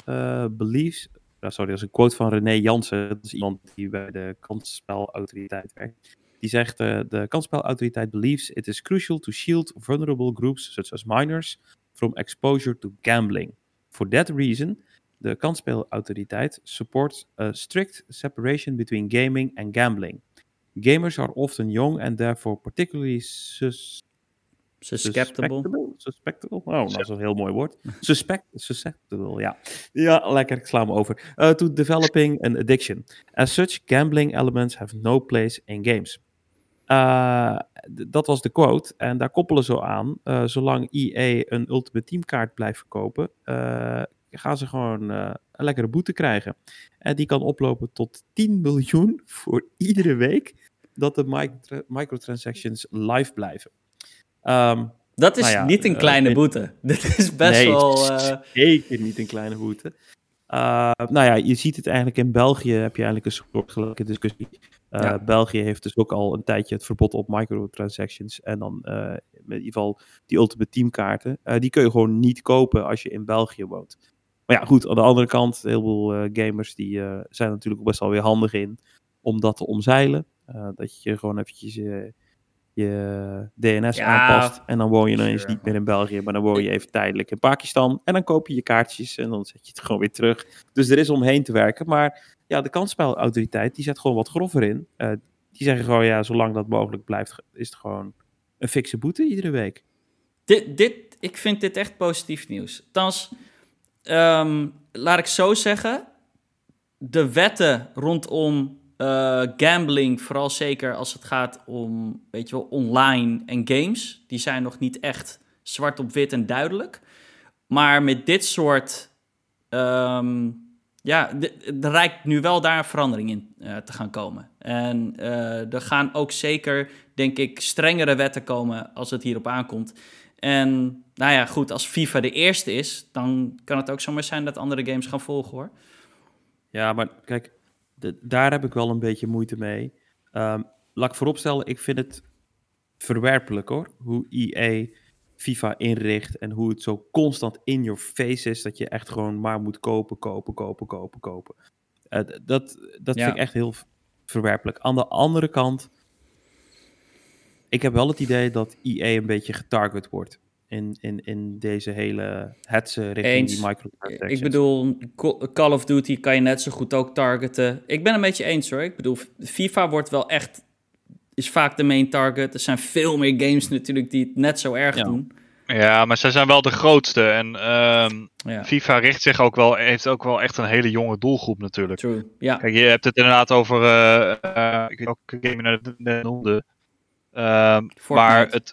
believes, sorry, dat is een quote van René Jansen, dat is iemand die bij de kansspelautoriteit werkt. Die zegt: uh, de kansspelautoriteit believes it is crucial to shield vulnerable groups such as minors from exposure to gambling. For that reason, de kansspelautoriteit supports a strict separation between gaming and gambling. Gamers are often young and therefore particularly sus Susceptible. Susceptible? Oh, dat is een heel mooi woord. Suspect, susceptible, ja. Ja, lekker, ik sla me over. Uh, to developing an addiction. As such, gambling elements have no place in games. Uh, dat was de quote. En daar koppelen ze aan. Uh, zolang EA een Ultimate Team kaart blijft verkopen, gaan ze gewoon een lekkere boete krijgen. En die kan oplopen tot 10 miljoen voor iedere week dat de microtransactions live blijven. Um, dat is nou ja, niet een kleine boete. Dit is best nee, wel. Zeker niet een kleine boete. Uh, nou ja, je ziet het eigenlijk in België heb je eigenlijk een soortgelijke discussie. België heeft dus ook al een tijdje het verbod op microtransactions. En dan in ieder geval die Ultimate Team kaarten. die kun je gewoon niet kopen als je in België woont. Maar ja, goed, aan de andere kant, heel veel gamers die zijn natuurlijk best wel weer handig in om dat te omzeilen. dat je gewoon eventjes je DNS aanpast. En dan woon je ineens niet meer in België, maar dan woon je even tijdelijk in Pakistan. En dan koop je je kaartjes en dan zet je het gewoon weer terug. Dus er is omheen te werken. Maar ja, de kansspelautoriteit die zet gewoon wat grover in. Uh, die zeggen gewoon, ja, zolang dat mogelijk blijft, is het gewoon een fikse boete iedere week. Dit, dit, ik vind dit echt positief nieuws. Thans, um, laat ik zo zeggen, de wetten rondom uh, gambling, vooral zeker als het gaat om, weet je wel, online en games. Die zijn nog niet echt zwart op wit en duidelijk. Maar met dit soort, um, ja, er rijkt nu wel daar een verandering in uh, te gaan komen. En uh, er gaan ook zeker, denk ik, strengere wetten komen als het hierop aankomt. En nou ja, goed, als FIFA de eerste is, dan kan het ook zomaar zijn dat andere games gaan volgen hoor. Ja, maar kijk, daar heb ik wel een beetje moeite mee. Um, laat ik vooropstellen, ik vind het verwerpelijk hoor. Hoe EA FIFA inricht en hoe het zo constant in your face is dat je echt gewoon maar moet kopen, kopen, kopen, kopen, kopen. Uh, dat dat vind ik echt heel verwerpelijk. Aan de andere kant, ik heb wel het idee dat EA een beetje getarget wordt in, in, in deze hele hetze richting die microtransactions. Ik bedoel, Call of Duty kan je net zo goed ook targeten. Ik ben een beetje eens hoor. Ik bedoel, FIFA wordt wel echt, is vaak de main target. Er zijn veel meer games natuurlijk die het net zo erg doen. Ja, maar zij zijn wel de grootste. En ehm, FIFA richt zich ook wel, heeft ook wel echt een hele jonge doelgroep natuurlijk. True, ja. Kijk, je hebt het inderdaad over, uh, uh, ik weet ook game je net noemde. Uh, maar het,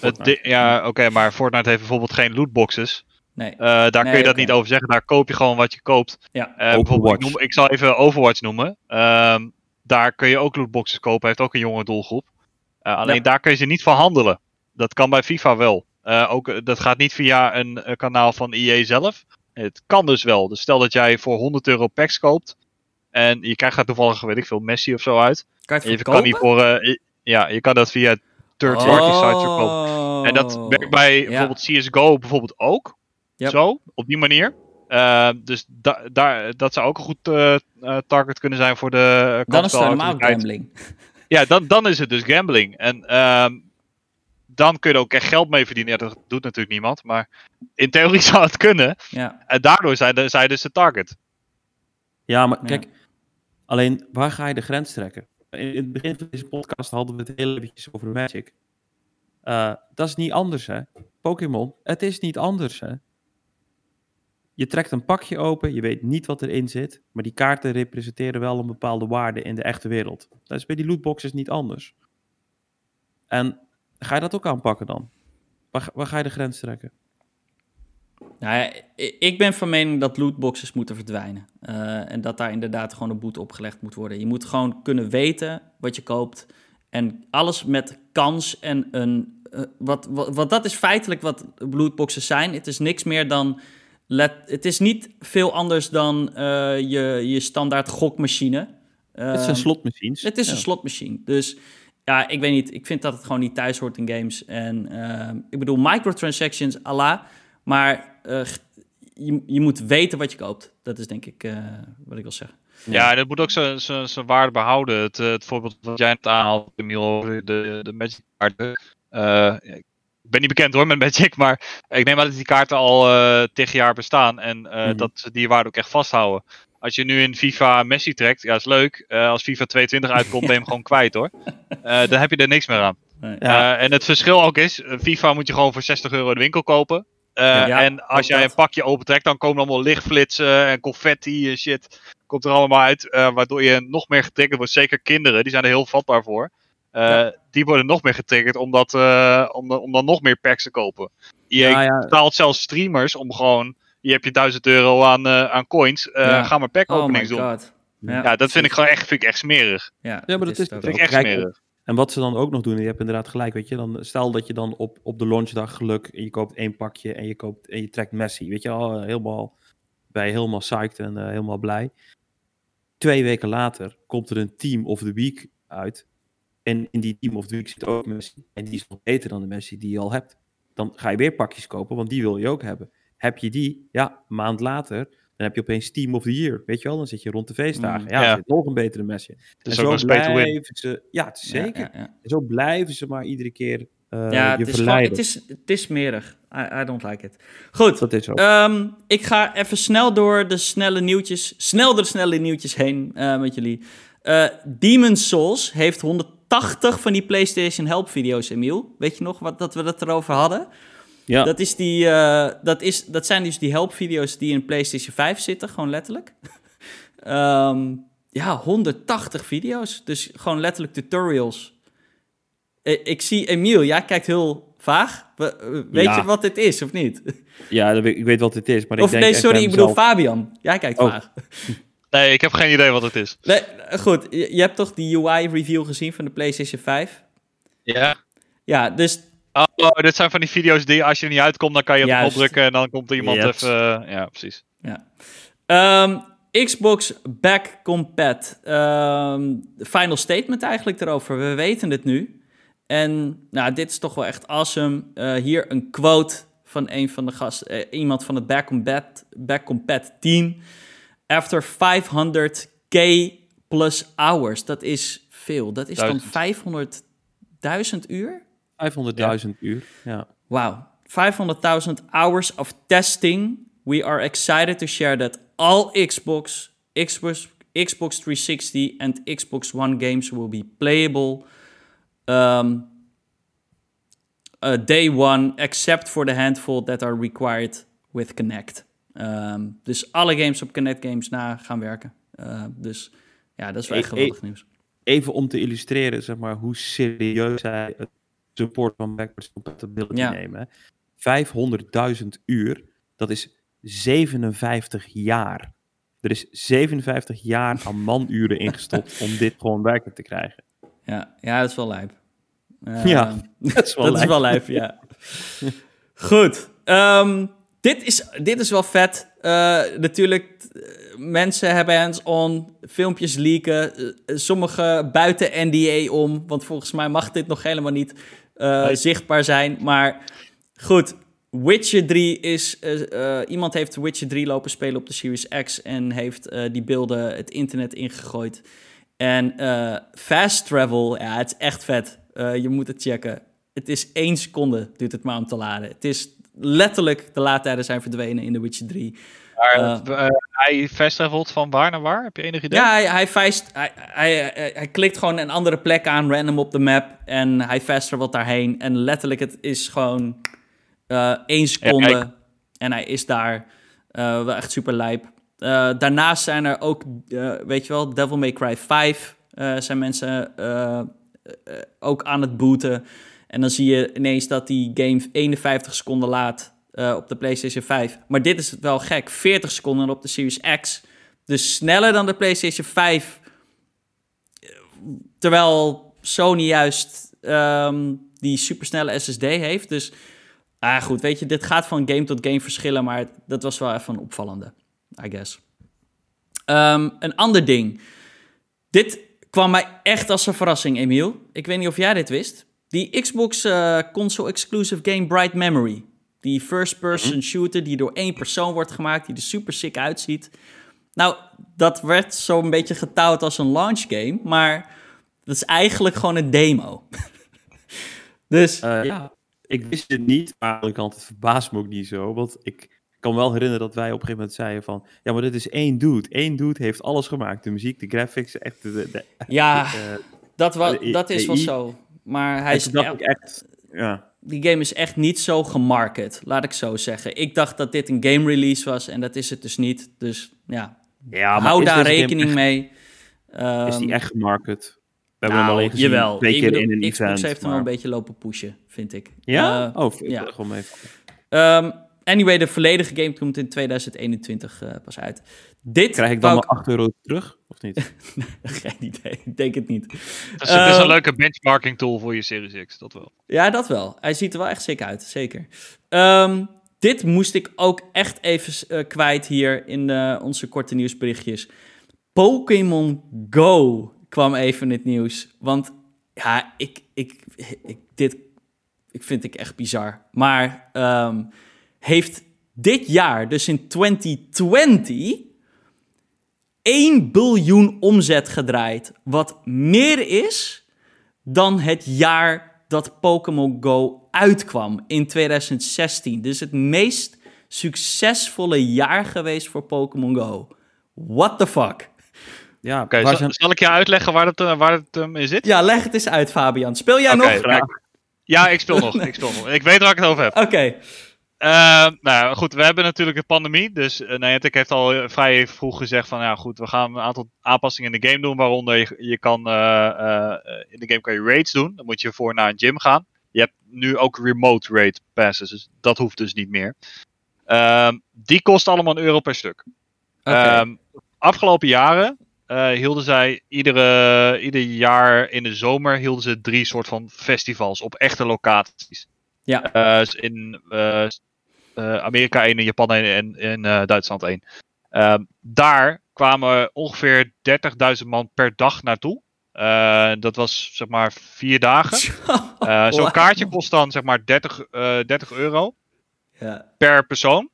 het, ja, oké, maar Fortnite heeft bijvoorbeeld geen lootboxes. Nee. Uh, daar kun je dat niet over zeggen. Daar koop je gewoon wat je koopt. Ja. Uh, ik, noem, ik, zal even Overwatch noemen. Um, daar kun je ook lootboxes kopen. Heeft ook een jonge doelgroep. Uh, alleen daar kun je ze niet van handelen. Dat kan bij FIFA wel. ook, dat gaat niet via een, een, kanaal van EA zelf. Het kan dus wel. Dus stel dat jij voor 100 euro packs koopt. En je krijgt daar toevallig, weet ik veel, Messi of zo uit. Kan je het je kan niet voor, Ja, je kan dat via third-party oh. sites verkopen. En dat werkt bij bijvoorbeeld CSGO bijvoorbeeld ook. Zo, op die manier. Uh, dus da daar, dat zou ook een goed uh, target kunnen zijn voor de Dan is het normaal gambling. Ja, dan, dan is het dus gambling. En uh, dan kun je er ook echt geld mee verdienen. Ja, dat doet natuurlijk niemand. Maar in theorie zou het kunnen. Ja. En daardoor zijn, de, zijn dus de target. Ja, maar kijk. Alleen, waar ga je de grens trekken? In het begin van deze podcast hadden we het heel eventjes over Magic. Uh, dat is niet anders, hè? Pokémon, het is niet anders, hè? Je trekt een pakje open, je weet niet wat erin zit, maar die kaarten representeren wel een bepaalde waarde in de echte wereld. Dat is bij die lootboxes niet anders. En ga je dat ook aanpakken dan? Waar, waar ga je de grens trekken? Nou ik ben van mening dat lootboxes moeten verdwijnen. Uh, en dat daar inderdaad gewoon een boete opgelegd moet worden. Je moet gewoon kunnen weten wat je koopt. En alles met kans en een. Uh, wat, wat, wat, dat is feitelijk wat lootboxes zijn. Het is niks meer dan. Let, het is niet veel anders dan uh, je, je standaard gokmachine. het zijn slotmachines. Het is een slotmachine. Dus ja, ik weet niet. Ik vind dat het gewoon niet thuis hoort in games. En ik bedoel, microtransactions, Allah. Maar uh, je, je moet weten wat je koopt. Dat is denk ik uh, wat ik wil zeggen. Ja, dat moet ook zijn waarde behouden. Het, het voorbeeld wat jij net aanhaalt, Emiel, over de, de Magic kaarten. Uh, ik ben niet bekend hoor met Magic, maar ik neem aan dat die kaarten al uh, tegen jaar bestaan. En uh, mm -hmm. dat ze die waarde ook echt vasthouden. Als je nu in FIFA Messi trekt, ja, is leuk. als FIFA 22 uitkomt, ben je hem gewoon kwijt hoor. dan heb je er niks meer aan. Nee. Ja. en het verschil ook is, FIFA moet je gewoon voor 60 euro in de winkel kopen. Uh, en als jij dat. een pakje opentrekt, dan komen allemaal lichtflitsen en confetti en shit. Komt er allemaal uit. Uh, waardoor je nog meer getriggerd wordt. Zeker kinderen, die zijn er heel vatbaar voor. Uh, ja. Die worden nog meer getriggerd om, dat, om, om dan nog meer packs te kopen. Je ja, betaalt zelfs streamers om gewoon. Je hebt je 1000 euro aan, aan coins. Ga maar pack openings oh doen. Ja, dat vind ik gewoon echt, vind ik echt smerig. Ja, ja maar dat, is, vind ik echt smerig. En wat ze dan ook nog doen, en je hebt inderdaad gelijk, weet je, dan stel dat je dan op, op de launchdag geluk en je koopt één pakje en je, koopt, en je trekt Messi, weet je al, helemaal, ben je helemaal psyched en uh, helemaal blij. Twee weken later komt er een Team of the Week uit en in die Team of the Week zit ook Messi en die is nog beter dan de Messi die je al hebt. Dan ga je weer pakjes kopen, want die wil je ook hebben. Heb je die, ja, maand later dan heb je opeens Team of the Year, weet je wel? Dan zit je rond de feestdagen. Mm, ja, ja. zit nog een betere mesje. en zo blijven ze... Ja, het is zeker. Ja, ja, zo blijven ze maar iedere keer uh, ja, je het is, gewoon, het, is, het is smerig. I, I, don't like it. Goed, dat is zo. Um, ik ga even snel door de snelle nieuwtjes, snel door de snelle nieuwtjes heen uh, met jullie. Uh, Demon's Souls heeft 180 van die PlayStation Help video's, Emiel. Weet je nog wat, dat we het erover hadden? Ja. Dat, is die, uh, dat, is, dat zijn dus die helpvideo's die in PlayStation 5 zitten, gewoon letterlijk. um, ja, 180 video's. Dus gewoon letterlijk tutorials. Ik, ik zie Emiel, jij kijkt heel vaag. Weet ja. je wat dit is, of niet? Ja, ik weet wat dit is. Maar of ik nee, sorry, ik bedoel Fabian. Jij kijkt oh. vaag. Nee, ik heb geen idee wat het is. Nee, goed, je, je hebt toch die UI-review gezien van de PlayStation 5? Ja. Ja, dus Oh, dit zijn van die video's die als je er niet uitkomt, dan kan je op drukken en dan komt er iemand even... Uh, ja, precies. Ja. Um, Xbox Back Compat. Um, final statement eigenlijk erover. We weten het nu. En nou, dit is toch wel echt awesome. Uh, hier een quote van een van de gasten, uh, iemand van het Back Combat, Back Combat team. After 500k plus hours. Dat is veel. Dat is dan 500.000 uur? 500.000 uur, ja. Wow. 500.000 hours of testing. We are excited to share that all Xbox, Xbox, Xbox 360 and Xbox One games will be playable um, uh, day one, except for the handful that are required with Connect. Um, dus alle games op Connect Games na gaan werken. Uh, dus ja, dat is wel echt geweldig nieuws. Even om te illustreren, zeg maar, hoe serieus hij het support van backwards compatibility ja. nemen. 500.000 uur, dat is 57 jaar. Er is 57 jaar aan manuren ingestopt om dit gewoon werkelijk te krijgen. Ja, ja dat is wel lijp. Uh, ja, dat is wel dat lijp. Is wel lijp ja. Goed. Um, dit, is, dit is wel vet. Uh, natuurlijk, mensen hebben hands-on, filmpjes leaken. Sommige buiten NDA om, want volgens mij mag dit nog helemaal niet uh, zichtbaar zijn. Maar goed, Witcher 3 is. Uh, iemand heeft Witcher 3 lopen spelen op de Series X en heeft die beelden het internet ingegooid. En fast travel, ja, het is echt vet. je moet het checken. Het is één seconde duurt het maar om te laden. Het is letterlijk, de laadtijden zijn verdwenen in The Witcher 3. Maar, uh, hij fast travelt van waar naar waar? Heb je enig idee? Ja, hij, hij, fast, hij, hij, hij, klikt gewoon een andere plek aan, random op de map. En hij fast travelt daarheen. En letterlijk, het is gewoon uh, één seconde. Ja, en hij is daar. Uh, wel echt super lijp. daarnaast zijn er ook, weet je wel, Devil May Cry 5. zijn mensen ook aan het booten. En dan zie je ineens dat die game 51 seconden laat op de PlayStation 5. Maar dit is wel gek, 40 seconden op de Series X. Dus sneller dan de PlayStation 5. Terwijl Sony juist um, die supersnelle SSD heeft. Dus ah, goed, weet je, dit gaat van game tot game verschillen. Maar dat was wel even een opvallende, I guess. Um, een ander ding. Dit kwam mij echt als een verrassing, Emiel. Ik weet niet of jij dit wist. Die Xbox uh, console exclusive game Bright Memory. Die first-person mhm. shooter die door één persoon wordt gemaakt, die er super sick uitziet. Nou, dat werd zo'n beetje getouwd als een launch game, maar dat is eigenlijk gewoon een demo. dus uh, ja, ik wist het niet, maar aan de andere kant, het verbaast me ook niet zo, want ik kan me wel herinneren dat wij op een gegeven moment zeiden van... Ja, maar dit is één dude. Eén dude heeft alles gemaakt. De muziek, de graphics, echt... De, de, ja, uh, dat, wa- dat is wel zo. Maar hij is... echt, ja. Die game is echt niet zo gemarket, laat ik zo zeggen. Ik dacht dat dit een game release was en dat is het dus niet. Dus ja, ja hou daar rekening mee. Is die ehm, echt gemarket? We hebben nou, hem alleen gezien jawel. twee keer in een Xbox event, heeft hem wel een beetje lopen pushen, vind ik. Ja? Uh, oh, ja. gewoon mee. Um, Anyway, de volledige game komt in 2021 uh, pas uit. Dit Krijg ik dan nog 8 euro terug, of niet? Geen idee, ik denk het niet. Het is, het is een ehm, leuke benchmarking tool voor je Series X, dat wel. Ja, dat wel. Hij ziet er wel echt sick uit, zeker. Um, dit moest ik ook echt even uh, kwijt hier in uh, onze korte nieuwsberichtjes. Pokémon Go kwam even in het nieuws. Want ja, ik, ik, ik, dit ik vind ik echt bizar. Maar um, heeft dit jaar, dus in 2020, 1 biljoen omzet gedraaid. Wat meer is dan het jaar dat Pokémon Go uitkwam in 2016. Dus het meest succesvolle jaar geweest voor Pokémon Go. What the fuck? Ja, oké. Okay, zal, zal, ik je uitleggen waar het, uh, waar het um, in zit? Ja, leg het eens uit, Fabian. Speel jij nog? Ja. ja. ik speel nog. Ik speel nog. Ik weet waar ik het over heb. Oké. Uh, nou goed, we hebben natuurlijk een pandemie. Dus uh, Niantic heeft al vrij vroeg gezegd van ja goed, we gaan een aantal aanpassingen in de game doen. Waaronder je, je kan uh, in de game kan je raids doen. Dan moet je voor naar een gym gaan. Je hebt nu ook remote raid passes, dus dat hoeft dus niet meer. Ehm, die kost allemaal een euro per stuk. Okay. Um, afgelopen jaren hielden zij iedere, ieder jaar in de zomer hielden ze drie soort van festivals op echte locaties. Ja. Uh, in uh, Amerika 1 en Japan 1 en uh, Duitsland 1. Ehm, daar kwamen ongeveer 30.000 man per dag naartoe. dat was zeg maar vier dagen. Zo'n kaartje kost dan zeg maar 30, 30 euro ja. per persoon.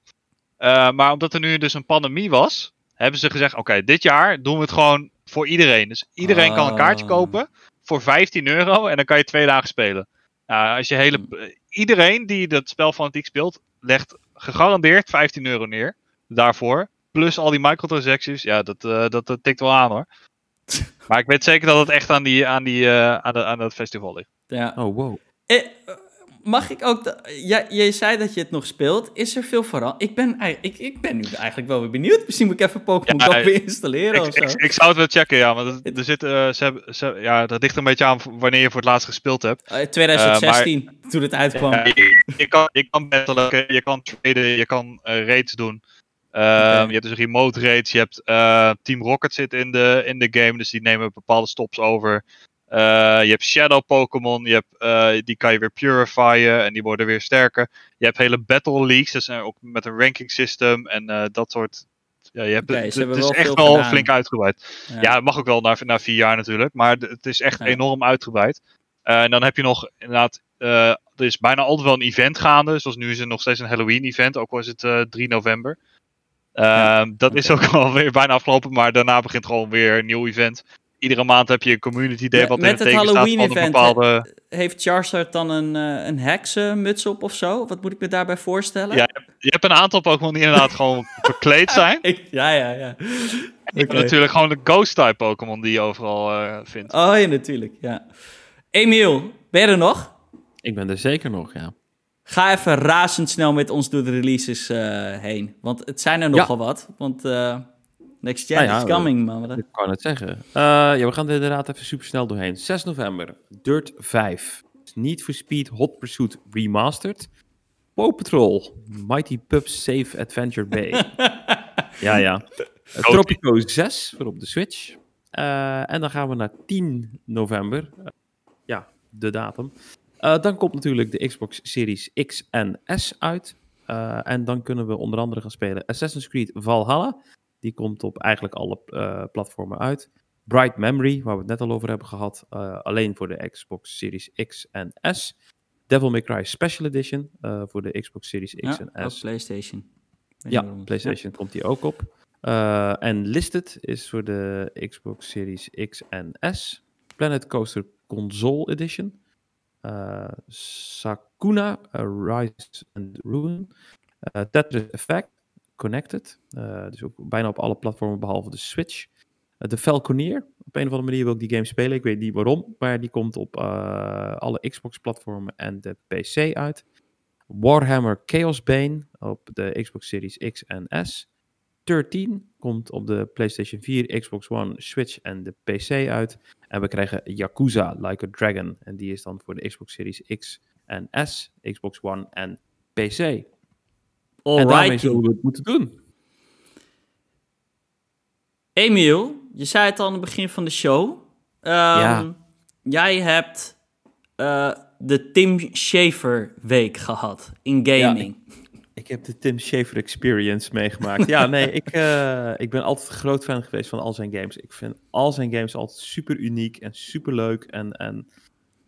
maar omdat er nu dus een pandemie was, hebben ze gezegd: Oké, dit jaar doen we het gewoon voor iedereen. Dus iedereen kan een kaartje ah. kopen voor 15 euro en dan kan je twee dagen spelen. Nou, als je hele, hmm. iedereen die dat spel fanatiek speelt, legt gegarandeerd 15 euro neer daarvoor. Plus al die microtransactions. Ja, dat, uh, dat, dat tikt wel aan hoor. maar ik weet zeker dat het echt aan, die, aan, die, uh, aan, de, aan dat festival ligt. Ja. Oh, wow. Eh, mag ik ook... De, ja, jij zei dat je het nog speelt. Is er veel veranderd? Ik ben, ik, ik ben nu eigenlijk wel weer benieuwd. Misschien moet ik even Pokémon ja, Go weer installeren ik, of zo. Ik, ik, zou het wel checken, ja. Maar er zit, uh, ze, ze, ja, dat ligt een beetje aan wanneer je voor het laatst gespeeld hebt. 2016, uh, maar, toen het uitkwam. je, je, kan, je kan battelen, je kan traden, je kan uh, raids doen. Okay. Je hebt dus remote raids, je hebt Team Rocket zit in de, in de game, dus die nemen bepaalde stops over. Uh, je hebt Shadow Pokémon, je hebt, uh, die kan je weer purifyen en die worden weer sterker. Je hebt hele Battle Leagues, dus ook met een ranking system en uh, dat soort. Ja, je hebt, okay, het, het is echt wel gedaan. flink uitgebreid. Ja. ja, het mag ook wel na, na vier jaar natuurlijk, maar het is echt ja. enorm uitgebreid. en dan heb je nog inderdaad, er is bijna altijd wel een event gaande, zoals nu is er nog steeds een Halloween event, ook al is het 3 november. Ja. dat okay. is ook alweer bijna afgelopen, maar daarna begint gewoon weer een nieuw event iedere maand heb je een community day wat Met in het, het Halloween event bepaalde... heeft Charizard dan een, uh, een heksenmuts op of zo? Wat moet ik me daarbij voorstellen? Ja, je hebt een aantal Pokémon die inderdaad gewoon verkleed zijn. ja, ja, ja. Okay. natuurlijk gewoon de Ghost-type Pokémon die je overal uh, vindt. Oh ja, natuurlijk, ja. Emiel, ben je er nog? Ik ben er zeker nog, ja. Ga even razendsnel met ons door de releases uh, heen. Want het zijn er nogal ja. wat. Want Next Gen ah, is coming, man. Ik kan het zeggen. Uh, ja, we gaan er inderdaad even super snel doorheen. 6 november, Dirt 5. Need for Speed Hot Pursuit Remastered. Paw Patrol, Mighty Pups Safe Adventure Bay. ja, ja. Tropico 6 voor op de Switch. en dan gaan we naar 10 november. ja, de datum. dan komt natuurlijk de Xbox Series X en S uit. en dan kunnen we onder andere gaan spelen Assassin's Creed Valhalla. Die komt op eigenlijk alle platformen uit. Bright Memory, waar we het net al over hebben gehad, uh, alleen voor de Xbox Series X en S. Devil May Cry Special Edition uh, voor de Xbox Series X ja, en S. PlayStation. Ja, PlayStation komt die ook op. En Listed is voor de Xbox Series X en S. Planet Coaster Console Edition. Sakuna, Rise and Ruin. Tetris Effect, Connected. dus ook bijna op alle platformen behalve de Switch. De Falconeer. Op een of andere manier wil ik die game spelen. Ik weet niet waarom, maar die komt op uh, alle Xbox-platformen en de PC uit. Warhammer Chaos Bane op de Xbox Series X en S. 13 komt op de PlayStation 4, Xbox One, Switch en de PC uit. En we krijgen Yakuza Like a Dragon. En die is dan voor de Xbox Series X en S, Xbox One en PC. Alright. En daarmee zullen we het moeten doen. Emiel, je zei het al aan het begin van de show. Um, ja. Jij hebt uh, de Tim Schafer week gehad in gaming. Ja, ik, heb de Tim Schafer experience meegemaakt. ja, nee, ik, uh, ik ben altijd een groot fan geweest van al zijn games. Ik vind al zijn games altijd super uniek en super leuk. En, en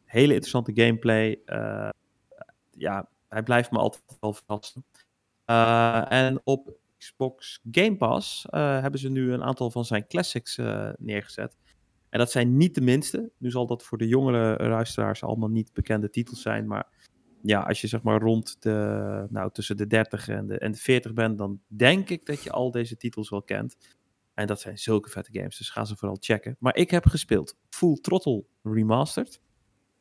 hele interessante gameplay. Uh, ja, hij blijft me altijd wel verrassen. En op Xbox Game Pass uh, hebben ze nu een aantal van zijn classics uh, neergezet. En dat zijn niet de minste. Nu zal dat voor de jongere luisteraars allemaal niet bekende titels zijn. Maar ja, als je zeg maar rond de, nou, tussen de 30 en de, en de 40 bent, dan denk ik dat je al deze titels wel kent. En dat zijn zulke vette games, dus ga ze vooral checken. Maar ik heb gespeeld Full Throttle Remastered.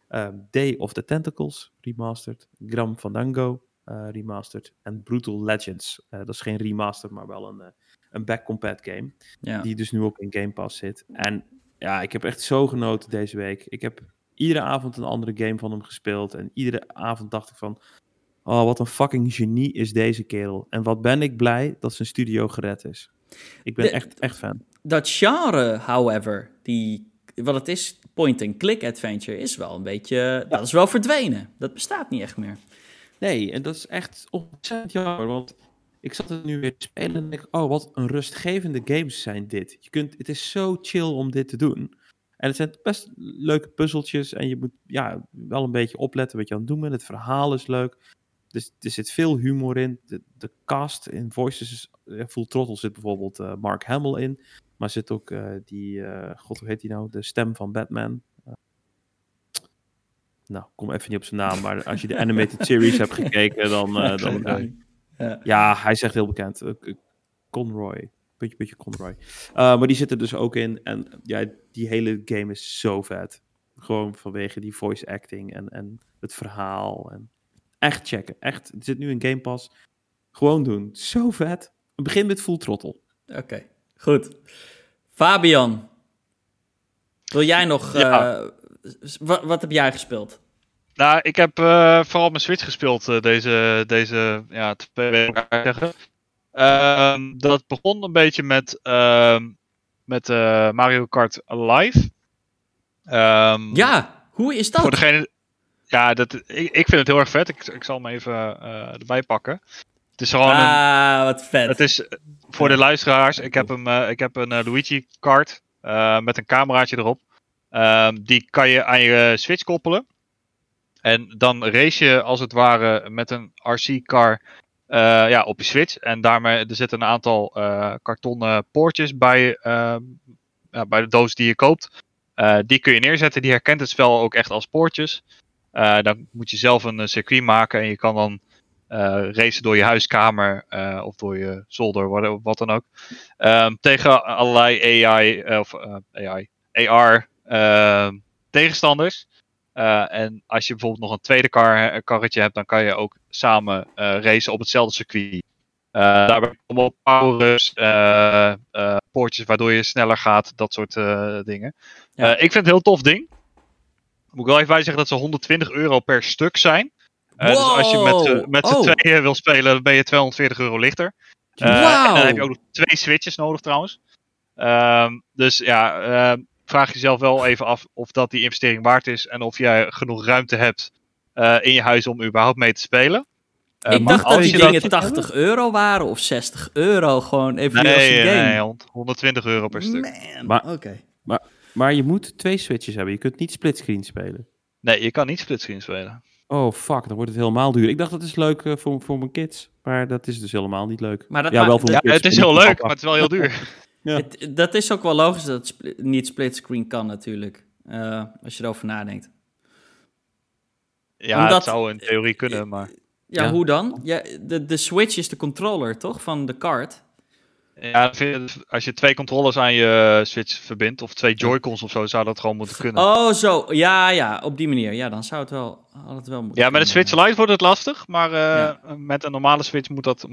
Um, Day of the Tentacles Remastered. Gram Fandango remastered. En Brutal Legends. Uh, dat is geen remaster, maar wel een, uh, een back-compat game. Ja. Die dus nu ook in Game Pass zit. En ja, ik heb echt zo genoten deze week. Ik heb iedere avond een andere game van hem gespeeld. En iedere avond dacht ik van... Oh, wat een fucking genie is deze kerel. En wat ben ik blij dat zijn studio gered is. Ik ben echt, echt fan. Dat genre, however, die, wat het is, point-and-click adventure, is wel een beetje... Dat is wel verdwenen. Dat bestaat niet echt meer. Nee, en dat is echt ontzettend jammer, want ik zat het nu weer te spelen en denk oh, wat een rustgevende games zijn dit. Je kunt, het is zo chill om dit te doen. En het zijn best leuke puzzeltjes en je moet ja, wel een beetje opletten wat je aan het doen bent. Het verhaal is leuk. Dus er zit veel humor in. De, cast in Voices is... Full Throttle zit bijvoorbeeld uh, Mark Hamill in. Maar zit ook uh, die... God, hoe heet die nou? De stem van Batman nou, kom even niet op zijn naam, maar als je de animated series hebt gekeken, dan... Uh, dan ja. ja. hij is echt heel bekend. Uh, Conroy. Puntje, puntje Conroy. Uh, maar die zit er dus ook in. En ja, die hele game is zo vet. Gewoon vanwege die voice acting en, en het verhaal. En echt checken. Echt. Het zit nu in Game Pass. Gewoon doen. Zo vet. Begin met Full Throttle. Oké, goed. Fabian, wil jij nog ja. Wat, wat heb jij gespeeld? Nou, ik heb uh, vooral mijn Switch gespeeld uh, deze, deze ja, twee weken zeggen. Uh, dat begon een beetje met, ehm, met uh, Mario Kart Live. Um, ja, hoe is dat? Voor degene, ja, dat, ik, ik vind het heel erg vet. Ik, ik zal hem even erbij pakken. Het is gewoon ah, wat vet. Het is voor de luisteraars. Ik heb, hem, ik heb een Luigi kart met een cameraatje erop. Um, die kan je aan je Switch koppelen. En dan race je als het ware met een RC-car uh, ja, op je Switch. En daarmee er zitten een aantal uh, kartonnen poortjes bij, uh, ja, bij de doos die je koopt. die kun je neerzetten. Die herkent het spel ook echt als poortjes. dan moet je zelf een circuit maken en je kan dan racen door je huiskamer of door je zolder, wat, wat dan ook. Um, tegen allerlei AI, of AI, AR Ehm, tegenstanders. Uh, en als je bijvoorbeeld nog een tweede car, karretje hebt, dan kan je ook samen uh, racen op hetzelfde circuit. Daarbij komen ook powers, poortjes waardoor je sneller gaat, dat soort dingen. ik vind het een heel tof ding. Moet ik wel even bij zeggen dat ze 120 euro per stuk zijn. Uh, Dus als je met, met z'n oh. tweeën wil spelen, dan ben je 240 euro lichter. Uh, wow. En dan heb je ook nog twee switches nodig trouwens. Uh, dus ja, ehm, vraag jezelf wel even af of dat die investering waard is. En of jij genoeg ruimte hebt uh, in je huis om überhaupt mee te spelen. ik dacht dat die dingen 80 euro waren of 60 euro. Gewoon even nee, als game. Nee, 120 euro per stuk. Man, maar, okay. maar, maar je moet twee switches hebben. Je kunt niet splitscreen spelen. Nee, je kan niet splitscreen spelen. Oh fuck, dan wordt het helemaal duur. Ik dacht dat is leuk uh, voor, voor mijn kids, maar dat is dus helemaal niet leuk. Maar dat ja, wel voor ja, het is heel leuk, maar het is wel heel duur. ja. het, dat is ook wel logisch dat het niet splitscreen kan natuurlijk, uh, als je erover nadenkt. Ja, Omdat, het zou in theorie kunnen, maar... Ja, ja, hoe dan? Ja, de, de Switch is de controller, toch, van de card? Ja, als je twee controllers aan je Switch verbindt, of twee Joy-Cons of zo, zou dat gewoon moeten kunnen. Oh, zo. Ja, ja, op die manier. Ja, dan zou het wel, had het wel moeten Ja, met de Switch Lite wordt het lastig, maar uh, met een normale Switch moet dat,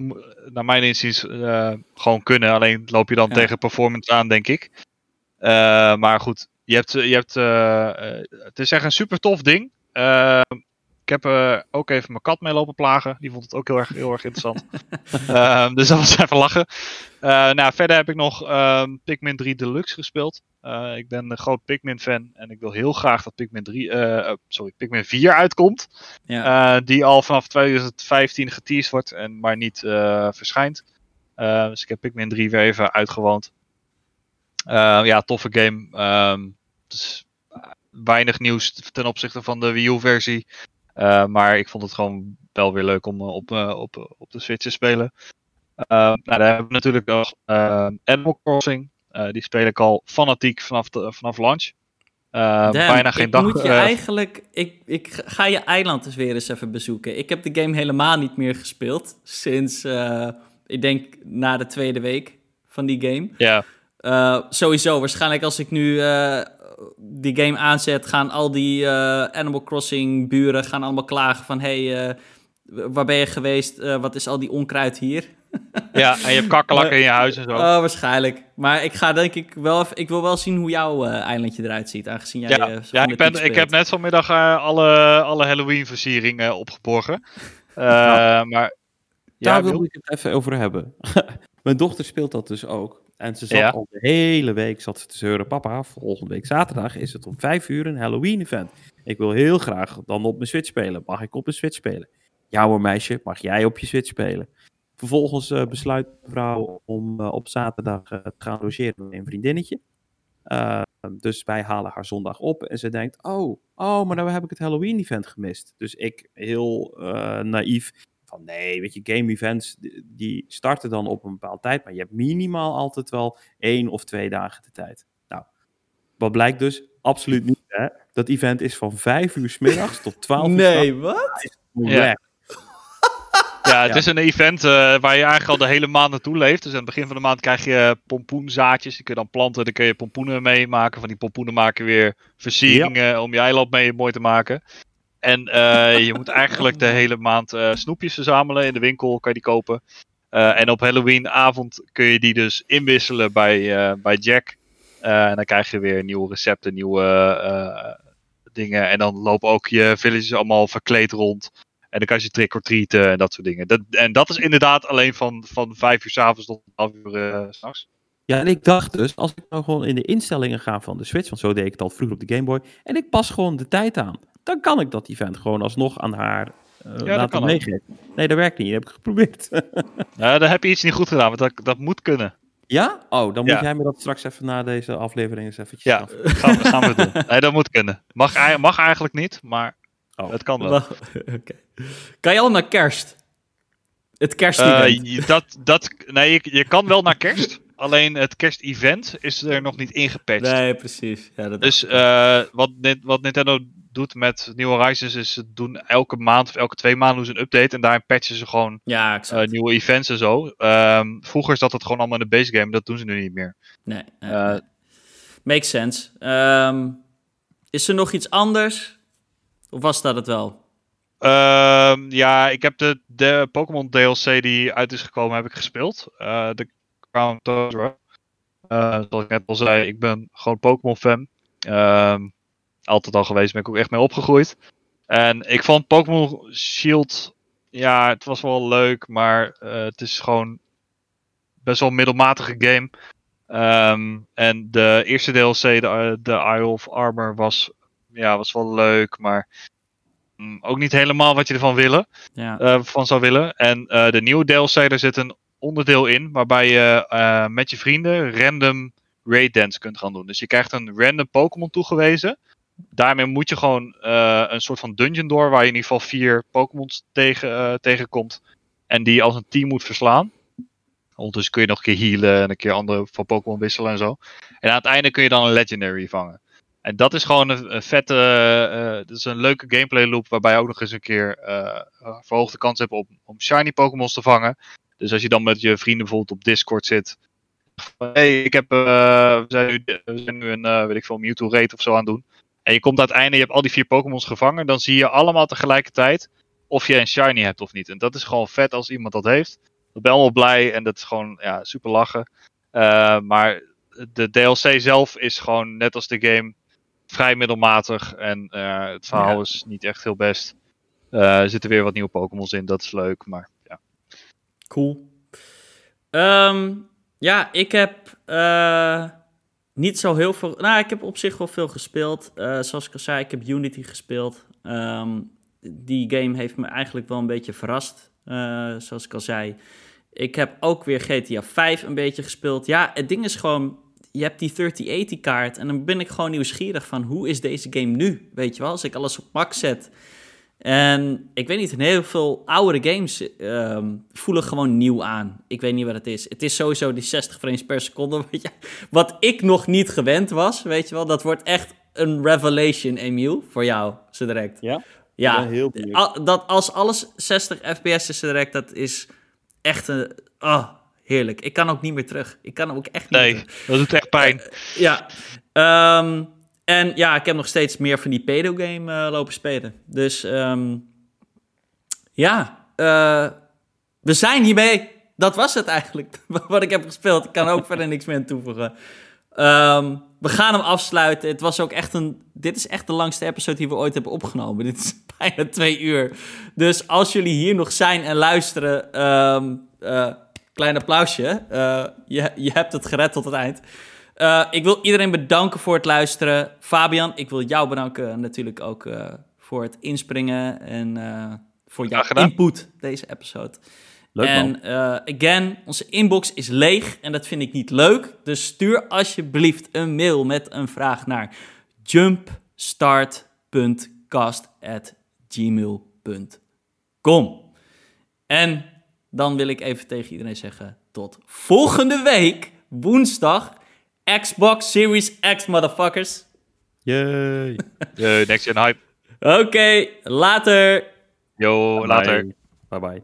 naar mijn inziens, uh, gewoon kunnen. Alleen loop je dan tegen performance aan, denk ik. Uh, maar goed, je hebt, je hebt, het is echt een super tof ding. Ik heb uh, ook even mijn kat mee lopen plagen. Die vond het ook heel erg, heel erg interessant. uh, dus dat was even lachen. Uh, nou, verder heb ik nog ehm, Pikmin 3 Deluxe gespeeld. Eh, ik ben een groot Pikmin fan. En ik wil heel graag dat Pikmin 3, sorry, Pikmin 4 uitkomt. Ja. die al vanaf 2015 geteased wordt. En maar niet verschijnt. dus ik heb Pikmin 3 weer even uitgewoond. ja, toffe game. Ehm, dus weinig nieuws ten opzichte van de Wii U versie. Uh, maar ik vond het gewoon wel weer leuk om eh, op, uh, op, op de Switch te spelen. nou, daar hebben we natuurlijk nog Animal Crossing. die speel ik al fanatiek vanaf, de, vanaf launch. bijna geen dag. Moet je eigenlijk, ik, ik ga je eiland eens weer eens even bezoeken. Ik heb de game helemaal niet meer gespeeld. Sinds, ik denk, na de tweede week van die game. Ja. sowieso, waarschijnlijk als ik nu die game aanzet, gaan al die uh, Animal Crossing buren gaan allemaal klagen van... hey, uh, waar ben je geweest? Uh, wat is al die onkruid hier? ja, en je hebt kakkelakken in je huis en zo. Oh, waarschijnlijk. Maar ik ga denk ik wel even, ik wil wel zien hoe jouw eilandje eruit ziet, aangezien jij Ja, ja ik, ben, ik heb net vanmiddag alle, alle Halloween versieringen opgeborgen. Nou, maar... Daar ja, wil ik het even over hebben. Mijn dochter speelt dat dus ook. En ze zat al de hele week zat ze te zeuren. Papa, volgende week zaterdag is het om vijf uur een Halloween-event. Ik wil heel graag dan op mijn Switch spelen. Mag ik op mijn Switch spelen? Ja hoor meisje, mag jij op je Switch spelen? Vervolgens uh, besluit mevrouw om uh, op zaterdag uh, te gaan logeren met een vriendinnetje. dus wij halen haar zondag op en ze denkt, oh, oh, maar nou heb ik het Halloween-event gemist. Dus ik, heel naïef, van nee, weet je, game events die starten dan op een bepaalde tijd, maar je hebt minimaal altijd wel één of twee dagen de tijd. Nou, wat blijkt dus? Absoluut niet. Hè? Dat event is van vijf uur s middags tot twaalf uur. Nee, wat? Ja. Ja, het is een event uh, waar je eigenlijk al de hele maand naartoe leeft. Dus aan het begin van de maand krijg je pompoenzaadjes. Die kun je dan planten, dan kun je pompoenen meemaken. Van die pompoenen maken weer versieringen om je eiland mee mooi te maken. En uh, je moet eigenlijk de hele maand uh, snoepjes verzamelen. In de winkel kan je die kopen. Uh, en op Halloweenavond kun je die dus inwisselen bij, bij Jack. en dan krijg je weer nieuwe recepten, nieuwe dingen. En dan lopen ook je villages allemaal verkleed rond. En dan kan je trick or treaten en dat soort dingen. Dat, en dat is inderdaad alleen van, van 5 uur s avonds tot 11 uur s s'nachts. Ja, en ik dacht dus, als ik nou gewoon in de instellingen ga van de Switch, want zo deed ik het al vroeger op de Game Boy, en ik pas gewoon de tijd aan dan kan ik dat event gewoon alsnog aan haar uh, ja, laten meegeven. Nee, dat werkt niet. Dat heb ik geprobeerd. ja, dan heb je iets niet goed gedaan, want dat, dat moet kunnen. Ja? Oh, dan moet jij me dat straks even na deze aflevering eens eventjes... Ja, gaan, we, gaan we doen. Nee, dat moet kunnen. Mag, mag eigenlijk niet, maar oh. het kan wel. okay. Kan je al naar kerst? Het kerstevent? Uh, dat, dat, nee, je, je kan wel naar kerst. Alleen het kerstevent is er nog niet ingepatcht. Nee, precies. Ja, dat dus uh, wat, wat Nintendo doet met New Horizons is ze doen elke maand of elke twee maanden doen ze een update en daarin patchen ze gewoon ja, uh, nieuwe events en zo. Um, vroeger zat het gewoon allemaal in de base game, dat doen ze nu niet meer. Nee. Uh, Makes sense. Um, is er nog iets anders? Of was dat het wel? Um, ja, ik heb de, de Pokémon DLC die uit is gekomen, heb ik gespeeld. Uh, de Crown Tundra. zoals ik net al zei, ik ben gewoon Pokémon fan. Um, altijd al geweest, ben ik ook echt mee opgegroeid. En ik vond Pokémon Shield, ja, het was wel leuk, maar het is gewoon best wel een middelmatige game. Ehm, en de eerste DLC, de, de Isle of Armor, was, ja, was wel leuk, maar mm, ook niet helemaal wat je ervan willen, ja. uh, van zou willen. En uh, de nieuwe DLC, daar zit een onderdeel in waarbij je uh, met je vrienden random raid dance kunt gaan doen. Dus je krijgt een random Pokémon toegewezen. Daarmee moet je gewoon een soort van dungeon door waar je in ieder geval vier Pokémons tegen, tegenkomt. En die als een team moet verslaan. Ondertussen kun je nog een keer healen en een keer andere van Pokémon wisselen en zo. En aan het einde kun je dan een Legendary vangen. En dat is gewoon een, vette, uh, dat is een leuke gameplay loop waarbij je ook nog eens een keer verhoogde kans hebt om, om shiny Pokémons te vangen. Dus als je dan met je vrienden bijvoorbeeld op Discord zit. hey, ik heb, we, zijn nu, we zijn nu een, weet ik veel, Mewtwo raid of zo aan het doen. En je komt aan het einde, je hebt al die vier Pokémons gevangen. Dan zie je allemaal tegelijkertijd of je een shiny hebt of niet. En dat is gewoon vet als iemand dat heeft. Ik ben allemaal blij en dat is gewoon ja, super lachen. Uh, maar de DLC zelf is gewoon net als de game vrij middelmatig. En uh, het verhaal is niet echt heel best. Uh, er zitten weer wat nieuwe Pokémons in, dat is leuk. Maar. Cool. Um, ja, ik heb niet zo heel veel. Nou, ik heb op zich wel veel gespeeld. zoals ik al zei, ik heb Unity gespeeld. Um, die game heeft me eigenlijk wel een beetje verrast. Uh, zoals ik al zei. Ik heb ook weer GTA 5 een beetje gespeeld. Ja, het ding is gewoon, je hebt die 3080 kaart en dan ben ik gewoon nieuwsgierig van hoe is deze game nu? Weet je wel, als ik alles op max zet. En ik weet niet, heel veel oudere games um, voelen gewoon nieuw aan. Ik weet niet wat het is. Het is sowieso die 60 frames per seconde. Je, wat ik nog niet gewend was, weet je wel. Dat wordt echt een revelation, Emiel, voor jou, zo direct. Ja? Ja, heel dat als alles 60 fps is direct, dat is echt een... Oh, heerlijk. Ik kan ook niet meer terug. Ik kan ook echt niet Nee, dat doet echt pijn. Uh, ja. Um, en ja, ik heb nog steeds meer van die pedo-game uh, lopen spelen. Dus um, ja, uh, we zijn hiermee. Dat was het eigenlijk, wat ik heb gespeeld. Ik kan ook verder niks meer toevoegen. Um, we gaan hem afsluiten. Het was ook echt een. Dit is echt de langste episode die we ooit hebben opgenomen. Dit is bijna twee uur. Dus als jullie hier nog zijn en luisteren. Um, klein applausje. Je, je hebt het gered tot het eind. Uh, ik wil iedereen bedanken voor het luisteren. Fabian, ik wil jou bedanken natuurlijk ook voor het inspringen en voor jouw input deze episode. Leuk, en uh, again, onze inbox is leeg en dat vind ik niet leuk. Dus stuur alsjeblieft een mail met een vraag naar jumpstart.cast.gmail.com. En dan wil ik even tegen iedereen zeggen: tot volgende week, woensdag, Xbox Series X, motherfuckers. Yay. Yay, next gen hype. Oké, okay, later. Yo, later. Bye bye.